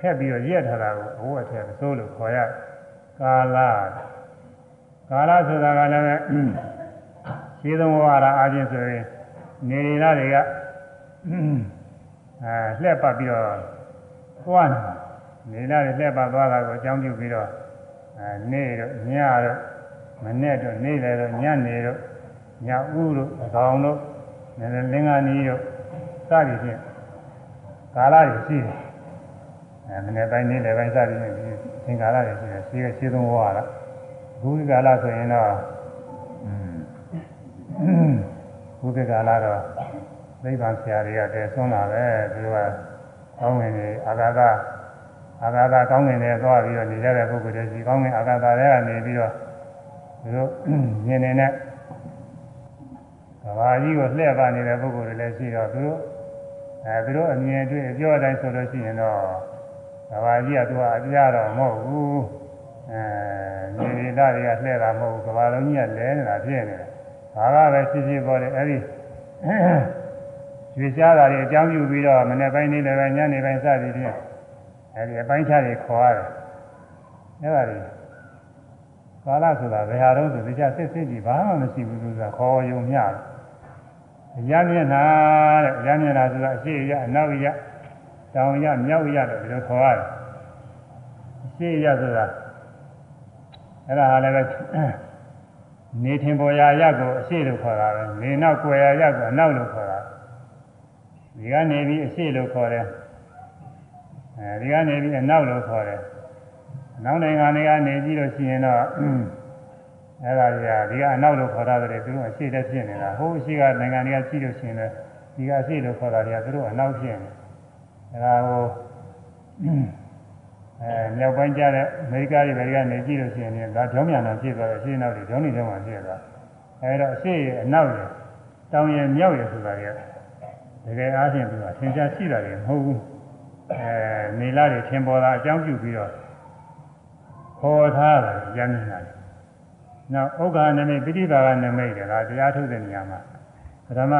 ခက်ပြီးတော့ရက်ထားတာကိုအဝတ်ထဲပဆိုးလို့ခေါ်ရကာလကာလဆိုတာကလည်းပဲရှင်းသုံးဝါရအားဖြင့်ဆိုရင်နေရတာတွေကအဲလှက်ပတ်ပြီးတော့သွားနေတာနေရတာတွေလှက်ပတ်သွားတာကိုအကြောင်းပြုပြီးတော့အဲနေတော့ညတော့ မနဲ့တော့နေလေတော့ညနေတော့ညဥတို့အကောင်တို့နည်းနည်းလင်္ကာနီးတို့စသည်ဖြင့်ကာလတွေရှိတယ်အဲမနေ့ပိုင်းနေ့လည်းပိုင်းစသည်ဖြင့်ဒီသင်္ကာလတွေရှိတယ်ရှိရရှိသုံးဝါရအခုဒီကာလဆိုရင်တော့ဘုဒ္ဓကာလတော့နိဗ္ဗာန်ဆရာတွေကတည်ဆွမ်းလာပဲသူတို့ကကောင်းဝင်နေအာဂါသအာဂါသကောင်းဝင်နေသွားပြီးတော့နေကြတဲ့ပုဂ္ဂိုလ်တွေရှိကောင်းဝင်အာဂါသတွေကနေပြီးတော့ သူတို့မြင်နေတဲ့ကဘာကြီးကိုလှည့်ပါနေတဲ့ပုဂ္ဂိုလ်တွေလည်းရှိတော့သူတို့အဲသူတို့အမြင်တွေ့အပြောအတိုင်းဆိုလို့ရှိရင်တော့ကဘာကြီးကသူကအပြားတော့မဟုတ်ဘူးအဲနေရတာတွေကလှည့်တာမဟုတ်ဘူးကဘာလုံးကြီးကလဲနေတာဖြစ်နေတယ်ဘာကပဲဖြစ်ဖြစ်ပေါ်တယ်အဲဒီရွေရှားတာတွေအကြောင်းပြုပြီးတော့မနေ့ပိုင်းနေ့လည်းပဲညနေပိုင်းစသည်ဖြင့်အဲဒီအပိုင်းခြားတွေခေါ်ရတယ်အဲဒါတွေ ကာလဆိုတာဘယ်ဟာတော့ဆိုတရားစစ်စစ်ကြည့်ဘာမှမရှိဘူးဆိုတာခေါ်ယုံမျှတယ်အရမျက်နာတဲ့အရမျက်နာဆိုတာအရှိရအနောက်ရတောင်ရမြောက်ရလို့ဒီလိုခေါ်ရတယ်အရှိရဆိုတာအဲ့ဒါဟာလည်းပဲနေထင်ပေါ်ရာရက်ကိုအရှိလို့ခေါ်တာပဲနေနောက်ကွယ်ရာရက်ကိုအနောက်လို့ခေါ်တာဒီကနေပြီးအရှိလို့ခေါ်တယ်အဲဒီကနေပြီးအနောက်လို့ခေါ်တယ် နောက်နိုင်ငံတွေကနေကြည့်လို့ရှိရင်တော့အဲ့ဒါတွေကဒီကအနောက်လို့ခေါ်တာတွေသူတို့အရှိတက်ဖြစ်နေတာဟိုအရှိကနိုင်ငံတွေကကြည့်လို့ရှိရင်လည်းဒီကအရှိလို့ခေါ်တာတွေကသူတို့အနောက်ဖြစ်နေအဲ့ဒါကိုအဲမြောက်ပိုင်းကျတဲ့အမေရိကတွေဘယ်ကနေကြည့်လို့ရှိရင်ဒါကြောင်းမြန်တာဖြစ်သွားတယ်အရှိနောက်တွေကြောင်းနေကြောင်းမှဖြစ်သွားအဲဒါအရှိရဲ့အနောက်ရဲ့တောင်ရဲ့မြောက်ရဲ့ဆိုတာတွေကတကယ်အားဖြင့်သူကသင်္ချာရှိတာတွေမဟုတ်ဘူးအဲနေလာတွေထင်ပေါ်တာအကြောင်းပြုပြီးတော့ ခေါ်ထားတယ်ရမ်းနေတာလေနောက်ဥက္ခာနမိတ်ပိဋိပါကနမိတ်တွေကတရားထုတ်တဲ့နေရာမှာပထမ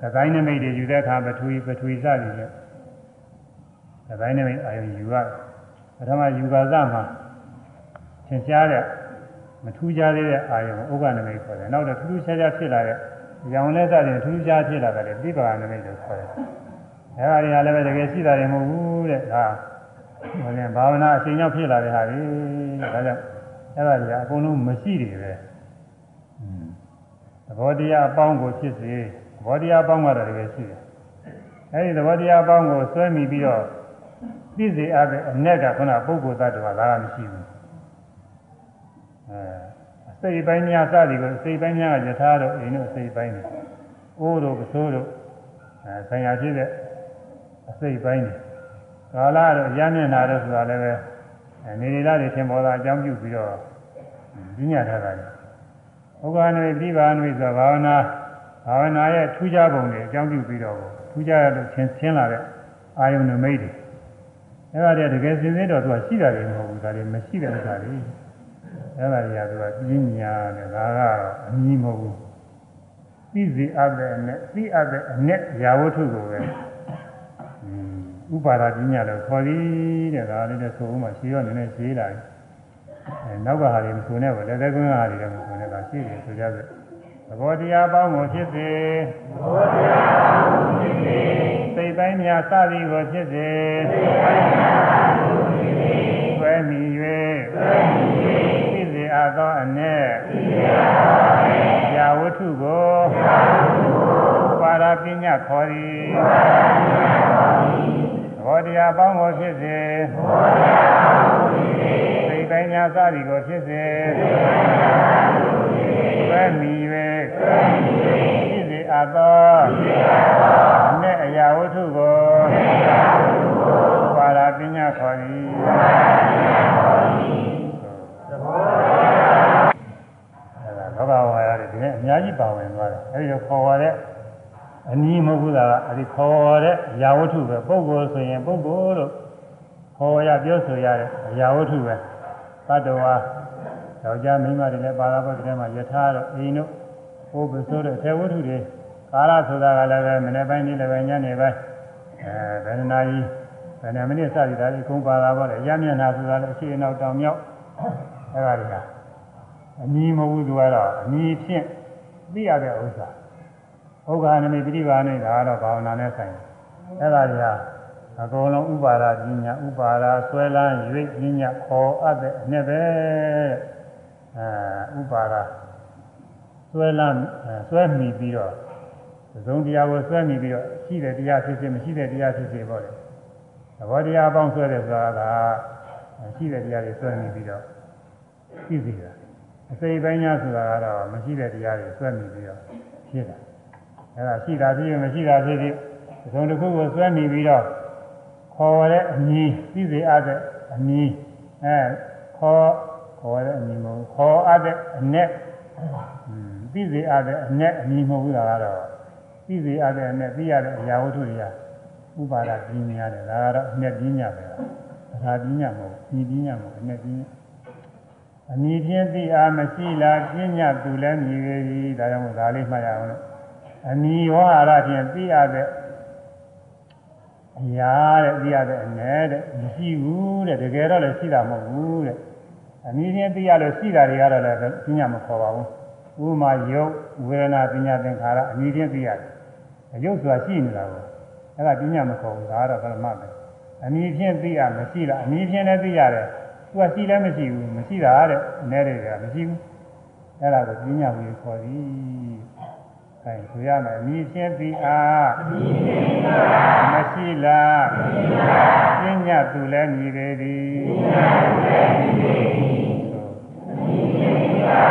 သကိုင်းနမိတ်တွေယူတဲ့အခါပထဝီပထဝီစသည်နဲ့သကိုင်းနမိတ်အာယုယူရပထမယူပါစမှာသင်ရှားတဲ့မထူးခြားသေးတဲ့အာယုဥက္ခာနမိတ်ခေါ်တယ်နောက်တော့ထူးထူးခြားခြားဖြစ်လာတဲ့ရောင်လက်စတဲ့ထူးထူးခြားဖြစ်လာတဲ့ပိဋိပါကနမိတ်လို့ခေါ်တယ်အဲဒါတွေကလည်းပဲတကယ်ရှိတာတွေမဟုတ်ဘူးတဲ့ဒါ ဟိုလည်းဘာဝနာအချိန်ရောက်ဖြစ်လာတဲ့ဟာတွေဒါကြောင့်အဲ့ဒါကြီးအကုန်လုံးမရှိတယ်ပဲသဘောတရားအပေါင်းကိုဖြစ်စေသဘောတရားအပေါင်းကတော့တကယ်ရှိတယ်အဲ့ဒီသဘောတရားအပေါင်းကိုဆွဲမိပြီးတော့သိစေအပ်တဲ့အ내ကခုနပုဂ္ဂိုလ်သတ္တဝါဒါကမရှိဘူးအဲအစိတ်ပိုင်းများစသည်ကိုစိတ်ပိုင်းများကယထာတို့အိမ်တို့စိတ်ပိုင်းတွေအိုးတို့ပစိုးတို့အဲဆံရဖြစ်တဲ့အစိတ်ပိုင်းတွေ ကာလတော့ရမျက်နာတော့ဆိုတာလည်းပဲနေရတာတွေသင်ပေါ်တာအကြောင်းပြုပြီးတော့ပြညာထားတာလေဥက္ကနွေပြိပါနွေဆိုဘာဝနာဘာဝနာရဲ့ထူးခြားပုံတွေအကြောင်းပြုပြီးတော့ထူးခြားလို့သင်သင်လာတဲ့အာယုန်နမိတ်တွေအဲ့ဒါတည်းတကယ်စင်စစ်တော့သူကရှိတာတွေမဟုတ်ဘူးဒါတွေမရှိတဲ့ဥစ္စာတွေအဲ့ဒါတွေကသူကပြင်းညာတယ်ဒါကတော့အမီးမဟုတ်ဘူးသိစီအပ်တဲ့အနဲ့သိအပ်တဲ့အနဲ့ရာဝတ္ထုကိုပဲ ဥပါဒပညာလို့ခေါ်သည်တဲ့ဒါလေးနဲ့ဆိုဦးမှာရှင်းရနည်းနည်းရှင်းလာတယ်အဲနောက်ကဟာတွေမဆိုနဲ့ပဲလက်သက်ကွန်းဟာတွေလည်းမဆိုနဲ့ဒါရှင်းတယ်ဆိုကြတယ်သဘောတရားပေါင်းကိုဖြစ်စေသဘောတရားပေါင်းကိုဖြစ်စေစိတ်တိုင်းများစသည်ကိုဖြစ်စေစိတ်တိုင်းများစသည်ကိုဖြစ်စေဆွဲမိ၍ဆွဲမိ၍ဖြစ်စေအပ်သောအ ਨੇ ဖြစ်စေအပ်သောအ ਨੇ ရာဝတ္ထုကိုရာဝတ္ထုကိုပါရပညာခေါ်သည်ပါရပညာခေါ်သည် ဘောတရားပေါင်းကိုဖြစ်စေသဘောတရားပေါင်းကိုဖြစ်စေစိတ်ပိုင်းများစသည်ကိုဖြစ်စေစိတ်ပိုင်းများစသည်ကိုဖြစ်စေဆွဲမိ၍ဆွဲမိ၍ဖြစ်စေအပ်သောဖြစ်စေအပ်သောအ ਨੇ အရာဝတ္ထုကိုအ ਨੇ အရာဝတ္ထုကိုပါရပညာခေါ်သည်ပါရပညာခေါ်သည်သဘောတရားအဲဒါလောကဝါရတွေဒီနေ့အများကြီးပါဝင်သွားတယ်အဲဒီတော့ခေါ်ရတဲ့ အနည်းမဟုတ်ဘူးလားအဲ့ဒီခေါ်တဲ့အရာဝတ္ထုပဲပုဂ္ဂိုလ်ဆိုရင်ပုဂ္ဂိုလ်လို့ခေါ်ရပြောဆိုရတဲ့အရာဝတ္ထုပဲသတ္တဝါယောက်ျားမိန်းမတွေလည်းပါလာဖို့ဒီထဲမှာယထာတော့အိမ်တို့ဘုပ္ပဆိုတဲ့အထေဝတ္ထုတွေကာလဆိုတာကလည်းပဲမနေ့ပိုင်းနေ့လည်းပဲညနေပိုင်းအဲဗေဒနာကြီးဗေဒနာမိနစ်စသည်ဒါတွေအကုန်ပါလာပေါ့လေရမျက်နှာဆိုတာလည်းအရှိအနောက်တောင်မြောက်အဲ့ဒါတွေကအမီးမဟုတ်ဘူးသူကတော့အမီးဖြင့်သိရတဲ့ဥစ္စာ ဥက္ခာနမိပိဋိပါဏိဒါကတော့ဘာဝနာနဲ့ဆိုင်တယ်အဲ့ဒါတွေကအကုန်လုံးဥပါဒပညာဥပါဒဆွဲလန်းရွေ့ပညာခေါ်အပ်တဲ့အနှစ်ပဲအဲဥပါဒဆွဲလန်းဆွဲမိပြီးတော့သုံးတရားကိုဆွဲမိပြီးတော့ရှိတဲ့တရားဖြစ်ဖြစ်မရှိတဲ့တရားဖြစ်ဖြစ်ပေါ့လေသဘောတရားအပေါင်းဆွဲတယ်ဆိုတာကရှိတဲ့တရားတွေဆွဲမိပြီးတော့ရှိစီတာအစိပ်ပိုင်းညာဆိုတာကတော့မရှိတဲ့တရားတွေဆွဲမိပြီးတော့ဖြစ်တာ အဲဒါရှိတာဖြစ်ရင်မရှိတာဖြစ်ဖြစ်သုံးတစ်ခုကိုဆွဲမိပြီးတော့ခေါ်တဲ့အမည်သိစေအပ်တဲ့အမည်အဲခေါ်ခေါ်တဲ့အမည်မဟုတ်ခေါ်အပ်တဲ့အ ਨੇ သိစေအပ်တဲ့အ ਨੇ အမည်မဟုတ်ဘူးလားကတော့သိစေအပ်တဲ့အ ਨੇ သိရတဲ့အရာဝတ္ထုတွေကဥပါဒပညာတယ်ဒါကတော့အ ਨੇ ပညာပဲဒါပညာမဟုတ်ဒီပညာမဟုတ်အ ਨੇ ပညာအမည်ချင်းသိအားမရှိလားပညာသူလည်းမြည်ရည်ဒါကြောင့်ဒါလေးမှတ်ရအောင်လို့ အမည်ဝါရဖြင့်သိရတဲ့အရာတဲ့သိရတဲ့အနဲ့တဲ့မရှိဘူးတဲ့တကယ်တော့လည်းရှိတာမဟုတ်ဘူးတဲ့အနည်းချင်းသိရလို့ရှိတာတွေကတော့လည်းပညာမခေါ်ပါဘူးဥပမာယုတ်ဝေဒနာပညာသင်္ခါရအနည်းချင်းသိရတယ်အယုတ်ဆိုတာရှိနေတာကိုအဲ့ဒါပညာမခေါ်ဘူးဒါကတော့ပရမတ်ပဲအနည်းချင်းသိရမရှိလားအနည်းချင်းလည်းသိရတယ်သူကရှိလည်းမရှိဘူးမရှိတာတဲ့အနဲ့တွေကမရှိဘူးအဲ့ဒါကိုပညာကိုခေါ်သည် အဲဆိုရမယ်အမိချင်းပြီးအားအမိချင်းပါမရှိလားမရှိပါပညာသူလည်းမြည်ပေသည်ပညာသူလည်းမြည်ပေသည်အမိချင်းပါ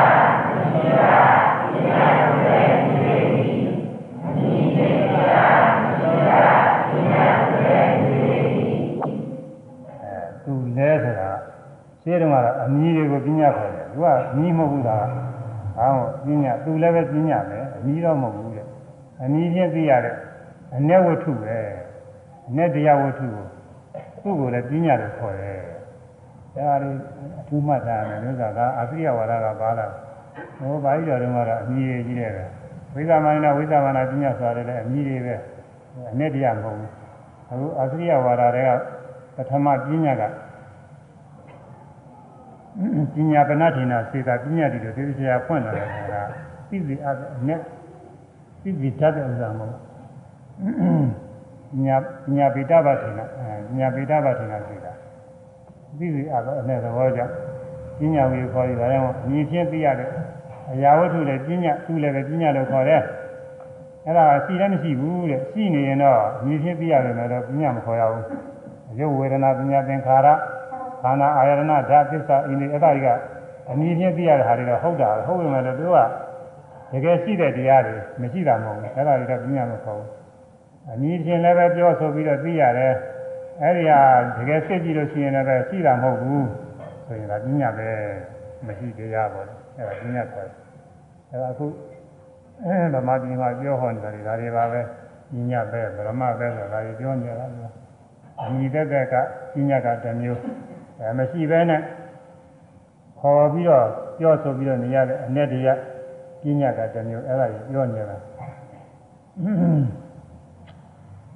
မရှိလားပညာသူလည်းမြည်ပေသည်အမိချင်းပါမရှိလားပညာသူလည်းမြည်ပေသည်အဲသူလဲဆိုတာရှင်းတော့ကအမီးတွေကိုပညာခေါ်တယ်သူကအမီးမဟုတ်ဘူးလား ဟောပညာသူလည်းပဲပညာပဲအနည်းတော့မဟုတ်ဘူးတဲ့အနည်းချင်းသိရတဲ့အ내ဝတ္ထုပဲအ내တရားဝတ္ထုကိုသူ့ကိုလည်းပညာလို့ခေါ်တယ်ဒါရီအထူးမှတ်ထားတယ်လို့ဆိုတာကအပိယဝါဒကပါလာဟိုဘာကြီးတော်တုန်းကတော့အမြည်ကြီးတယ်ပဲဝိသမန္နဝိသမန္နပညာဆိုရတယ်လည်းအမြည်တွေပဲအ내တရားမဟုတ်ဘူးအခုအပိယဝါဒတွေကပထမပညာက ပညာပဏ္ဍိနာစေတာပညာတိတို့ဒီတရားဖွင့်လာတယ်ကသိစီအပ်အနဲ့သိစီတတ်တဲ့ဥစ္စာမဟုတ်ညာညာပိတဘာထေနာညာပိတဘာထေနာစေတာသိစီအပ်တော့အနဲ့သဘောကြောင့်ပညာဝေခေါ်ရတာကြောင့်မြင်ချင်းသိရတဲ့အရာဝတ္ထုလည်းပညာသူလည်းပဲပညာလို့ခေါ်တယ်အဲ့ဒါရှိလည်းမရှိဘူးတဲ့ရှိနေရင်တော့မြင်ချင်းသိရတယ်လည်းတော့ပညာမခေါ်ရဘူးရုပ်ဝေဒနာပညာသင်္ခါရ ခန္ဓာအာယတနာဓာတ်သစ္စာအင်းဒီအဲ့ဒါတွေကအနည်းချင်းသိရတဲ့ဟာတွေတော့ဟုတ်တာဟုတ်ပေမဲ့လည်းသူကတကယ်ရှိတဲ့တရားတွေမရှိတာမဟုတ်ဘူးအဲ့ဒါတွေတော့ပြညာမခေါ်ဘူးအနည်းချင်းလည်းပဲပြောဆိုပြီးတော့သိရတယ်အဲ့ဒီဟာတကယ်စစ်ကြည့်လို့ရှိရင်လည်းရှိတာမဟုတ်ဘူးဆိုရင်ဒါပြညာပဲမရှိတရားပေါ့လေအဲ့ဒါပြညာခေါ်တယ်အဲ့ဒါအခုအဲဗမာပြည်မှာပြောဟောနေတာတွေဒါတွေပါပဲညညပဲဗရမပဲဆိုတာဒါတွေပြောနေရတာအမိသက်သက်ကပညာကတစ်မျိုး အဲမရှိဘဲနဲ့ခေါ်ပြီးတော့ပြောဆိုပြီးတော့နေရတဲ့အ내တရားပညာကတစ်မျိုးအဲ့ဒါကြီးပြောနေတာ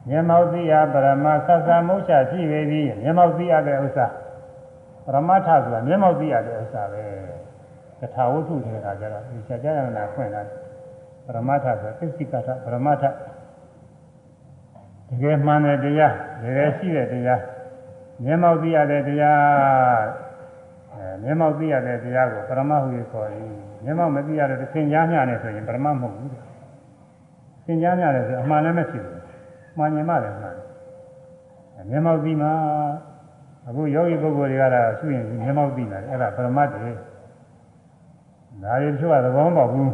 မျက်မှောက်သိရပရမသစ္စာမုစ္ဆာရှိပေသည်မျက်မှောက်သိရတဲ့ဥစ္စာပရမထဆိုတာမျက်မှောက်သိရတဲ့ဥစ္စာပဲတထာဝတ္ထုဆိုတာကြတော့ဒီဆက်ကြရနာဖွင့်လာပရမထဆိုသစ္စိကထပရမထတကယ်မှန်တဲ့တရားတကယ်ရှိတဲ့တရား မျက်မှောက်သိရတဲ့တရားအဲမျက်မှောက်သိရတဲ့တရားကိုပရမဟုရခေါ်တယ်မျက်မှောက်မသိရတဲ့သင်ကြားမျှနဲ့ဆိုရင်ပရမမဟုတ်ဘူးသင်ကြားမျှတယ်ဆိုအမှန်လည်းမရှိဘူးမှန်ရင်မှလည်းမှန်တယ်မျက်မှောက်သိမှအခုယောဂီပုဂ္ဂိုလ်တွေကတော့ရှုရင်မျက်မှောက်သိတယ်အဲ့ဒါပရမတ်တွေဒါရီတချို့ကသဘောမပေါက်ဘူး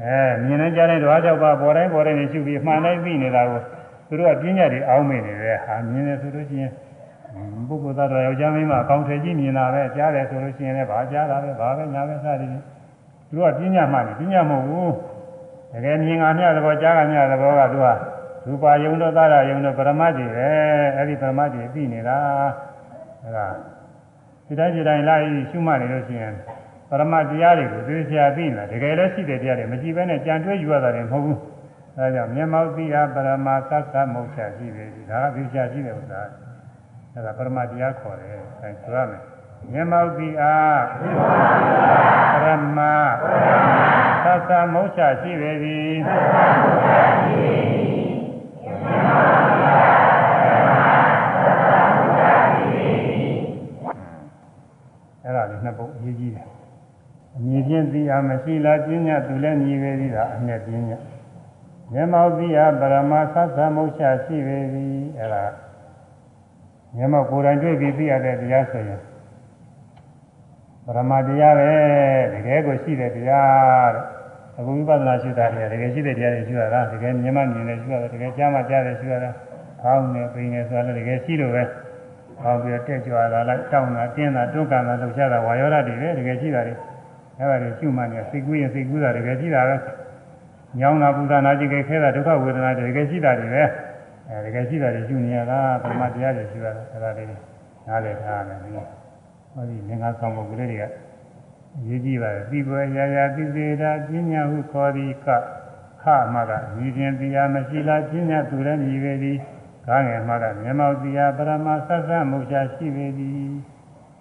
အဲမြင်နေကြတဲ့ဓဝါကြောက်ပါပေါ်တိုင်းပေါ်တိုင်းနေရှုပြီးမှန်တိုင်းသိနေတာကိုသူတို့ကပြညာတွေအောင်းမိနေတယ်ဟာမြင်တယ်ဆိုလို့ရှိရင် ပုဂ္ဂိုလ်သားတော်ယောက်ျားမင်းမအကောင်းထည်ကြီးမြင်တာပဲကြားတယ်ဆိုလို့ရှိရင်လည်းဘာကြားတာပဲဘာပဲညာပဲစသည်ဖြင့်သူတို့ကပြညာမှတယ်ပြညာမဟုတ်ဘူးတကယ်မြင်ကမြသဘောကြားကမြသဘောကသူကရူပါယုံတို့သာရယုံတို့ပရမတ်တွေပဲအဲ့ဒီပရမတ်တွေပြီးနေတာအဲ့ဒါဒီတိုင်းဒီတိုင်းလိုက်ရှုမှတ်နေလို့ရှိရင်ပရမတ်တရားတွေကိုသိချာသိနေတာတကယ်လည်းရှိတဲ့တရားတွေမရှိဘဲနဲ့ကြံတွဲယူရတာတွေမဟုတ်ဘူးအဲဒါကြောင့်မျက်မှောက်သိတာပရမသစ္စာမုတ်ချရှိပြီဒါကသိချာရှိတဲ့ဥစ္စာ အဲဒါပရမတ်တရားခေါ်တယ်အဲဆိုရမယ်မျက်မှောက်သိအားပရမသစ္စာမုတ်ချရှိပေသည်အဲ့ဒါလေးနှစ်ပုဒ်အရေးကြီးတယ်အမြင်ချင်းသိအားမရှိလားပညာသူလည်းညီပဲသည်ဒါအမျက်ပညာမျက်မှောက်သိအားပရမသစ္စာမုတ်ချရှိပေသည်အဲ့ဒါ မျက်မှောက်ကိုယ်တိုင်တွေ့ပြီးသိရတဲ့တရားဆိုရင်ပရမတရားပဲတကယ်ကိုရှိတဲ့တရားတဲ့အခုဝိပဿနာရှိတာတွေတကယ်ရှိတဲ့တရားတွေရှိရတာတကယ်မြင်မှမြင်တယ်ရှိရတာတကယ်ကြားမှကြားတယ်ရှိရတာခေါင်းနဲ့ပိန်နဲ့ဆိုတာလည်းတကယ်ရှိလို့ပဲဟောပြီးတော့တက်ကြွလာလိုက်တောင်းတာတင်းတာတွန်းကန်တာလှုပ်ရှားတာဝါယောဓာတ်တွေပဲတကယ်ရှိတာတွေအဲ့ဒါတွေရှုမှနေစိတ်ကူးရင်စိတ်ကူးတာတကယ်ရှိတာပဲညောင်းတာပူတာနာကြည့်ခဲတာဒုက္ခဝေဒနာတွေတကယ်ရှိတာတွေပဲ အဲတကယ်ရှိတာတွေရှုနေရတာပရမတရားတွေရှုရတာအဲ့ဒါလေးနားလည်ထားရတယ်ဒီဟောဒီငင်္ဂဆောင်ပုဂ္ဂိုလ်တွေကရေးကြည့်ပါလေပြီးပွဲရာရာသိစေတာပညာဟုခေါ်သည်ကခမကညီခြင်းတရားမရှိလားပညာသူလည်းညီပဲသည်ကားငယ်မှာကမျက်မှောက်တရားပရမသစ္စာမုတ်ချရှိပေသည်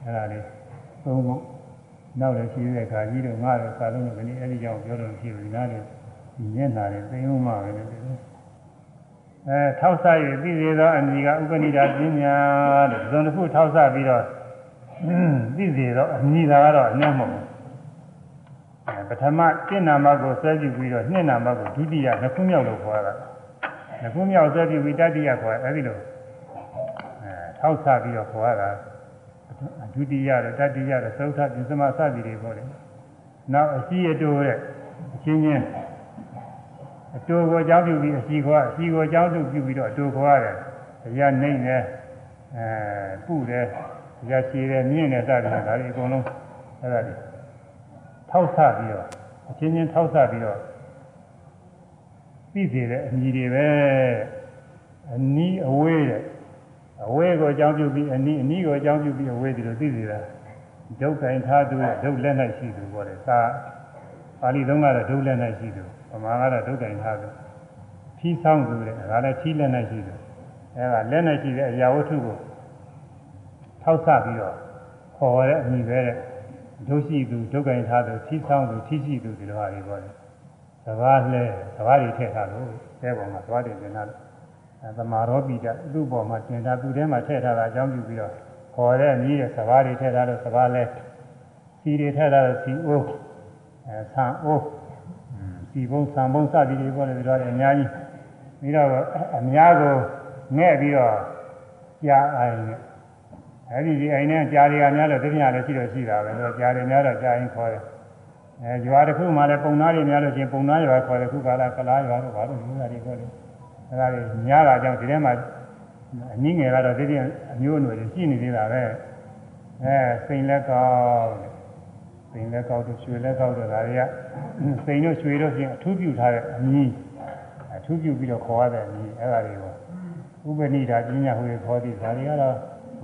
အဲ့ဒါလေးသုံးဖို့နောက်လည်းရှိတဲ့အခါကြီးတော့ငါတော့စာလုံးကလည်းအဲ့ဒီကြောင့်ပြောတော့ဖြစ်ပြီနားလည်းညက်နာတယ်သိအောင်မှပဲလေ အဲထောက်ဆရည်သိစေသောအမိကဥပနိဒာပညာတဲ့ဇွန်တစ်ခုထောက်ဆပြီးတော့သိစေသောအမိသာကတော့အနည်းမဟုတ်ဘူးပထမစိနာမကိုဆွဲကြည့်ပြီးတော့နှစ်နာမကိုဒုတိယနှစ်ခုမြောက်လို့ခေါ်တာနှစ်ခုမြောက်ဆွဲကြည့်ပြီးတတိယခေါ်အဲဒီလိုအဲထောက်ဆပြီးတော့ခေါ်ရတာဒုတိယရတတိယရသုထပြသမစသည်တွေပေါ့လေနောက်အရှိအတိုးတဲ့အချင်းချင်း အတိုးကိုအကြောင်းပြုပြီးအရှိခေါ်အရှိကိုအကြောင်းပြုပြီးတော့အတိုးခေါ်ရတယ်တရားနှိမ့်တယ်အဲပုတယ်တရားရှည်တယ်မြင့်တယ်စသည်ဖြင့်ဒါတွေအကုန်လုံးအဲ့ဒါတွေထောက်ဆပြီးတော့အချင်းချင်းထောက်ဆပြီးတော့သိစေတဲ့အညီတွေပဲအနီးအဝေးတဲ့အဝေးကိုအကြောင်းပြုပြီးအနီးအနီးကိုအကြောင်းပြုပြီးအဝေးဒီလိုသိစေတာဒုက္ခိုင်ထားသူဒုက္လက်၌ရှိသူပေါ့လေသာပါဠိသုံးကတော့ဒုက္လက်၌ရှိသူ ဗမာကတော့ဒုက္ခိုင်ထားသူထီးဆောင်သူတဲ့ဒါလည်းထီးလက်၌ရှိသူအဲဒါလက်၌ရှိတဲ့အရာဝတ္ထုကိုထောက်ဆပြီးတော့ခေါ်ရတဲ့အညီပဲတဲ့ဒုရှိသူဒုက္ခိုင်ထားသူထီးဆောင်သူထီးရှိသူဒီလိုဟာတွေပေါ့လေသဘာလဲသဘာတွေထည့်ထားလို့အဲပေါ်မှာသွားတယ်တင်တာသမာရောပိတသူ့ပေါ်မှာတင်တာသူ့ထဲမှာထည့်ထားတာအကြောင်းပြုပြီးတော့ခေါ်တဲ့မြည်တဲ့သဘာတွေထည့်ထားလို့သဘာလဲစီတွေထည့်ထားလို့စီအိုးအဲဆံအိုး စီဘုံဆံဘုံစသည်တွေပေါ်လေဒီတော့အများကြီးပြီးတော့အများကိုငဲ့ပြီးတော့ကြားအိုင်နဲ့အဲဒီဒီအိမ်နဲ့ကြားတွေကများလို့တတိယလည်းရှိတော့ရှိတာပဲဆိုတော့ကြားတွေများတော့ကြားရင်ခေါ်တယ်အဲရွာတစ်ခုမှလည်းပုံသားတွေများလို့ချင်းပုံသားရွာခေါ်တယ်ခုကလာကလားရွာတို့ဘာလို့လူသားတွေခေါ်တယ်အဲဒါတွေများတာကြောင့်ဒီထဲမှာအနည်းငယ်ကတော့ဒီပြင်အမျိုးအနွယ်တွေရှိနေသေးတာပဲအဲစိန်လက်ကောက် စိန်လက်ကောက်တို့ရွှေလက်ကောက်တို့ဒါတွေကစိန်တို့ရွှေတို့ချင်းအထူးပြုထားတဲ့အမည်အထူးပြုပြီးတော့ခေါ်ရတဲ့အမည်အဲဒါတွေကိုဥပနိဒါပညာဟူခေါ်သည်ဒါတွေကတော့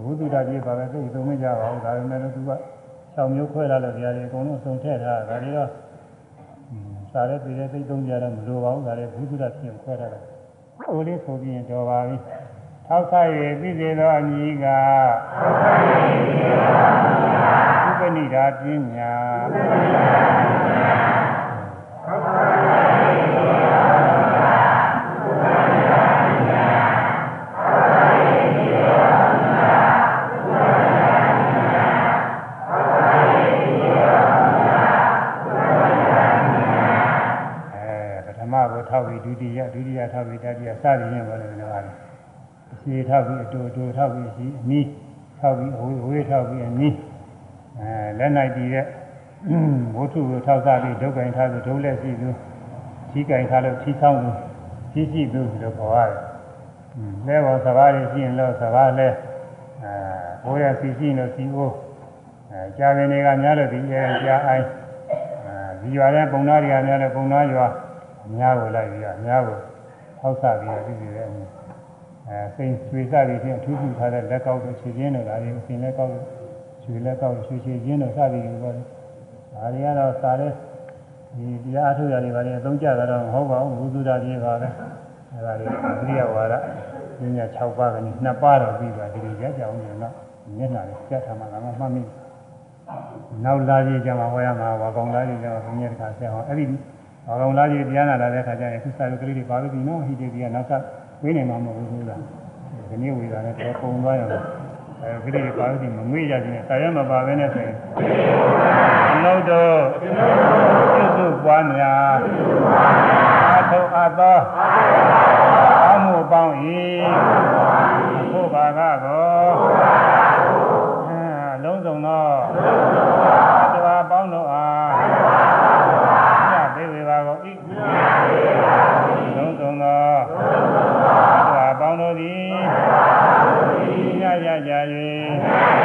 ဘုသူဒ္ဓပြေပါပဲသိသုံးမကြပါဘူးဒါပေမဲ့လို့သူက6မျိုးခွဲလာလို့တရားတွေအကုန်လုံးစုံထည့်ထားတာဒါတွေတော့စားရဲပြည်ရဲသိသုံးကြတော့မလိုပါဘူးဒါတွေဘုသူဒ္ဓဖြစ်ခွဲထားတာဟိုလေးဆိုပြီးရင်တော်ပါပြီထောက်ဆ၍သိစေသောအမည်ကဥပနိဒါပညာအဲ ပထမကိုထောက်ပြီးဒုတိယဒုတိယထောက်ပြီးတတိယစသည်ဖြင့်ဘာလို့လဲပါလဲအစီထောက်ပြီးအတူအတူထောက်ပြီးရှိအနီးထောက်ပြီးအဝေးအဝေးထောက်ပြီးအနီး အဲလက်နိုင်တည်တဲ့ဝတ္ထုကိုထောက်စားပြီးဒုက္ခိုင်ထားပြီးဒုလက်ရှိသူကြီးကင်ထားလို့ကြီးဆောင်သူကြီးရှိသူလို့ခေါ်ရတယ်။လဲပေါ်စကားတွေရှိရင်လို့စကားလဲအဲဘိုးရစီရှိလို့စီအိုးအဲကြာပင်တွေကများလို့ဒီအဲကြာအိုင်းအဲဒီရွာတဲ့ပုံသားတွေကများလို့ပုံသားရွာအများကိုလိုက်ပြီးတော့အများကိုထောက်စားပြီးတော့ပြည်တယ်အဲစိန်ဆွေစားပြီးချင်းအထူးပြုထားတဲ့လက်ကောက်တို့ခြေချင်းတို့ဒါတွေအစဉ်လက်ကောက် ရွှေလက်ကောက်ရွှေချေချင်းတို့စသည်တွေပေါ့လေဒါတွေကတော့စားတဲ့ဒီတရားအထုရတွေဘာတွေအသုံးကျတာတော့မဟုတ်ပါဘူးဘုသူတာကြီးပါပဲအဲဒါတွေအရိယဝါဒညညာ6ပါးကနေ2ပါးတော့ပြီးပါဒီလိုကြကြအောင်ရင်တော့မျက်နှာလေးပြတ်ထားမှလည်းမှတ်မိနောက်လာကြီးကြမှာဟောရမှာဝါကောင်လာကြီးကြမှာဘုရားတခါဆက်အောင်အဲ့ဒီဝါကောင်လာကြီးတရားနာလာတဲ့ခါကျရင်ခုစာရုပ်ကလေးတွေပါလို့ဒီနော်ဟိတေဒီကနောက်ထပ်ဝိနေမှာမဟုတ်ဘူးလားဒီနေ့ဝေတာလည်းတော့ပုံသွားရအောင် အဲဒီလိုပါလို့ဒီမငွေ့ရခြင်းနဲ့ဆရာမပါဘဲနဲ့ဆိုရင်အလုံးတော့ပြုစုပွားများအာထုအပ်သောအမှုပေါင်း၏သို့ပါကကောအလုံးစုံသော Yeah.